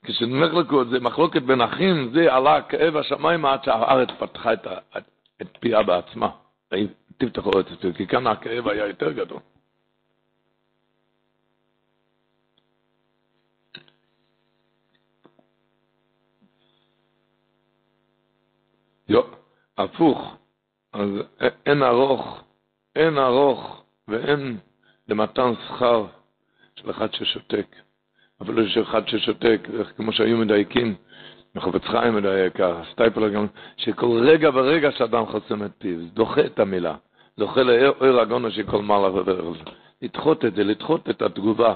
כשנלך לקוד, זה מחלוקת בין אחים, זה עלה כאב השמיים עד שהארץ פתחה את, את פיה בעצמה. תפתחו את זה, כי כאן הכאב היה יותר גדול. יו, הפוך. אז אין ארוך, אין ארוך ואין למתן שכר של אחד ששותק. אפילו יש אחד ששותק, כמו שהיו מדייקים, חפץ חיים מדייק, סטייפלר גם, שכל רגע ורגע שאדם חוסם את פיו, דוחה את המילה, דוחה לאור הגונו של כל מעלה ודרך. לדחות את זה, לדחות את התגובה.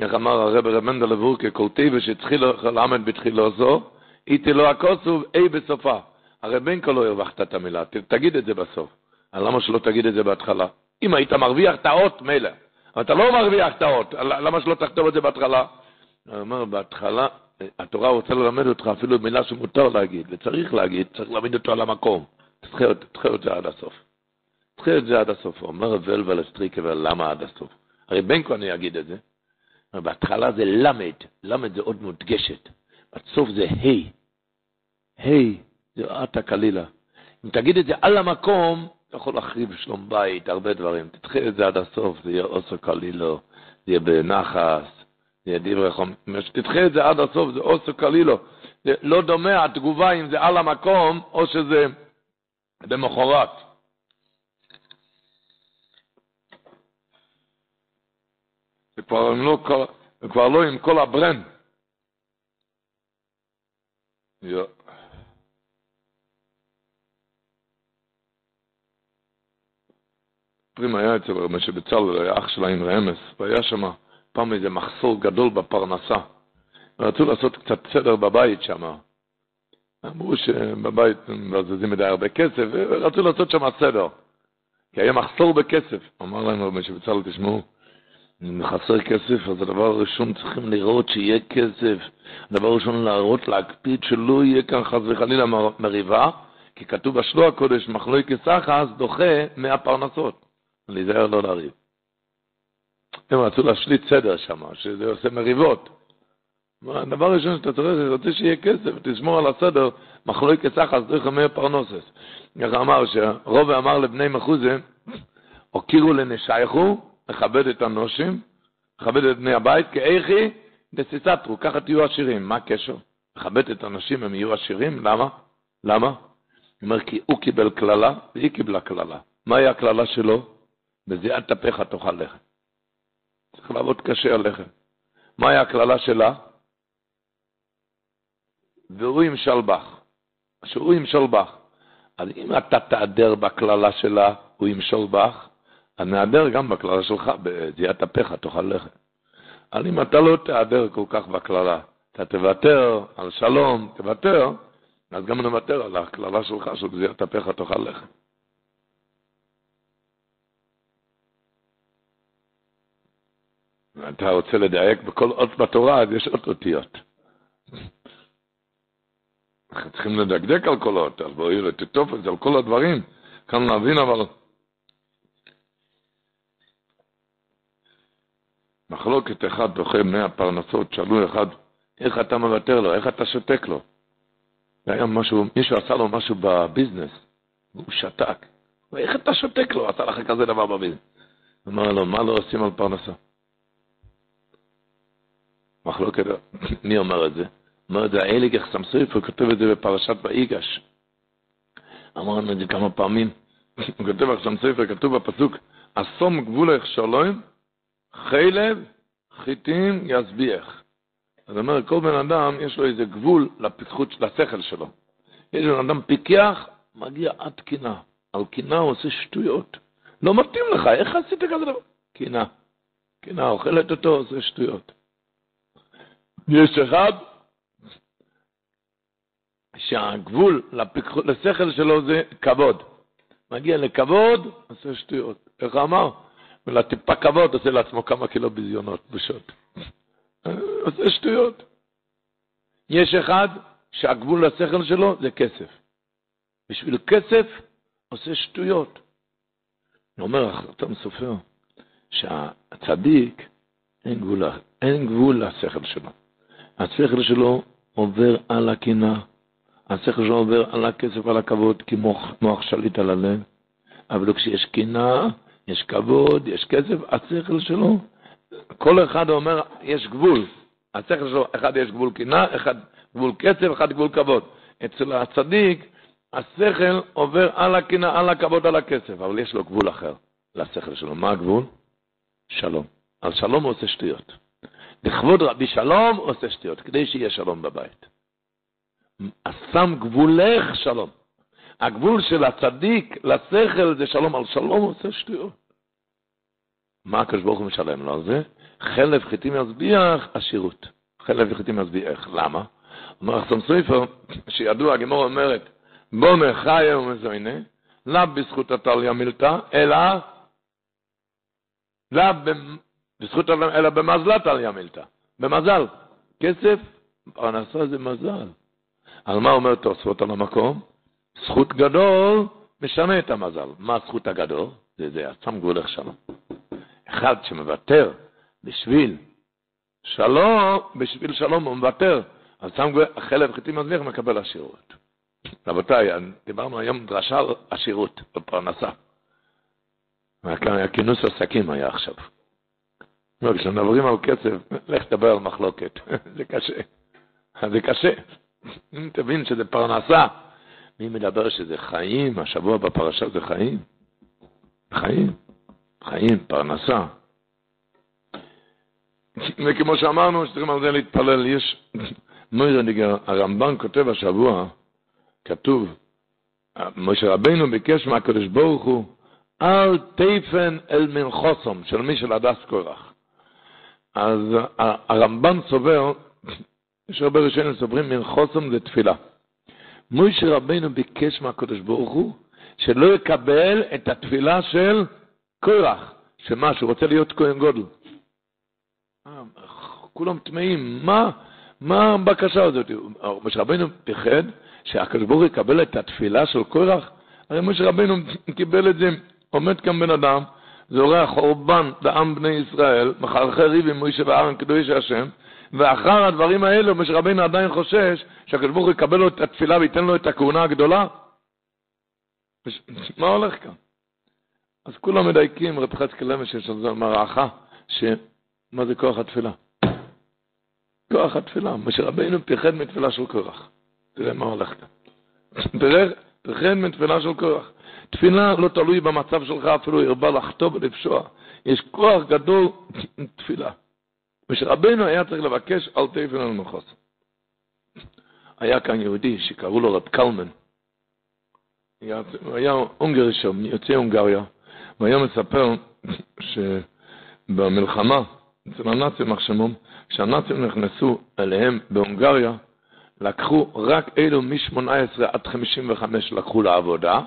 איך אמר הרב רב מנדל לבורקה, כל טבע שהתחילו למד בתחילו זו, איתי לו הכוסוב, אי בסופה. הרי בין כה לא הרווחת את המילה, תגיד את זה בסוף. למה שלא תגיד את זה בהתחלה? אם היית מרוויח את האות, מילא. אבל אתה לא מרוויח את האות, למה שלא תכתוב את זה בהתחלה? הוא אומר, בהתחלה, התורה רוצה ללמד אותך אפילו מילה שמותר להגיד, וצריך להגיד, צריך להעמיד אותו על המקום. תדחה את זה עד הסוף. תדחה את זה עד הסוף. אומר ול ולסטריקה, למה עד הסוף? הרי כה אני אגיד את זה. בהתחלה זה למד, למד זה עוד מודגשת. בסוף זה ה', ה' זה עתה קלילה. אם תגיד את זה על המקום, יכול להחריב שלום בית, הרבה דברים. תדחה את זה עד הסוף, זה יהיה אוסו קלילו, זה יהיה בנחס, זה יהיה דברי חום. תדחה את זה עד הסוף, זה אוסו קלילו. זה לא דומה התגובה אם זה על המקום, או שזה למחרת. זה כבר לא, כבר לא עם כל הברן. Ja. פרימה היה אצל רבי שבצלאל, היה אח שלה עם רמס, והיה שם פעם איזה מחסור גדול בפרנסה. ורצו לעשות קצת סדר בבית שם. אמרו שבבית מבזזים מדי הרבה כסף, ורצו לעשות שם סדר. כי היה מחסור בכסף. אמר להם רבי שבצלאל, תשמעו, אם חסר כסף, אז הדבר הראשון צריכים לראות שיהיה כסף. הדבר הראשון להראות, להקפיד שלא יהיה כאן חס וחלילה מריבה, כי כתוב בשלו הקודש, מחלוי כסחס דוחה מהפרנסות. להיזהר לא לריב. הם רצו להשליט סדר שם, שזה עושה מריבות. הדבר הראשון שאתה צריך, אתה רוצה שיהיה כסף, תשמור על הסדר, מחלוי כסחס דוחה מהפרנסות. איך אמר, שרוב אמר לבני מחוזה, הוקירו לנשייכו, לכבד את הנושים, לכבד את בני הבית, כאיכי דסיסטרו, ככה תהיו עשירים. מה הקשר? לכבד את הנשים, הם יהיו עשירים? למה? למה? הוא אומר, כי הוא קיבל קללה והיא קיבלה קללה. מהי הקללה שלו? בזיעת אפיך תאכל לחם. צריך לעבוד קשה על לחם. מהי הקללה שלה? והוא ימשל בך. שהוא ימשול בך. אז אם אתה תעדר בקללה שלה, הוא ימשול בך, הנעדר גם בקללה שלך, בזיעת אפיך תאכל לחם. אבל אם אתה לא תעדר כל כך בקללה, אתה תוותר על שלום, תוותר, אז גם נוותר על הקללה שלך של בזיעת אפיך תאכל לחם. אתה רוצה לדייק בכל אות בתורה, אז יש עוד אותיות. אנחנו צריכים לדקדק על כל אות, אז בואי זה על כל הדברים. כאן להבין אבל... מחלוקת אחד דוחה מאה פרנסות, שאלו אחד, איך אתה מוותר לו, איך אתה שותק לו? היה משהו, מישהו עשה לו משהו בביזנס, והוא שתק. איך אתה שותק לו, עשה לך כזה דבר בביזנס? אמר לו, מה לא עושים על פרנסה? מחלוקת, מי אומר את זה? אומר את זה האליגך סמסויף, הוא כותב את זה בפרשת באיגש. אמרנו את זה כמה פעמים. הוא כותב עכשיו ספר, כתוב בפסוק, אסום גבולך שלום, חלב חיטים יסביח. זאת אומרת, כל בן אדם יש לו איזה גבול לפיקחות, לשכל שלו. יש בן אדם פיקח, מגיע עד קינה. על קינה הוא עושה שטויות. לא מתאים לך, איך עשית כזה דבר? קינה. קינה אוכלת אותו, עושה שטויות. יש אחד שהגבול לשכל שלו זה כבוד. מגיע לכבוד, עושה שטויות. איך אמר? ולטיפה כבוד עושה לעצמו כמה קילו ביזיונות, בושות. <laughs> עושה שטויות. יש אחד שהגבול לשכל שלו זה כסף. בשביל כסף עושה שטויות. אומר החתם סופר שהצדיק אין גבול, אין גבול לשכל שלו. השכל שלו עובר על הקינה, השכל שלו עובר על הכסף, על הכבוד, כמו מוח שליט על הלב. אבל כשיש קינה, יש כבוד, יש כסף, השכל שלו, כל אחד אומר, יש גבול. השכל שלו, אחד יש גבול קינה, אחד גבול כסף, אחד גבול כבוד. אצל הצדיק, השכל עובר על הקינה, על הכבוד, על הכסף, אבל יש לו גבול אחר לשכל שלו. מה הגבול? שלום. על שלום הוא עושה שטויות. לכבוד רבי שלום עושה שטויות, כדי שיהיה שלום בבית. שם גבולך שלום. הגבול של הצדיק לשכל זה שלום, על שלום עושה שטויות. מה הקדוש ברוך הוא משלם לו על זה? חלף חיטים יזביח עשירות. חלף חיטים יזביח. למה? אומר אחסום סופר, שידוע, הגמור אומרת, בונה חיה ומזוינה, לאו בזכות הטליה מילתא, אלא לאו בזכות אלא במזלת טליה מילתא. במזל. כסף, פרנסה זה מזל. על מה אומר תוספות על המקום? זכות גדול משנה את המזל. מה הזכות הגדול? זה זה, עצם גבולך שלום. אחד שמוותר בשביל שלום, בשביל שלום הוא מוותר, אז שם חלב חיטים מזליח מקבל עשירות. רבותיי, דיברנו היום דרשה על עשירות, בפרנסה. היה כינוס עסקים היה עכשיו. לא, כשמדברים על כסף, לך תדבר על מחלוקת, <laughs> זה קשה. זה קשה. אם תבין שזה פרנסה, מי מדבר שזה חיים, השבוע בפרשה זה חיים? חיים, חיים, פרנסה. וכמו שאמרנו, שצריכים על זה להתפלל, יש, <laughs> מוירניגר, הרמב"ן כותב השבוע, כתוב, משה רבינו ביקש מהקדוש ברוך הוא, אל תפן אל מנחוסום, של מי של הדס קורח. אז הרמב"ן סובר, יש הרבה ראשונים סוברים, מנחוסום זה תפילה. מוישה רבינו ביקש מהקדוש ברוך הוא שלא יקבל את התפילה של קורח, שמה, שהוא רוצה להיות כהן גודל. אה, כולם טמאים, מה, מה הבקשה הזאת? משה רבינו פחד שהקדוש ברוך הוא יקבל את התפילה של קורח? הרי משה רבינו קיבל את זה, עומד כאן בן אדם, זורע חורבן לעם בני ישראל, מחרחר ריב עם מוישה וארן קדוש השם, ואחר הדברים האלו, משה רבינו עדיין חושש שהקדוש ברוך הוא יקבל לו את התפילה וייתן לו את הכהונה הגדולה. מה הולך כאן? אז כולם מדייקים, רב חצקי למש יש על זה מערכה, שמה זה כוח התפילה? כוח התפילה. משה רבינו פיחד מתפילה של כוח. תראה מה הולך כאן. <laughs> פיחד מתפילה של כוח. תפילה לא תלוי במצב שלך, אפילו הרבה לחטוא ולפשוע. יש כוח גדול תפילה. ושרבנו היה צריך לבקש אל תפן על מחוס. היה כאן יהודי שקראו לו רב קלמן. הוא היה הונגרי שם, יוצא הונגריה, והיה מספר שבמלחמה אצל הנאצים מחשמום, כשהנאצים נכנסו אליהם בהונגריה, לקחו רק אלו מ-18 עד 55 לקחו לעבודה,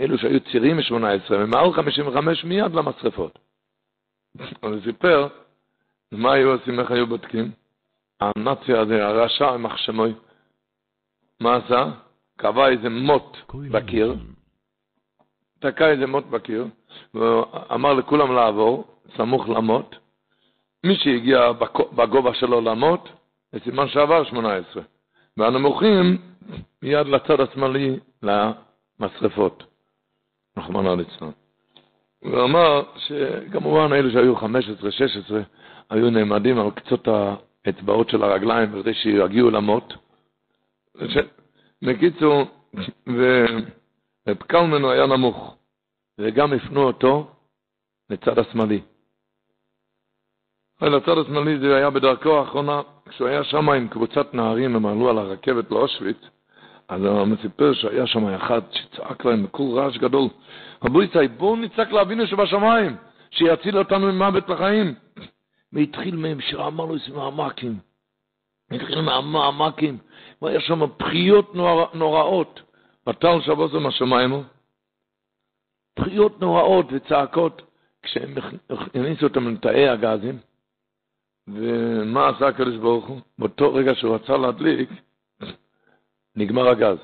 אלו שהיו צירים מ-18 ומעל 55 מיד למשרפות. <laughs> אז הוא סיפר מה היו עושים, איך היו בודקים? הנאצי הזה, הרשע, עם מחשמוי, מה עשה? קבע איזה מוט בקיר, תקע איזה מוט בקיר, ואמר לכולם לעבור, סמוך למוט. מי שהגיע בגובה שלו למוט, זה סימן שעבר 18. והנמוכים, מיד לצד השמאלי, למשרפות. רחמנא ליצלן. אמר שכמובן אלו שהיו 15, 16, היו נעמדים על קצות האצבעות של הרגליים כדי שיגיעו למות. בקיצור, ופקלמן הוא היה נמוך, וגם הפנו אותו לצד השמאלי. לצד השמאלי זה היה בדרכו האחרונה, כשהוא היה שם עם קבוצת נערים, הם עלו על הרכבת לאושוויץ, אז הוא מסיפר שהיה שם אחד שצעק להם בקול רעש גדול, רבו יצאי, בואו נצעק לאבינו שבשמיים, שיציל אותנו ממוות לחיים. והתחיל מהם שאמר לו איזה מעמקים. התחיל מהמעמקים, והיה שם בחיות נורא, נוראות. בטל שבוסו מהשמיים, בחיות נוראות וצעקות, כשהם הכניסו אותם לתאי הגזים, ומה עשה הקדוש ברוך הוא? באותו רגע שהוא רצה להדליק, נגמר הגז.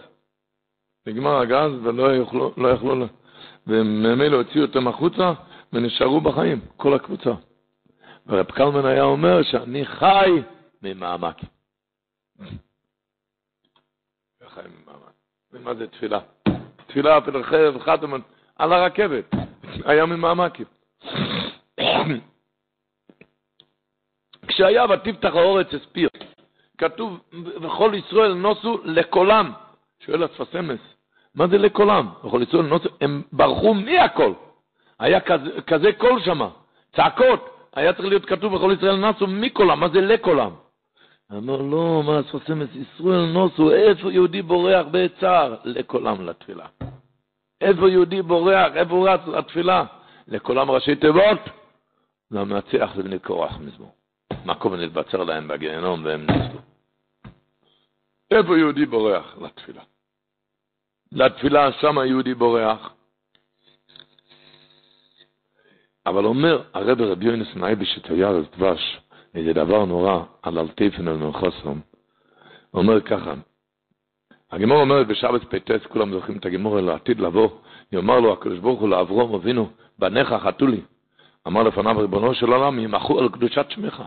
נגמר הגז ולא יכלו, לא יכלו, וממילא הוציאו אותם החוצה ונשארו בחיים, כל הקבוצה. ורב קלמן היה אומר שאני חי ממעמק. <coughs> ומה זה תפילה? תפילה חרב חתום על הרכבת, <coughs> היה ממעמקים. <coughs> כשהיה ותפתח האורץ הספיר, כתוב וכל ישראל נוסו לקולם. שואל הספסמס, מה זה לקולם? וכל ישראל נוסו, הם ברחו מהכל. היה כזה, כזה קול שמה, צעקות. היה צריך להיות כתוב בכל ישראל נסו מקולם, מה זה לקולם? אמר, לא, מה את ישראל נוסו, איפה יהודי בורח בצער? לקולם לתפילה. איפה יהודי בורח? איפה הוא רץ לתפילה? לקולם ראשי תיבות? והמנצח זה בני קורח מזמור. מקום נתבצר להם בגיהנום והם ניסו. איפה יהודי בורח? לתפילה. לתפילה, שם היהודי בורח. אבל אומר הרב רבי יונס נייביש את הירס דבש, איזה דבר נורא, על אלטיפן הוא אומר ככה, הגמור אומרת בשבת פטס, כולם זוכרים את הגמור לעתיד לבוא, יאמר לו הקדוש ברוך הוא לאברום אבינו, בניך חטאו לי. אמר לפניו ריבונו של עולם, ימחו על קדושת שמך.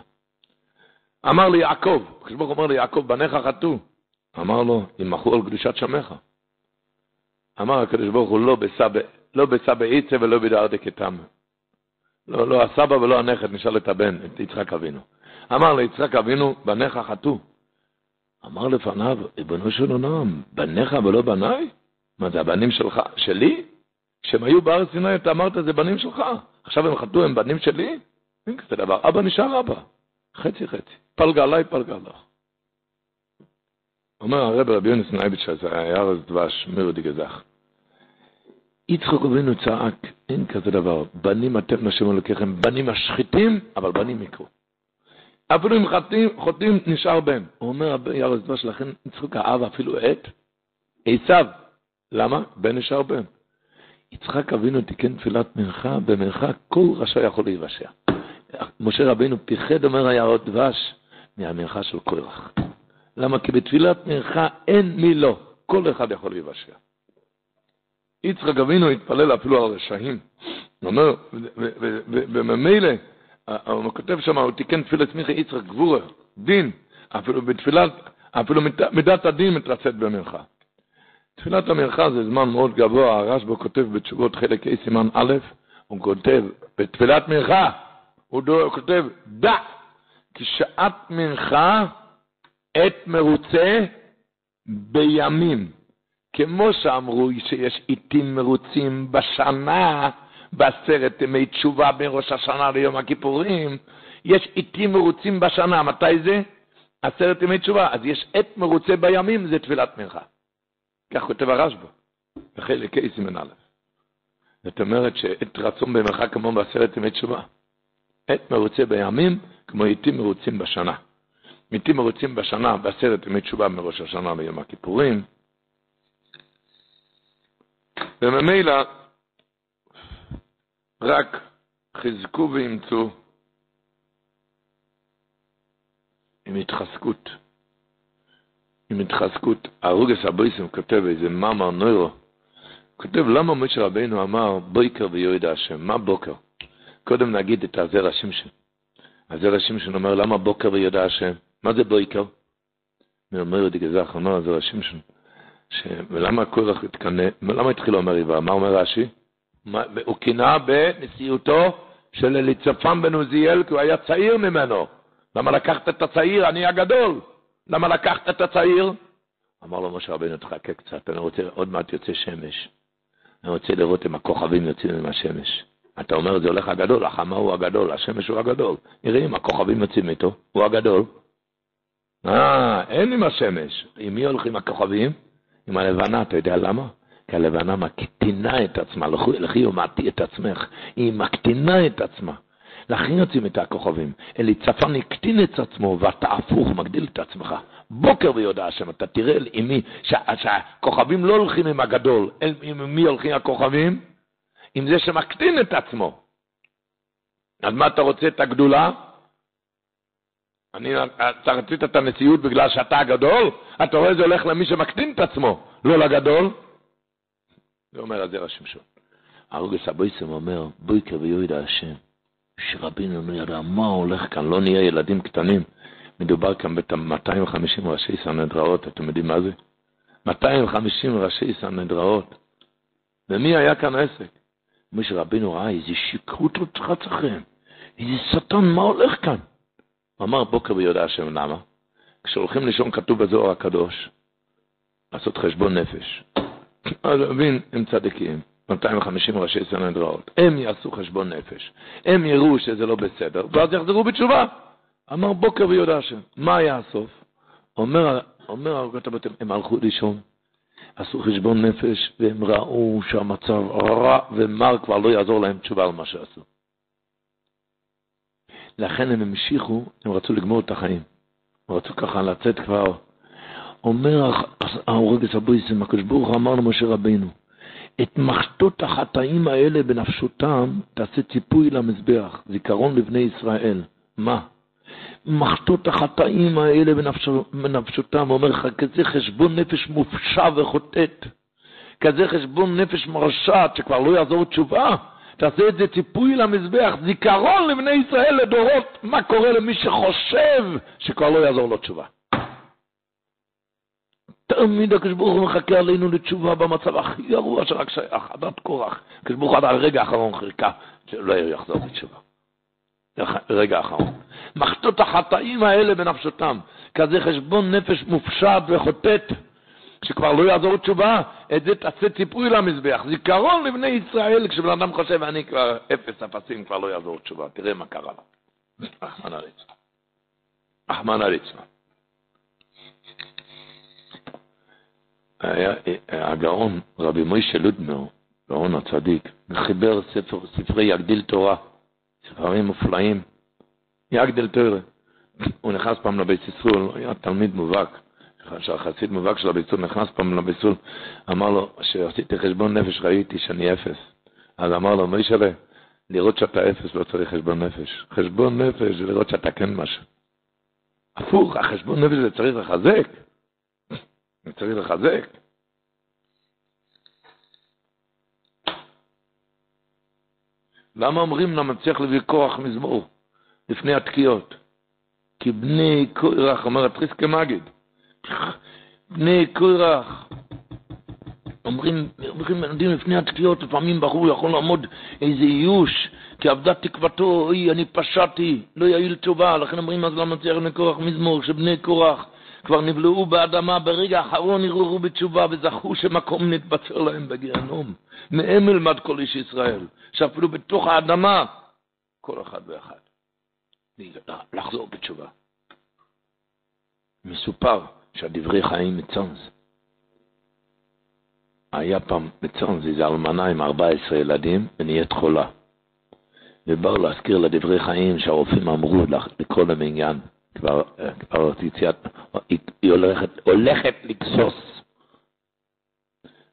אמר לי יעקב, הקדוש ברוך הוא אומר ליעקב, בניך חטאו. אמר לו, ימחו על קדושת שמך. אמר הקדוש ברוך הוא, לא בסבא, לא בסבא ולא בדארדה כתם. לא, לא הסבא ולא הנכד, נשאל את הבן, את יצחק אבינו. אמר ליצחק אבינו, בניך חטאו. אמר לפניו, ריבונו של עולם, בניך ולא בניי? מה זה הבנים שלך, שלי? כשהם היו בארץ סיני אתה אמרת זה בנים שלך, עכשיו הם חטאו, הם בנים שלי? אין כזה דבר, אבא נשאר אבא, חצי חצי, פלגה עליי, פלגה לך. אומר הרב רבי יונס נייביץ' זה היה ארז דבש, מירודי גזח. יצחק אבינו צעק, אין כזה דבר, בנים אתם נשם אלוקיכם, בנים משחיתים, אבל בנים יקרו. אפילו אם חוטאים, חוטאים נשאר בן. הוא אומר, ירס דבש, לכן יצחק האב אפילו את עשיו. למה? בן נשאר בן. יצחק אבינו תיקן תפילת מנחה, במנחה כל רשע יכול להיוושע. משה רבינו פיחד, אומר היערות דבש, מהמנחה של קורח. למה? כי בתפילת מנחה אין מי לא, כל אחד יכול להיוושע. יצחק אבינו התפלל אפילו על רשעים. הוא אומר, וממילא, הוא כותב שם, הוא תיקן תפילת מיכה יצחק גבורה, דין, אפילו בתפילת, אפילו מידת הדין מתרצת במנחה. תפילת המנחה זה זמן מאוד גבוה, הרשב"א כותב בתשובות חלק ה' סימן א', הוא כותב, בתפילת מנחה, הוא כותב, דע, כי שעת מנחה עת מרוצה בימים. כמו שאמרו שיש עיתים מרוצים בשנה, בעשרת ימי תשובה בין ראש השנה ליום הכיפורים, יש עיתים מרוצים בשנה, מתי זה? עשרת ימי תשובה. אז יש עת מרוצה בימים, זה תפילת מנחה. כך כותב הרשב"א, בחלק ה' סימן א'. זאת אומרת שעת רצון במרחק כמו בעשרת ימי תשובה. עת מרוצה בימים, כמו עיתים מרוצים בשנה. עיתים מרוצים בשנה, בעשרת ימי תשובה מראש השנה ליום הכיפורים. וממילא רק חזקו ואימצו עם התחזקות. עם התחזקות. הרוגס הבויסם כותב איזה מאמר נוירו, כותב למה משה רבינו אמר בויקר ויועד השם, מה בוקר? קודם נגיד את הזר השמשון. הזר השמשון אומר למה בוקר ויודע השם? מה זה בויקר? אני אומר את גזח, אומר הזר השמשון, ולמה כוח התקנא, למה התחיל אומר? מה אומר רש"י? הוא קינה בנשיאותו של אליצפן בן עוזיאל, כי הוא היה צעיר ממנו. למה לקחת את הצעיר? אני הגדול. למה לקחת את הצעיר? אמר לו משה רבינו, תחכה קצת, אני רוצה, עוד מעט יוצא שמש. אני רוצה לראות אם הכוכבים יוצאים עם השמש. אתה אומר, זה הולך הגדול, החמה הוא הגדול, השמש הוא הגדול. נראה אם הכוכבים יוצאים איתו, הוא הגדול. אה, אין עם השמש. עם מי הולכים הכוכבים? עם הלבנה, אתה יודע למה? כי הלבנה מקטינה את עצמה, לכי ומעטי את עצמך, היא מקטינה את עצמה. לכן יוצאים את הכוכבים. אליצפן הקטין את עצמו, ואתה הפוך, מגדיל את עצמך. בוקר ויודע השם, אתה תראה עם מי, שהכוכבים לא הולכים עם הגדול, עם מי הולכים הכוכבים? עם זה שמקטין את עצמו. אז מה אתה רוצה את הגדולה? אני, אתה רצית את הנשיאות בגלל שאתה הגדול? אתה רואה זה הולך למי שמקטין את עצמו, לא לגדול? זה אומר על זה השמשון. הרוגס הבויסם אומר, בויקר ויועידה השם. שרבינו לא ידע מה הולך כאן, לא נהיה ילדים קטנים. מדובר כאן ב-250 ראשי סנהדראות, אתם יודעים מה זה? 250 ראשי סנהדראות. ומי היה כאן עסק? משה רבינו ראה איזה שכרות רצח אחריהם, איזה שטן, מה הולך כאן? אמר בוקר ויודע השם למה? כשהולכים לישון כתוב בזוהר הקדוש, לעשות חשבון נפש. <clears throat> אז מבין, הם צדיקים. 250 ראשי סנהדראות, הם יעשו חשבון נפש, הם יראו שזה לא בסדר, ואז יחזרו בתשובה. אמר בוקר ויודע השם. מה היה הסוף? אומר, אומר הרגת הבתים, הם הלכו לישון, עשו חשבון נפש, והם ראו שהמצב רע ומר, כבר לא יעזור להם תשובה על מה שעשו. לכן הם המשיכו, הם רצו לגמור את החיים. הם רצו ככה לצאת כבר. אומר האורגס הבויסם, הקדוש ברוך הוא אמר למשה רבינו, את מחטות החטאים האלה בנפשותם תעשה ציפוי למזבח, זיכרון לבני ישראל. מה? מחטות החטאים האלה בנפשותם, אומר לך, כזה חשבון נפש מופשע וחוטאת, כזה חשבון נפש מרשעת שכבר לא יעזור תשובה, תעשה את זה ציפוי למזבח, זיכרון לבני ישראל לדורות, מה קורה למי שחושב שכבר לא יעזור לו תשובה. תמיד הקדוש ברוך הוא מחכה עלינו לתשובה במצב הכי גרוע שרק שייך, עדת קורח. הקדוש ברוך הוא עד הרגע האחרון חיכה שלא יחזור בתשובה. רגע האחרון. מחטות החטאים האלה בנפשותם, כזה חשבון נפש מופשט וחוטאת, שכבר לא יעזור תשובה, את זה תעשה ציפוי למזבח. זיכרון לבני ישראל, כשבן אדם חושב, אני כבר אפס אפסים, כבר לא יעזור תשובה. תראה מה קרה לה. אחמנא ליצמן. אחמנא ליצמן. הגאון, רבי מוישה לודמר, גאון הצדיק, חיבר ספר, ספרי יגדיל תורה, ספרים מופלאים, יגדיל תורה. הוא נכנס פעם לבית ישראל, היה תלמיד מובהק, שהחסיד מובהק של ישראל נכנס פעם ישראל, אמר לו, כשעשיתי חשבון נפש ראיתי שאני אפס. אז אמר לו, מוישלה, לראות שאתה אפס לא צריך חשבון נפש. חשבון נפש זה לראות שאתה כן משהו. הפוך, החשבון נפש זה צריך לחזק. צריך לחזק. למה אומרים למצליח להביא כוח מזמור לפני התקיעות? כי בני קורח, אומר התריסקי מגיד, בני קורח, אומרים, אומרים ילדים לפני התקיעות, לפעמים בחור יכול לעמוד איזה איוש, כי עבדה תקוותו, אוי, אני פשעתי, לא יעיל תשובה, לכן אומרים אז למה צריך בני קורח מזמור, שבני קורח כבר נבלעו באדמה, ברגע האחרון ערערו בתשובה וזכו שמקום נתבצר להם בגיהנום. מהם ילמד כל איש ישראל, שאפילו בתוך האדמה, כל אחד ואחד, לחזור בתשובה. מסופר שהדברי חיים מצאנז. היה פעם מצאנז איזו אלמנה עם 14 ילדים ונהיית חולה. ובאו להזכיר לדברי חיים שהרופאים אמרו לכל המניין. כבר, כבר יציאת, היא, הולכת, הולכת לגסוס.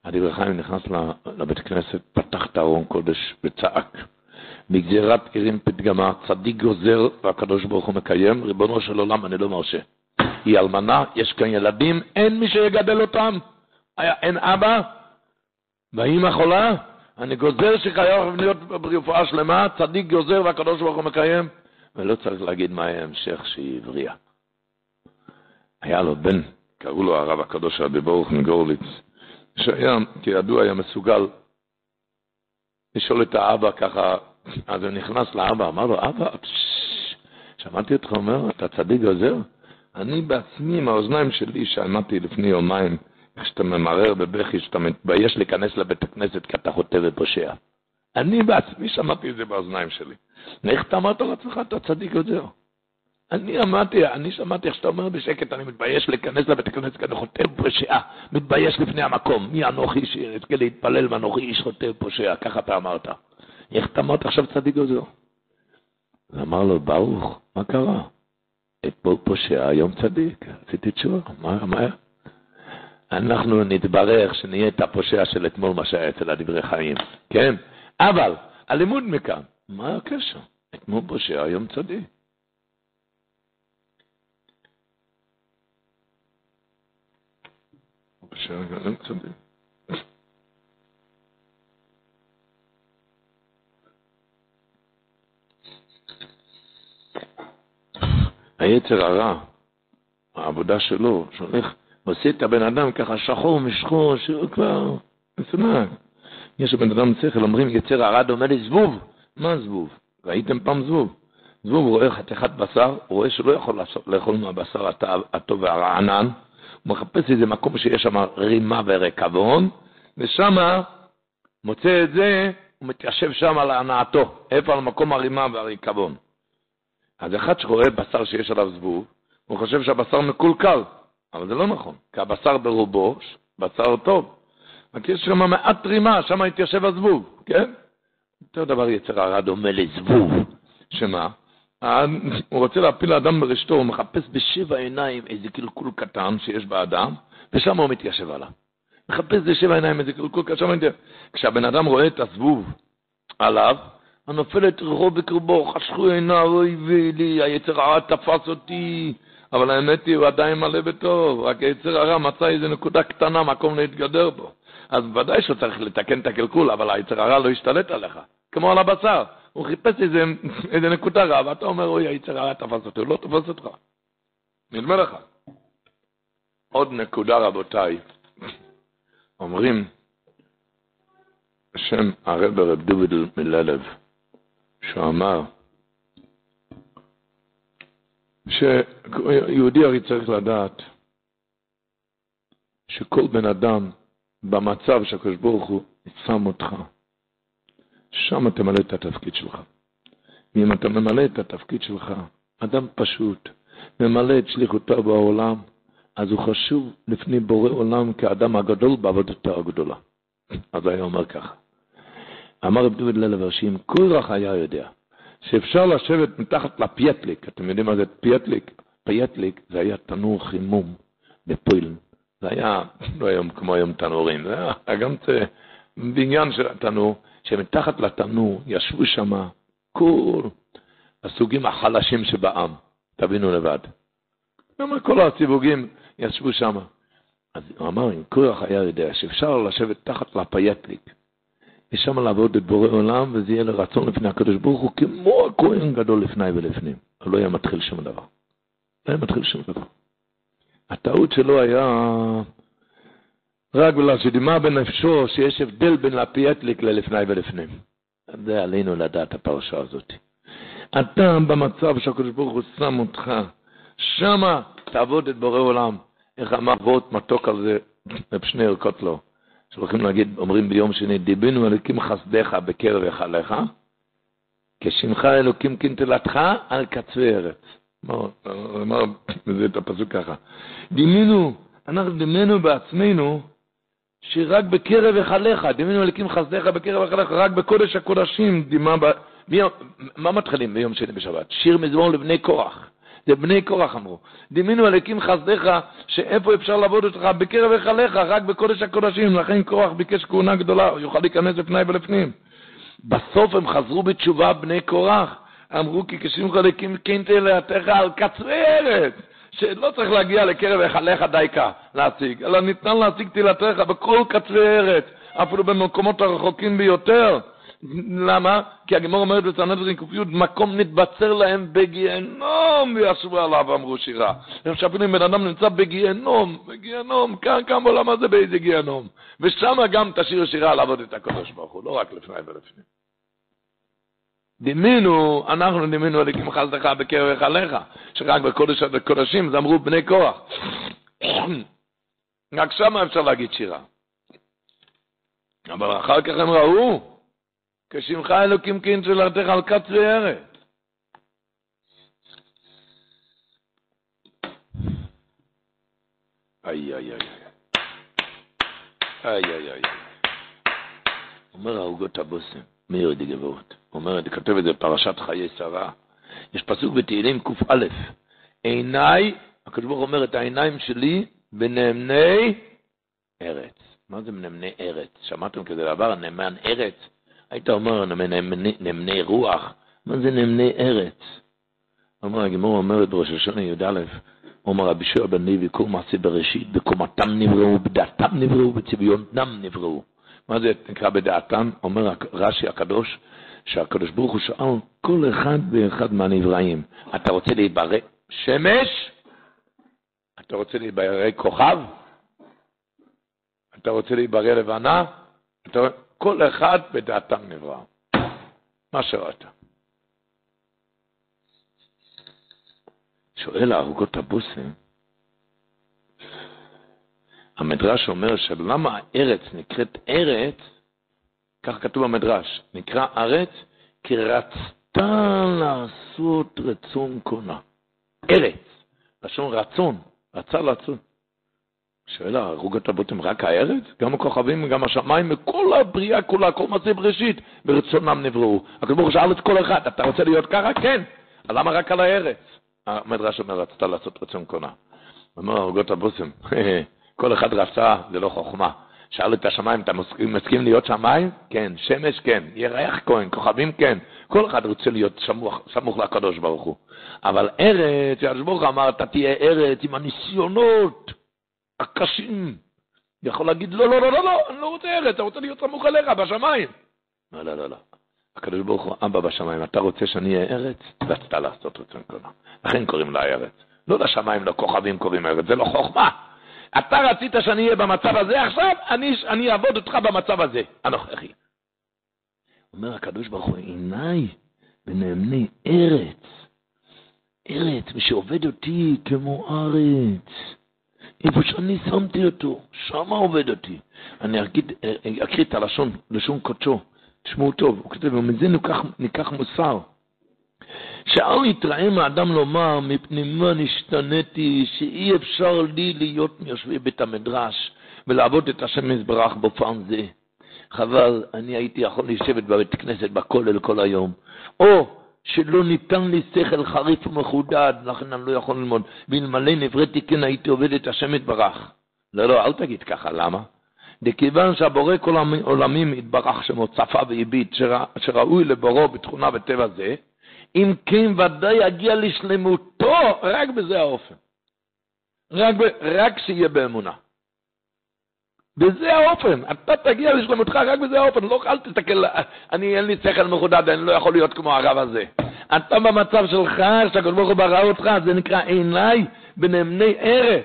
הדברי חיים נכנס לבית כנסת, פתח את הארון קודש וצעק. מגזירת עירים פתגמה, צדיק גוזר והקדוש ברוך הוא מקיים, ריבונו של עולם, אני לא מרשה. היא אלמנה, יש כאן ילדים, אין מי שיגדל אותם. היה, אין אבא, והאימא חולה, אני גוזר שחייב להיות ברפואה שלמה, צדיק גוזר והקדוש ברוך הוא מקיים. ולא צריך להגיד מה ההמשך שהיא הבריאה. היה לו בן, קראו לו הרב הקדוש רבי ברוך מגורליץ, שהיה, כידוע, היה מסוגל לשאול את האבא ככה, אז הוא נכנס לאבא, אמר לו, אבא, שמעתי אותך אומר, אתה צדיק גוזר? אני בעצמי, עם האוזניים שלי, שמעתי לפני יומיים, איך שאתה ממרר בבכי, שאתה מתבייש להיכנס לבית הכנסת כי אתה חוטא ופושע. אני בעצמי שמעתי את זה באוזניים שלי. איך אתה אמרת לעצמך, אתה צדיק יותר? אני אמרתי, אני שמעתי איך שאתה אומר בשקט, אני מתבייש להיכנס לבית הכנסת כי אני חוטא פושע, מתבייש לפני המקום. מי אנוכי שיזכה להתפלל ואנוכי איש חוטא פושע, ככה אתה אמרת. איך אתה אמרת עכשיו צדיק יותר? אמר לו, ברוך, מה קרה? פושע, היום צדיק, עשיתי תשובה, מה, מה? אנחנו נתברך שנהיה את הפושע של אתמול, מה שהיה אצל הדברי חיים, כן? אבל הלימוד מכאן, מה הקשר? אתמול פושע, היום צדיק. פושע, היום צדיק. היצר הרע, העבודה שלו, שהולך, עושה את הבן אדם ככה שחור משחור, שהוא כבר מסונק. יש לבן אדם שכל, אומרים יצר הרע דומה לזבוב. מה זבוב? ראיתם פעם זבוב? זבוב רואה חתיכת בשר, הוא רואה שהוא לא יכול לאכול מהבשר הטוב והרענן, הוא מחפש איזה מקום שיש שם רימה וריקבון, ושם מוצא את זה, הוא מתיישב שם על הנעתו, איפה על מקום הרימה והריקבון. אז אחד שרואה בשר שיש עליו זבוב, הוא חושב שהבשר מקולקל, אבל זה לא נכון, כי הבשר ברובו בשר טוב. רק יש שם מעט טרימה, שם התיישב הזבוב, כן? אותו דבר יצר הרע דומה לזבוב, שמה? הוא רוצה להפיל לאדם ברשתו, הוא מחפש בשבע עיניים איזה קלקול קטן שיש באדם, ושם הוא מתיישב עליו. מחפש בשבע עיניים איזה קלקול קטן, כשהבן אדם רואה את הזבוב עליו, הנופלת רחוב בקרבו, חשכו עיניו, אוי ולי, היצר הרע תפס אותי, אבל האמת היא, הוא עדיין מלא בטוב, רק היצר הרע מצא איזה נקודה קטנה, מקום להתגדר בו. אז בוודאי שהוא צריך לתקן את הקלקול, אבל היצר הרע לא ישתלט עליך, כמו על הבשר. הוא חיפש איזה, איזה נקודה רע, ואתה אומר, אוי, היצר הרע תפס אותו, לא תפס אותך. נדמה לך. עוד נקודה, רבותיי. אומרים, בשם הרב רב דוד מללב, שהוא אמר, שיהודי הרי צריך לדעת שכל בן אדם במצב שהקדוש ברוך הוא שם אותך, שם תמלא את התפקיד שלך. ואם אתה ממלא את התפקיד שלך, אדם פשוט, ממלא את שליחותו בעולם, אז הוא חשוב לפני בורא עולם כאדם הגדול בעבודתו הגדולה. אז היה אומר ככה. אמר רב דוד לעלובר שאם קורח היה יודע שאפשר לשבת מתחת לפייטליק, אתם יודעים מה זה פייטליק? פייטליק זה היה תנור חימום בפוילן. זה היה, לא היום כמו היום תנורים, זה היה גם בניין של התנור, שמתחת לתנור ישבו שם כל הסוגים החלשים שבעם, תבינו לבד. כל הסיווגים ישבו שם. אז הוא אמר, אם כוח היה יודע שאפשר לשבת תחת לפייטליק, ושם לעבוד את בורא עולם, וזה יהיה לרצון לפני הקדוש ברוך הוא, כמו הכהן גדול לפני ולפנים. לא היה מתחיל שום דבר. לא היה מתחיל שום דבר. הטעות שלו היה רק בגלל שדימה בנפשו שיש הבדל בין לפייטליק ללפני ולפנים. זה עלינו לדעת הפרשה הזאת. אתה במצב שהקדוש ברוך הוא שם אותך, שמה תעבוד את בורא עולם. איך אמר וורט מתוק על זה, רב שניאור קוטלו, שהולכים להגיד, אומרים ביום שני, דיבינו אלוקים חסדך בקרב היכליך, כשמך אלוקים קנטלתך על קצווי ארץ. אמר בזה את הפסוק ככה. דימינו, אנחנו דימינו בעצמנו, שרק בקרב היכליך, דימינו אלוקים חסדך בקרב היכליך, רק בקודש הקודשים דימה, ב... מה מתחילים ביום שני בשבת? שיר מזמור לבני קורח. זה בני קורח אמרו. דימינו אלוקים חסדיך, שאיפה אפשר לעבוד אותך? בקרב היכליך, רק בקודש הקודשים. לכן קורח ביקש כהונה גדולה, הוא יוכל להיכנס לפני ולפנים. בסוף הם חזרו בתשובה בני קורח. אמרו כי כשמך אלוקים כן תלתך על קצרי ארץ. שלא צריך להגיע לקרב היכליך דייקה להשיג, אלא ניתן להשיג תהילתך בכל קצרי ארץ, אפילו במקומות הרחוקים ביותר. למה? כי הגמור אומרת בסנהדרין ק"י, מקום נתבצר להם בגיהנום, וישבו עליו ואמרו שירה. שאפילו אם בן אדם נמצא בגיהנום, בגיהנום, כאן, כאן בעולם הזה באיזה גיהנום. ושם גם תשאיר שירה לעבוד את הקדוש ברוך הוא, לא רק לפני ולפנים. דימינו, אנחנו דימינו אליקים חסדך בקרב היכליך, שרק בקודש הקודשים זה אמרו בני כוח. רק שם אפשר להגיד שירה. אבל אחר כך הם ראו כשמך אלוקים כן תפילתך על כת וארץ. איי, איי, איי. איי, איי, איי. אומר העוגות הבושם, מאיר די. אומר, כותב את זה בפרשת חיי שרה. יש פסוק בתהילים קא, עיניי, הקדוש ברוך אומר את העיניים שלי בנאמני ארץ. מה זה נאמני ארץ? שמעתם כזה דבר, נאמן ארץ? היית אומר נאמני רוח, מה זה נאמני ארץ? אומר הגמור אומרת בראש השונה י"א, אומר רבי שועה בן לוי, כל מעשה בראשית, בקומתם נבראו, בדעתם נבראו, בצביונם נבראו. מה זה נקרא בדעתם? אומר רש"י הקדוש, שהקדוש ברוך הוא שאל כל אחד ואחד מהנבראים, אתה רוצה להיברא שמש? אתה רוצה להיברא כוכב? אתה רוצה להיברא לבנה? אתה... כל אחד בדעתם נברא. מה שראית. שואל הערוגות הבוסים, המדרש אומר שלמה הארץ נקראת ארץ, כך כתוב במדרש, נקרא ארץ כי רצ, רצתה לעשות רצון קונה. ארץ, לשון רצון, רצה לעשות. שואל הרוגות הבוטים, רק הארץ? גם הכוכבים, גם השמיים, וכל הבריאה כולה, כל מעשה בראשית, ברצונם נבראו. הקדוש ברוך הוא שאל את כל אחד, אתה רוצה להיות ככה? כן. למה רק על הארץ? המדרש אומר, רצתה לעשות רצון קונה. אומר הרוגות הבוטים, <laughs> כל אחד רצה, זה לא חוכמה. שאל את השמיים, אתה מסכים, להיות שמיים? כן. שמש? כן. ירח כהן, כוכבים? כן. כל אחד רוצה להיות סמוך, סמוך לקדוש ברוך הוא. אבל ארץ, הקדוש ברוך אמר, אתה תהיה ארץ עם הניסיונות הקשים. יכול להגיד, לא, לא, לא, לא, לא, אני לא רוצה ארץ, אני רוצה להיות סמוך אליך, בשמיים. לא, לא, לא, לא. הקדוש ברוך הוא, אבא בשמיים, אתה רוצה שאני אהיה ארץ? רצית לעשות רצון קודם. לכן קוראים לה ארץ. לא לשמיים, לכוכבים קוראים ארץ, זה לא חוכמה. אתה רצית שאני אהיה במצב הזה, עכשיו אני, אני אעבוד אותך במצב הזה, הנוכחי. אומר הקדוש ברוך הוא, עיניי בנאמני ארץ, ארץ, ושעובד אותי כמו ארץ. איפה שאני שמתי אותו, שם עובד אותי. אני אגיד, אקריא את הלשון, לשון קודשו, תשמעו טוב, הוא כותב, ומזה ניקח, ניקח מוסר. שאל יתרעם האדם לומר, מפני מה נשתניתי, שאי אפשר לי להיות מיושבי בית המדרש ולעבוד את השם יזברך בפעם זה. חבל, אני הייתי יכול לשבת בבית כנסת בכולל כל היום. או שלא ניתן לי שכל חריף ומחודד, לכן אני לא יכול ללמוד. ואלמלא נבראתי כן הייתי עובד את השם יתברך. לא, לא, אל תגיד ככה, למה? דכיוון שהבורא כל העולמים יתברך שמו צפה והביט, שראוי לבורו בתכונה וטבע זה, אם כן ודאי יגיע לשלמותו רק בזה האופן. רק, רק שיהיה באמונה. בזה האופן, אתה תגיע לשלמותך רק בזה האופן, לא אל תסתכל, אני אין לי שכל מחודד, אני לא יכול להיות כמו הרב הזה. אתה במצב שלך, שהקדוש ברוך הוא ברא אותך, זה נקרא עיניי בנאמני ארץ.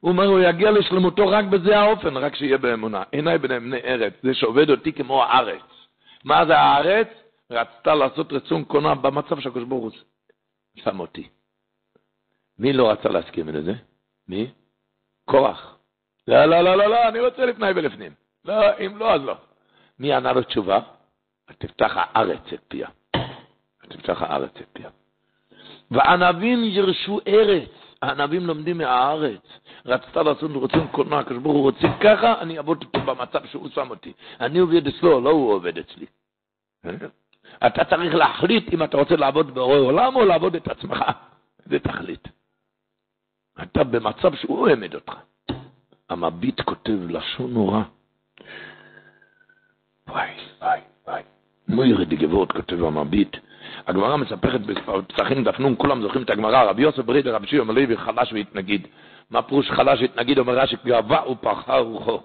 הוא אומר, הוא יגיע לשלמותו רק בזה האופן, רק שיהיה באמונה. עיניי בנאמני ארץ, זה שעובד אותי כמו הארץ. מה זה הארץ? רצתה לעשות רצון קונה במצב שהקדוש ברוך הוא שם אותי. מי לא רצה להסכים לזה? מי? קורח. לא, לא, לא, לא, לא, אני רוצה לפני ולפנים. לא, אם לא, אז לא. מי ענה לו תשובה? תפתח הארץ את פיה. תפתח הארץ את פיה. וענבים ירשו ארץ. הענבים לומדים מהארץ. רצתה לעשות רצון קולנוע, הקדוש ברוך הוא רוצה ככה, אני אעבוד אותו במצב שהוא שם אותי. אני עובד אצלו, לא הוא עובד אצלי. אתה צריך להחליט אם אתה רוצה לעבוד בורא עולם או לעבוד את עצמך. זה תחליט. אתה במצב שהוא העמד אותך. המביט כותב לשון נורא. וואי, וואי, וואי. מוירי דגבות כותב המביט. הגמרא מספרת בפסחים דפנון, כולם זוכרים את הגמרא, רבי יוסף ברידר, רבי שיום הלוי, חלש והתנגיד. מה פירוש חלש והתנגיד? אומר רש"י, גאווה ופרחה רוחו.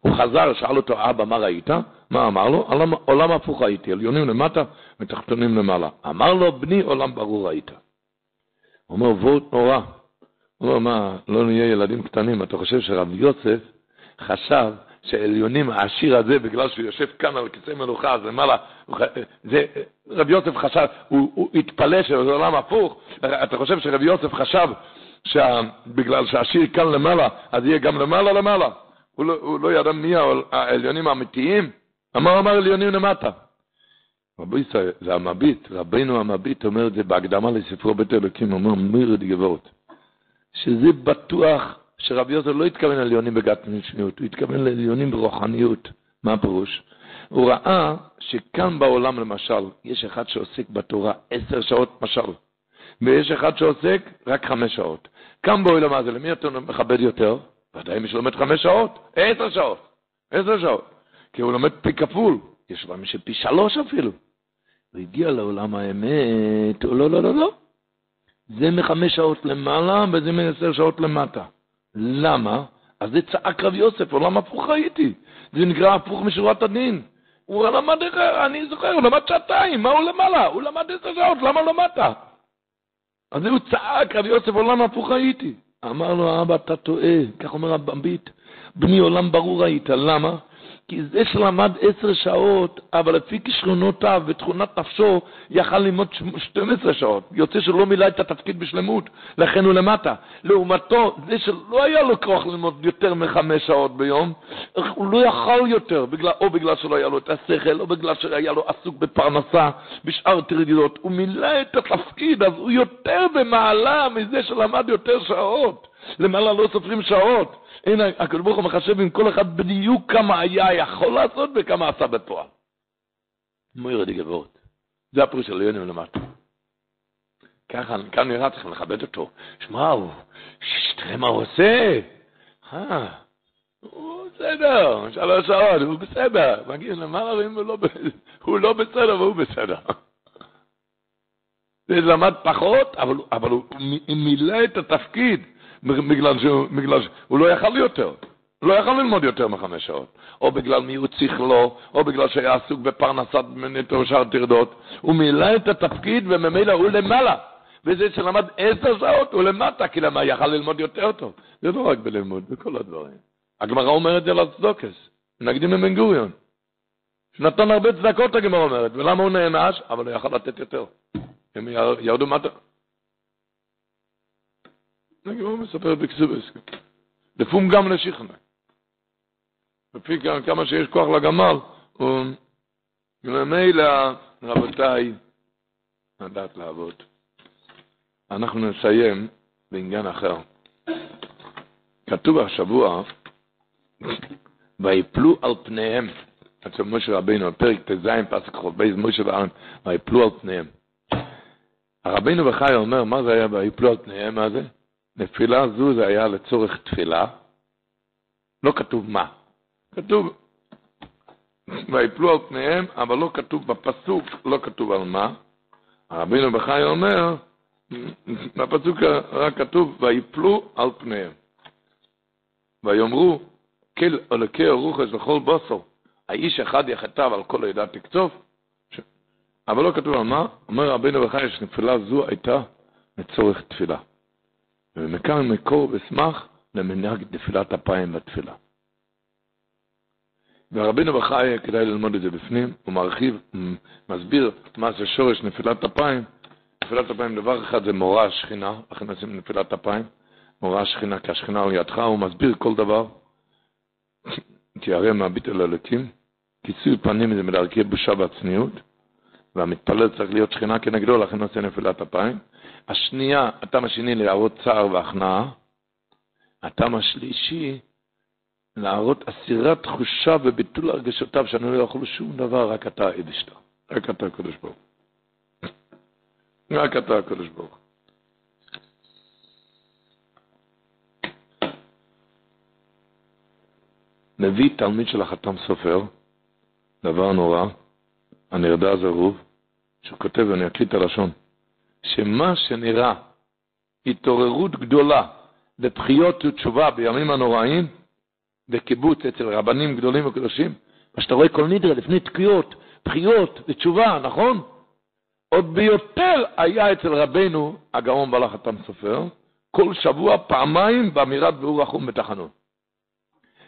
הוא חזר, שאל אותו, אבא, מה ראית? מה אמר לו? עולם, עולם הפוך הייתי, עליונים למטה ותחתונים למעלה. אמר לו, בני, עולם ברור היית. הוא אומר, וורט נורא. הוא אומר, מה, לא נהיה ילדים קטנים, אתה חושב שרבי יוסף חשב שעליונים, העשיר הזה, בגלל שהוא יושב כאן על כיסא מלוכה, אז למעלה, זה, רבי יוסף חשב, הוא, הוא התפלא שזה עולם הפוך, אתה חושב שרבי יוסף חשב שבגלל שהעשיר כאן למעלה, אז יהיה גם למעלה למעלה? הוא לא, הוא לא ידע מי העליונים האמיתיים? אמר אמר עליונים למטה. רבי ישראל, זה המביט, רבינו המביט אומר את זה בהקדמה לספרו בית אלוקים, אומר מירד גבורת. שזה בטוח שרבי יוסף לא התכוון לעליונים בגת משניות, הוא התכוון לעליונים ברוחניות. מה הפירוש? הוא ראה שכאן בעולם למשל, יש אחד שעוסק בתורה עשר שעות משל, ויש אחד שעוסק רק חמש שעות. כאן בעולם הזה, למי אתה מכבד יותר? ודאי מי שלומד חמש שעות, עשר שעות, עשר שעות. כי הוא לומד פי כפול, יש פעמים שפי שלוש אפילו. הוא הגיע לעולם האמת, לא, לא, לא, לא. זה מחמש שעות למעלה וזה מעשר שעות למטה. למה? אז זה צעק רב יוסף, עולם הפוך הייתי. זה נקרא הפוך משורת הדין. הוא למד, אני זוכר, הוא למד שעתיים, מה הוא למעלה? הוא למד עשר שעות, למה לא למטה? אז הוא צעק, רב יוסף, עולם הפוך הייתי. אמר לו, אבא, אתה טועה, כך אומר הבמבית, בני עולם ברור היית, למה? כי זה שלמד עשר שעות, אבל לפי כישרונותיו ותכונת נפשו, יכל ללמוד 12 שעות. יוצא שלא מילא את התפקיד בשלמות, לכן הוא למטה. לעומתו, זה שלא היה לו כוח ללמוד יותר מחמש שעות ביום, הוא לא יכל יותר, בגלל, או בגלל שלא היה לו את השכל, או בגלל שהיה לו עסוק בפרנסה, בשאר תרגילות. הוא מילא את התפקיד, אז הוא יותר במעלה מזה שלמד יותר שעות. למעלה לא סופרים שעות. הנה, הקדוש ברוך הוא מחשב עם כל אחד בדיוק כמה היה יכול לעשות וכמה עשה בפועל. מוירה די גבורת. זה הפירוש של יונים למטה. ככה, כאן נראה צריכים לכבד אותו. שמע, תראה מה הוא עושה. אה, הוא בסדר, שלוש שעות, הוא בסדר. מגיע למעלה ואם הוא לא, לא בסדר והוא בסדר. זה למד פחות, אבל, אבל הוא מילא את התפקיד. בגלל שהוא, בגלל שהוא לא יכל יותר. לא יכל ללמוד יותר מחמש שעות. או בגלל מיעוט שכלו, או בגלל שהיה עסוק בפרנסת נטו שאר טרדות. הוא מילא את התפקיד וממילא הוא למעלה. וזה שלמד עשר שעות הוא למטה, כי למה יכל ללמוד יותר טוב. זה לא רק בלימוד, בכל הדברים. הגמרא אומרת זה לצדוקס, נגדים מבן גוריון. שנתן הרבה צדקות הגמרא אומרת, ולמה הוא נענש? אבל הוא יכל לתת יותר. הם ירדו מטה. הגמרא מספרת בקסובס. לפום גם לשיחנה. לפי כמה שיש כוח לגמל, הוא ממילא, רבותיי, לדעת לעבוד. אנחנו נסיים בעניין אחר. כתוב השבוע, ויפלו על פניהם, אצל משה רבינו, פרק ט"ז, פסק חובי משה ואהרן, ויפלו על פניהם. הרבינו בחי אומר, מה זה היה ויפלו על פניהם, מה זה? נפילה זו זה היה לצורך תפילה, לא כתוב מה, כתוב ויפלו על פניהם, אבל לא כתוב בפסוק, לא כתוב על מה. רבינו בחי אומר, בפסוק רק כתוב ויפלו על פניהם. ויאמרו, כל אלוקי הרוחס וכל בוסו, האיש אחד יחטב על כל עדה תקצוף, אבל לא כתוב על מה, אומר רבינו בחי שנפילה זו הייתה לצורך תפילה. ומכאן מקור ושמח למנהג נפילת אפיים בתפילה. ורבינו בחי, כדאי ללמוד את זה בפנים, הוא מרחיב, מסביר מה זה שורש נפילת אפיים. נפילת אפיים, דבר אחד זה מורה השכינה, לכן עושים נפילת אפיים, מורה השכינה, כי השכינה על ידך, הוא מסביר כל דבר. תיארם מהביט אל אלוקים, כיסוי פנים זה מדרכי בושה והצניעות, והמתפלל צריך להיות שכינה כנגדו, לכן עושה נפילת אפיים. השנייה, הטעם השני להראות צער והכנעה, הטעם השלישי להראות אסירת תחושה וביטול הרגשותיו שאני לא יכול שום דבר, רק אתה אידשת, רק אתה הקדוש ברוך רק אתה הקדוש ברוך מביא תלמיד של החתם סופר, דבר נורא, הנרדע זרוב, שכותב, ואני אקריא את הלשון, שמה שנראה התעוררות גדולה לבחיות ותשובה בימים הנוראים, בקיבוץ אצל רבנים גדולים וקדושים, מה שאתה רואה כל נדרה לפני תקיעות, בחיות ותשובה, נכון? עוד ביותר היה אצל רבנו הגאון בעל סופר, כל שבוע פעמיים באמירת ביאור רחום בתחנות.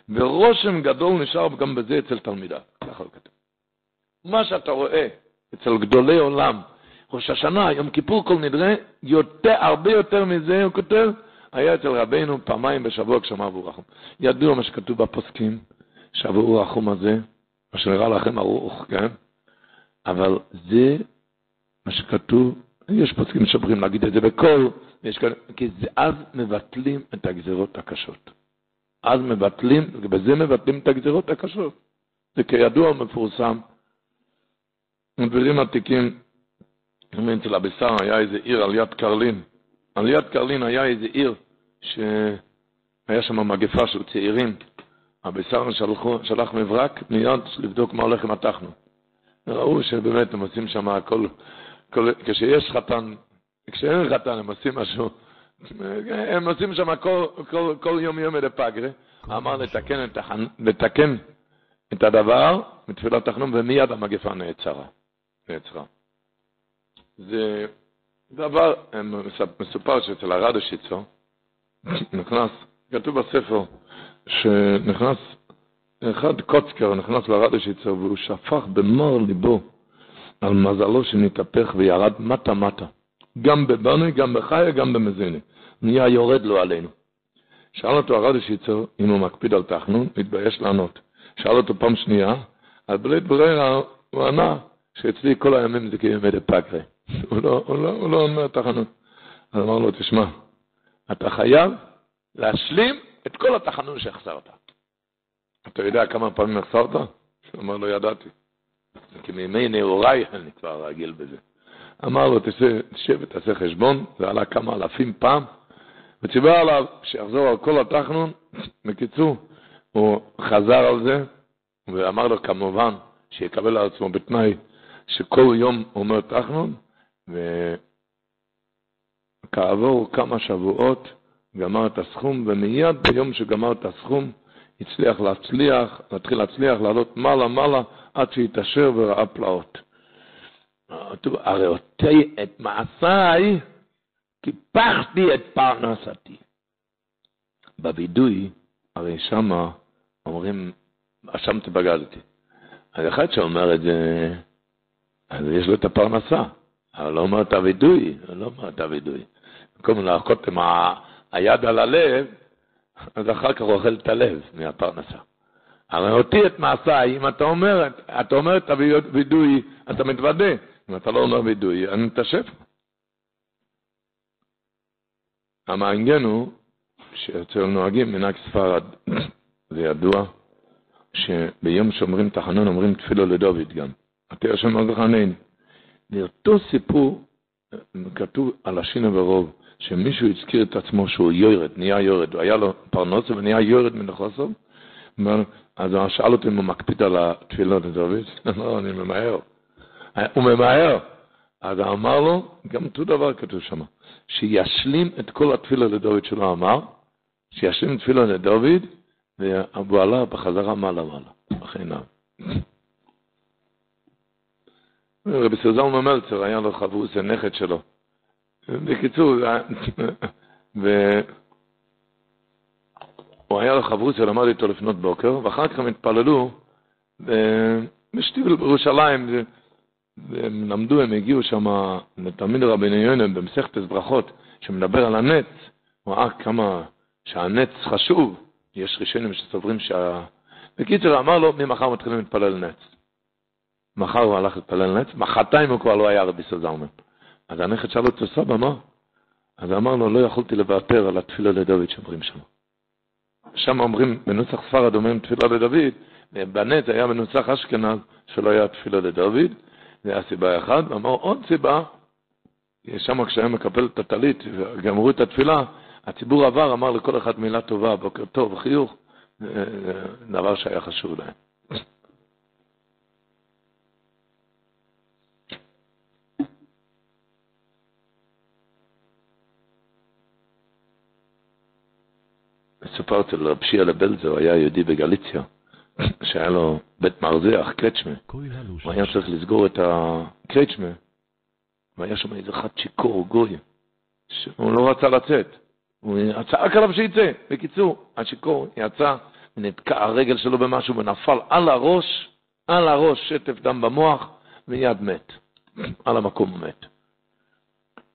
ורושם גדול נשאר גם בזה אצל תלמידיו, ככה הוא כתוב. מה שאתה רואה אצל גדולי עולם, ראש השנה, יום כיפור, כל נדרה, יותר, הרבה יותר מזה, הוא כותב, היה אצל רבנו פעמיים בשבוע כשאמר אבו רחום. ידוע מה שכתוב בפוסקים, שאבו רחום הזה, מה שנראה לכם ארוך, כן? אבל זה מה שכתוב, יש פוסקים שאומרים להגיד את זה בקול, כאלה, כי זה, אז מבטלים את הגזרות הקשות. אז מבטלים, ובזה מבטלים את הגזרות הקשות. זה כידוע מפורסם. דברים עתיקים אצל הבשר היה איזה עיר על יד קרלין. על יד קרלין היה איזה עיר שהיה שם מגפה של צעירים. הבשר שלחו, שלח מברק מיד לבדוק מה הולך עם התחנו. ראו שבאמת הם עושים שם הכל, כל, כשיש חתן, כשאין חתן הם עושים משהו, הם עושים שם כל, כל, כל יום יום את הפגרה, אמר לתקן את, החנ... לתקן את הדבר מתפילת תחנון ומיד המגפה נעצרה. נעצרה. זה דבר, מסופר שאצל הרדשיצו נכנס, כתוב בספר, שנכנס אחד קוצקר נכנס לרדישיצר והוא שפך במר ליבו על מזלו שנתהפך וירד מטה מטה. גם בבנו, גם בחיה, גם במזיני. נהיה יורד לו עלינו. שאל אותו הרדישיצר אם הוא מקפיד על תחנון, מתבייש לענות. שאל אותו פעם שנייה, אז בלית ברירה הוא ענה שאצלי כל הימים זה מדי פגרי. הוא לא, הוא לא, הוא לא אומר תחנות. אז אמר לו, תשמע, אתה חייב להשלים את כל התחנון שהחסרת. אתה יודע כמה פעמים החסרת? הוא אמר לו, ידעתי. כי מימי נעוריי אני כבר רגיל בזה. אמר לו, תשב ותעשה חשבון, זה עלה כמה אלפים פעם, וציווה עליו שיחזור על כל התחנון. בקיצור, הוא חזר על זה, ואמר לו כמובן שיקבל על עצמו בתנאי שכל יום אומר תחנון, וכעבור כמה שבועות גמר את הסכום, ומיד ביום שגמר את הסכום, הצליח להצליח, להתחיל להצליח, לעלות מעלה מעלה, עד שהתעשר וראה פלאות. הרי אותי את מעשיי, קיפחתי את פרנסתי. בווידוי, הרי שמה אומרים, אשמתי בגדתי. אז אחד שאומר את זה, אז יש לו את הפרנסה, אבל לא אומר את הווידוי, לא אומר את הווידוי. במקום להכות עם היד על הלב, אז אחר כך הוא אוכל את הלב מהפרנסה. אבל אותי את מעשיי, אם אתה אומר, אתה אומר את הווידוי, אתה מתוודה. אם אתה לא אומר וידוי, אני מתשב. המעניין הוא שאצל נוהגים מנהג ספרד, זה ידוע, שביום שאומרים תחנון אומרים תפילו לדוד גם. אתה יושב על באותו סיפור כתוב על השינה ורוב, שמישהו הזכיר את עצמו שהוא יורד, נהיה יורד, היה לו פרנוסה ונהיה יורד החוסר, אז הוא שאל אותי אם הוא מקפיד על התפילות <laughs> לדוד, לא, אני ממהר. הוא ממהר. אז אמר לו, גם אותו דבר כתוב שם, שישלים את כל התפילה לדוד שלו אמר, שישלים תפילה לדוד, והוא עלה בחזרה מעלה מעלה, בחינם. רבי סוזלמן מלצר היה לו חברוס, הנכד שלו. בקיצור, והוא היה לו חברוס, למד איתו לפנות בוקר, ואחר כך הם התפללו בשטיבל בירושלים, והם למדו, הם הגיעו שם לתלמיד רבינו יונה במסכת ברכות, שמדבר על הנץ, הוא ראה כמה שהנץ חשוב, יש ראשונים שסוברים שה... בקיצור, אמר לו, ממחר מתחילים להתפלל נץ. מחר הוא הלך להתפלל נץ, מחרתיים הוא כבר לא היה רבי סוזלמן. אז הנכד שאל אותו, סבא, מה? אז אמר לו, לא יכולתי לוותר על התפילה לדוד שאומרים שם. שם אומרים, בנוסח ספרד אומרים תפילה לדוד, ובנץ היה בנוסח אשכנז שלא היה תפילה לדוד, זה היה סיבה אחת, ואמר עוד סיבה, שם כשהיה מקפל את הטלית וגמרו את התפילה, הציבור עבר, אמר לכל אחד מילה טובה, בוקר טוב, חיוך, דבר שהיה חשוב להם. סיפרתי לרב שיעה לבלזר, היה יהודי בגליציה, שהיה לו בית מרזח, קרצ'מה. הוא היה צריך לסגור את הקרצ'מה, והיה שם איזה אחד שיכור, גוי, שהוא לא רצה לצאת. הוא צעק עליו שיצא. בקיצור, השיכור יצא, ונתקע הרגל שלו במשהו ונפל על הראש, על הראש, שטף דם במוח, ומיד מת. על המקום הוא מת.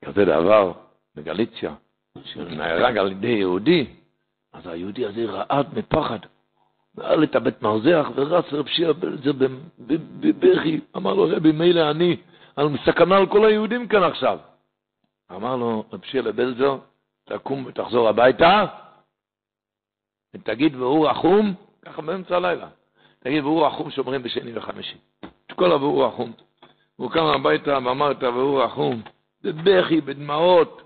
כזה דבר בגליציה, שנהרג על ידי יהודי, אז היהודי הזה רעד מפחד. ועל את הבית מרזח ורץ רב שיעה בלזר בבכי, אמר לו רבי מילא אני, אני מסכנה על כל היהודים כאן עכשיו. אמר לו רב שיעה לבלזר, תקום ותחזור הביתה, ותגיד והוא רחום, ככה באמצע הלילה, תגיד והוא רחום שאומרים בשני וחמישי. את כל ה"והוא רחום". הוא קם הביתה ואמר את ה"והוא רחום", בבכי, בדמעות,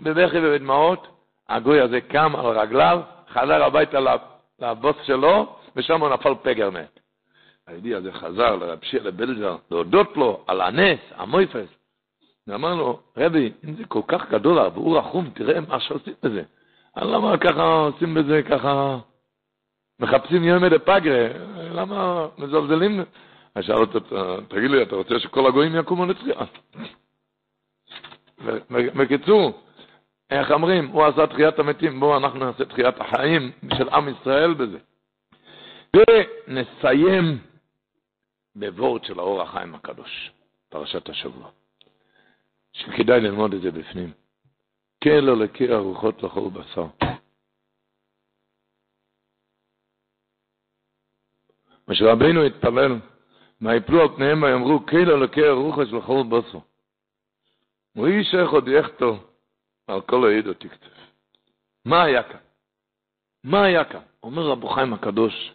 בבכי ובדמעות, הגוי הזה קם על רגליו, חזר הביתה לבוס שלו, ושם הוא נפל פגר מת. היהודי הזה חזר לרב שילה בלזר להודות לו על הנס, המויפס. ואמר לו, רבי, אם זה כל כך גדול, והוא רחום, תראה מה שעושים בזה. למה ככה עושים בזה, ככה מחפשים יום אלה פגרה, למה מזלזלים? אז שאל אותו, תגיד לי, אתה רוצה שכל הגויים יקומו לתחייה? <laughs> בקיצור, איך אומרים? הוא עשה תחיית המתים, בואו אנחנו נעשה תחיית החיים של עם ישראל בזה. ונסיים בוורד של האור החיים הקדוש, פרשת השבוע, שכדאי ללמוד את זה בפנים. כל אלוקי הרוחות לכל בשר. מה שרבינו התפלל, ויפלו על פניהם ויאמרו, אלוקי הרוחש לכל בשר. ואיש אחד יחתו על כל העדו תקצף. מה היה כאן? מה היה כאן? אומר רבו חיים הקדוש,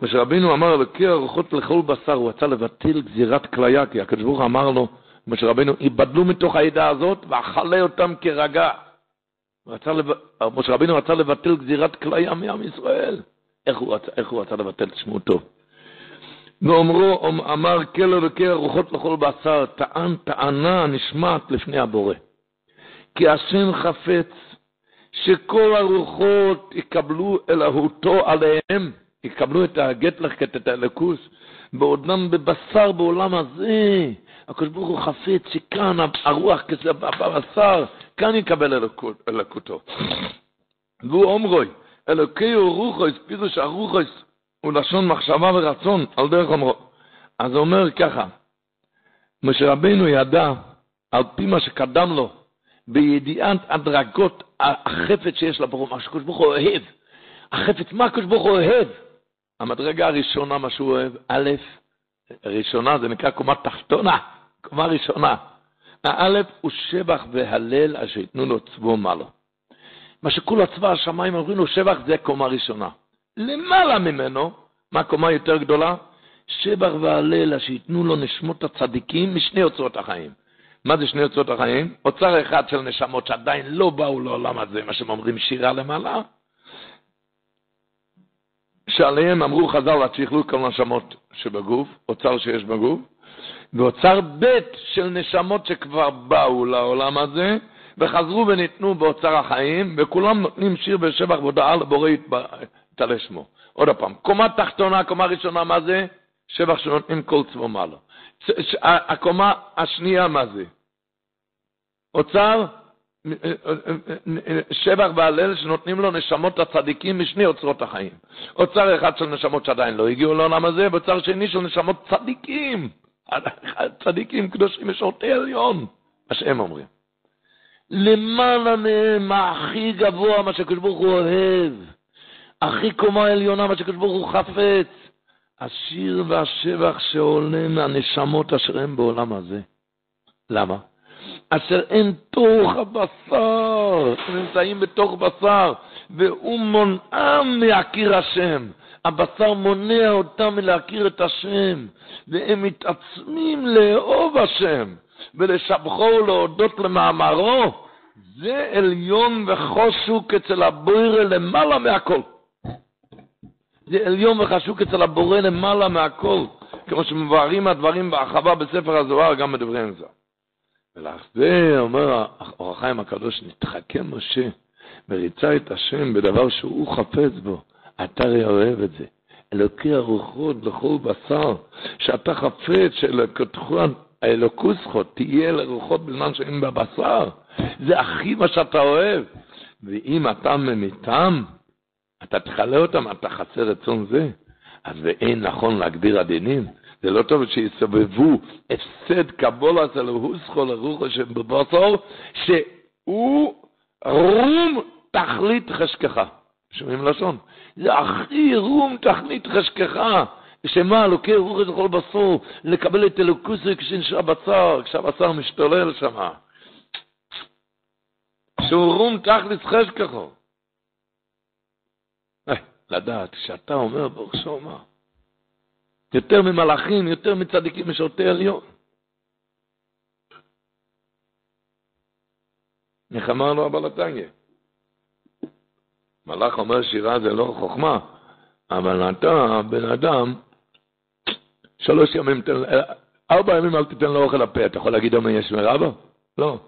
מה שרבינו אמר, אלוקי הרוחות לכל בשר, הוא רצה לבטל גזירת כליה, כי הקדוש ברוך אמר לו, שרבנו, ייבדלו מתוך העדה הזאת, ואכלה אותם כרגע. משה רבינו רצה לבטל גזירת כליה מעם ישראל. איך הוא רצה, איך הוא רצה לבטל? תשמעו טוב. ואומרו, אמר כל אלוקי הרוחות לכל בשר, טען טענה נשמעת לפני הבורא. כי השם חפץ שכל הרוחות יקבלו אלוהותו עליהם, יקבלו את הגט לחקת, את האלוקוס, בעודם בבשר בעולם הזה. הקדוש ברוך הוא חפץ שכאן הרוח כזה בבשר, כאן יקבל אלוקותו. והוא אומרוי, אלוקי הוא רוחו, הספירו שהרוחו הוא לשון מחשבה ורצון, על דרך אומרו. אז הוא אומר ככה, משה רבינו ידע, על פי מה שקדם לו, בידיעת הדרגות החפץ שיש לברור, מה שקדוש ברוך הוא אוהב. החפץ, מה הקדוש ברוך הוא אוהב? המדרגה הראשונה, מה שהוא אוהב, א', ראשונה, זה נקרא קומה תחתונה, קומה ראשונה. האלף הוא שבח והלל אשר ייתנו לו צבו מעלו. מה שכול הצבא השמיים אומרים לו שבח זה קומה ראשונה. למעלה ממנו, מה קומה יותר גדולה? שבח והלל אשר ייתנו לו נשמות הצדיקים משני אוצרות החיים. מה זה שני אוצרות החיים? אוצר אחד של נשמות שעדיין לא באו לעולם הזה, מה שהם אומרים שירה למעלה, שעליהם אמרו חז"ל, שיכלו כל נשמות שבגוף, אוצר שיש בגוף, ואוצר ב' של נשמות שכבר באו לעולם הזה, וחזרו וניתנו באוצר החיים, וכולם נותנים שיר בשבח והודעה לבורא יתעלה שמו. עוד פעם, קומה תחתונה, קומה ראשונה, מה זה? שבח שנותנים כל צבו מעלו. הקומה השנייה, מה זה? אוצר, שבח והלל שנותנים לו נשמות הצדיקים משני אוצרות החיים. אוצר אחד של נשמות שעדיין לא הגיעו לעולם הזה, ואוצר שני של נשמות צדיקים. <laughs> צדיקים קדושים משורתי עליון, מה שהם אומרים. למעלה מהם, הכי גבוה, מה שקדוש ברוך הוא אוהב. הכי קומה עליונה, מה שקדוש ברוך הוא חפץ. השיר והשבח שעולה מהנשמות אשר הם בעולם הזה. למה? אשר אין תוך הבשר, הם נמצאים בתוך בשר, והוא מונעם להכיר השם. הבשר מונע אותם מלהכיר את השם, והם מתעצמים לאהוב השם, ולשבחו ולהודות למאמרו. זה עליון וחושוק אצל הבורא למעלה מהכל. זה עליון וחשוק אצל הבורא למעלה מהכל, כמו שמבארים הדברים בהרחבה בספר הזוהר, גם בדברי הנזר. ולזה אומר אור החיים הקדוש, נתחכם משה וריצה את השם בדבר שהוא חפץ בו. אתה הרי אוהב את זה. אלוקי הרוחות לכל בשר, שאתה חפץ שאלוקוסכו תהיה לרוחות בזמן שאין בבשר. זה הכי מה שאתה אוהב. ואם אתה ממיתם, אתה תכלה אותם, אתה חסר רצון זה. אז ואין נכון להגדיר הדינים. זה לא טוב שיסובבו הפסד קבולה של הוסכו לרוחו שבבשר, שהוא רום תכלית חשכך. שומעים לשון? זה הכי רום תכלית חשכך. שמה, לוקח רוח את כל בשר, לקבל את אלוקוסי כשנשאר בשר, כשהבשר משתולל שמה. שהוא רום תכלית חשכך. לדעת שאתה אומר ברוך שומע. יותר ממלאכים, יותר מצדיקים משורתי עליון. איך אמר לו הבעל התניא? מלאך אומר שירה זה לא חוכמה, אבל אתה, בן אדם, שלוש ימים, תן, ארבע ימים אל תיתן לו אוכל לפה. אתה יכול להגיד אומר יש מרבא? לא.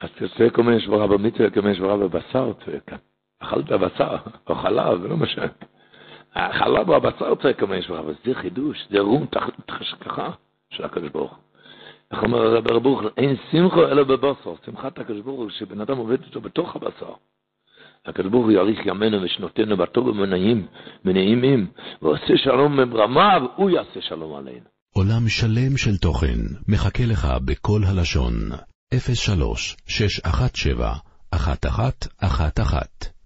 אז תעשה כמו יש מרבא מצווה, כמו יש מרבא בשר, צועק. אכלת בשר, או חלב, לא משנה. החלב הבצר צריך לקבל משפחה, אבל זה חידוש, זה רום תחת השכחה של הקדוש ברוך הוא. איך אומר הרב ברוך אין שמחו אלא בבשר, שמחת הקדוש ברוך הוא שבן אדם עובד איתו בתוך הבשר. הקדוש ברוך הוא יאריך ימינו ושנותינו בטוב ומנעים, מנעימים, ועושה שלום מברמיו, הוא יעשה שלום עלינו. עולם שלם של תוכן מחכה לך בכל הלשון, 03 617 1111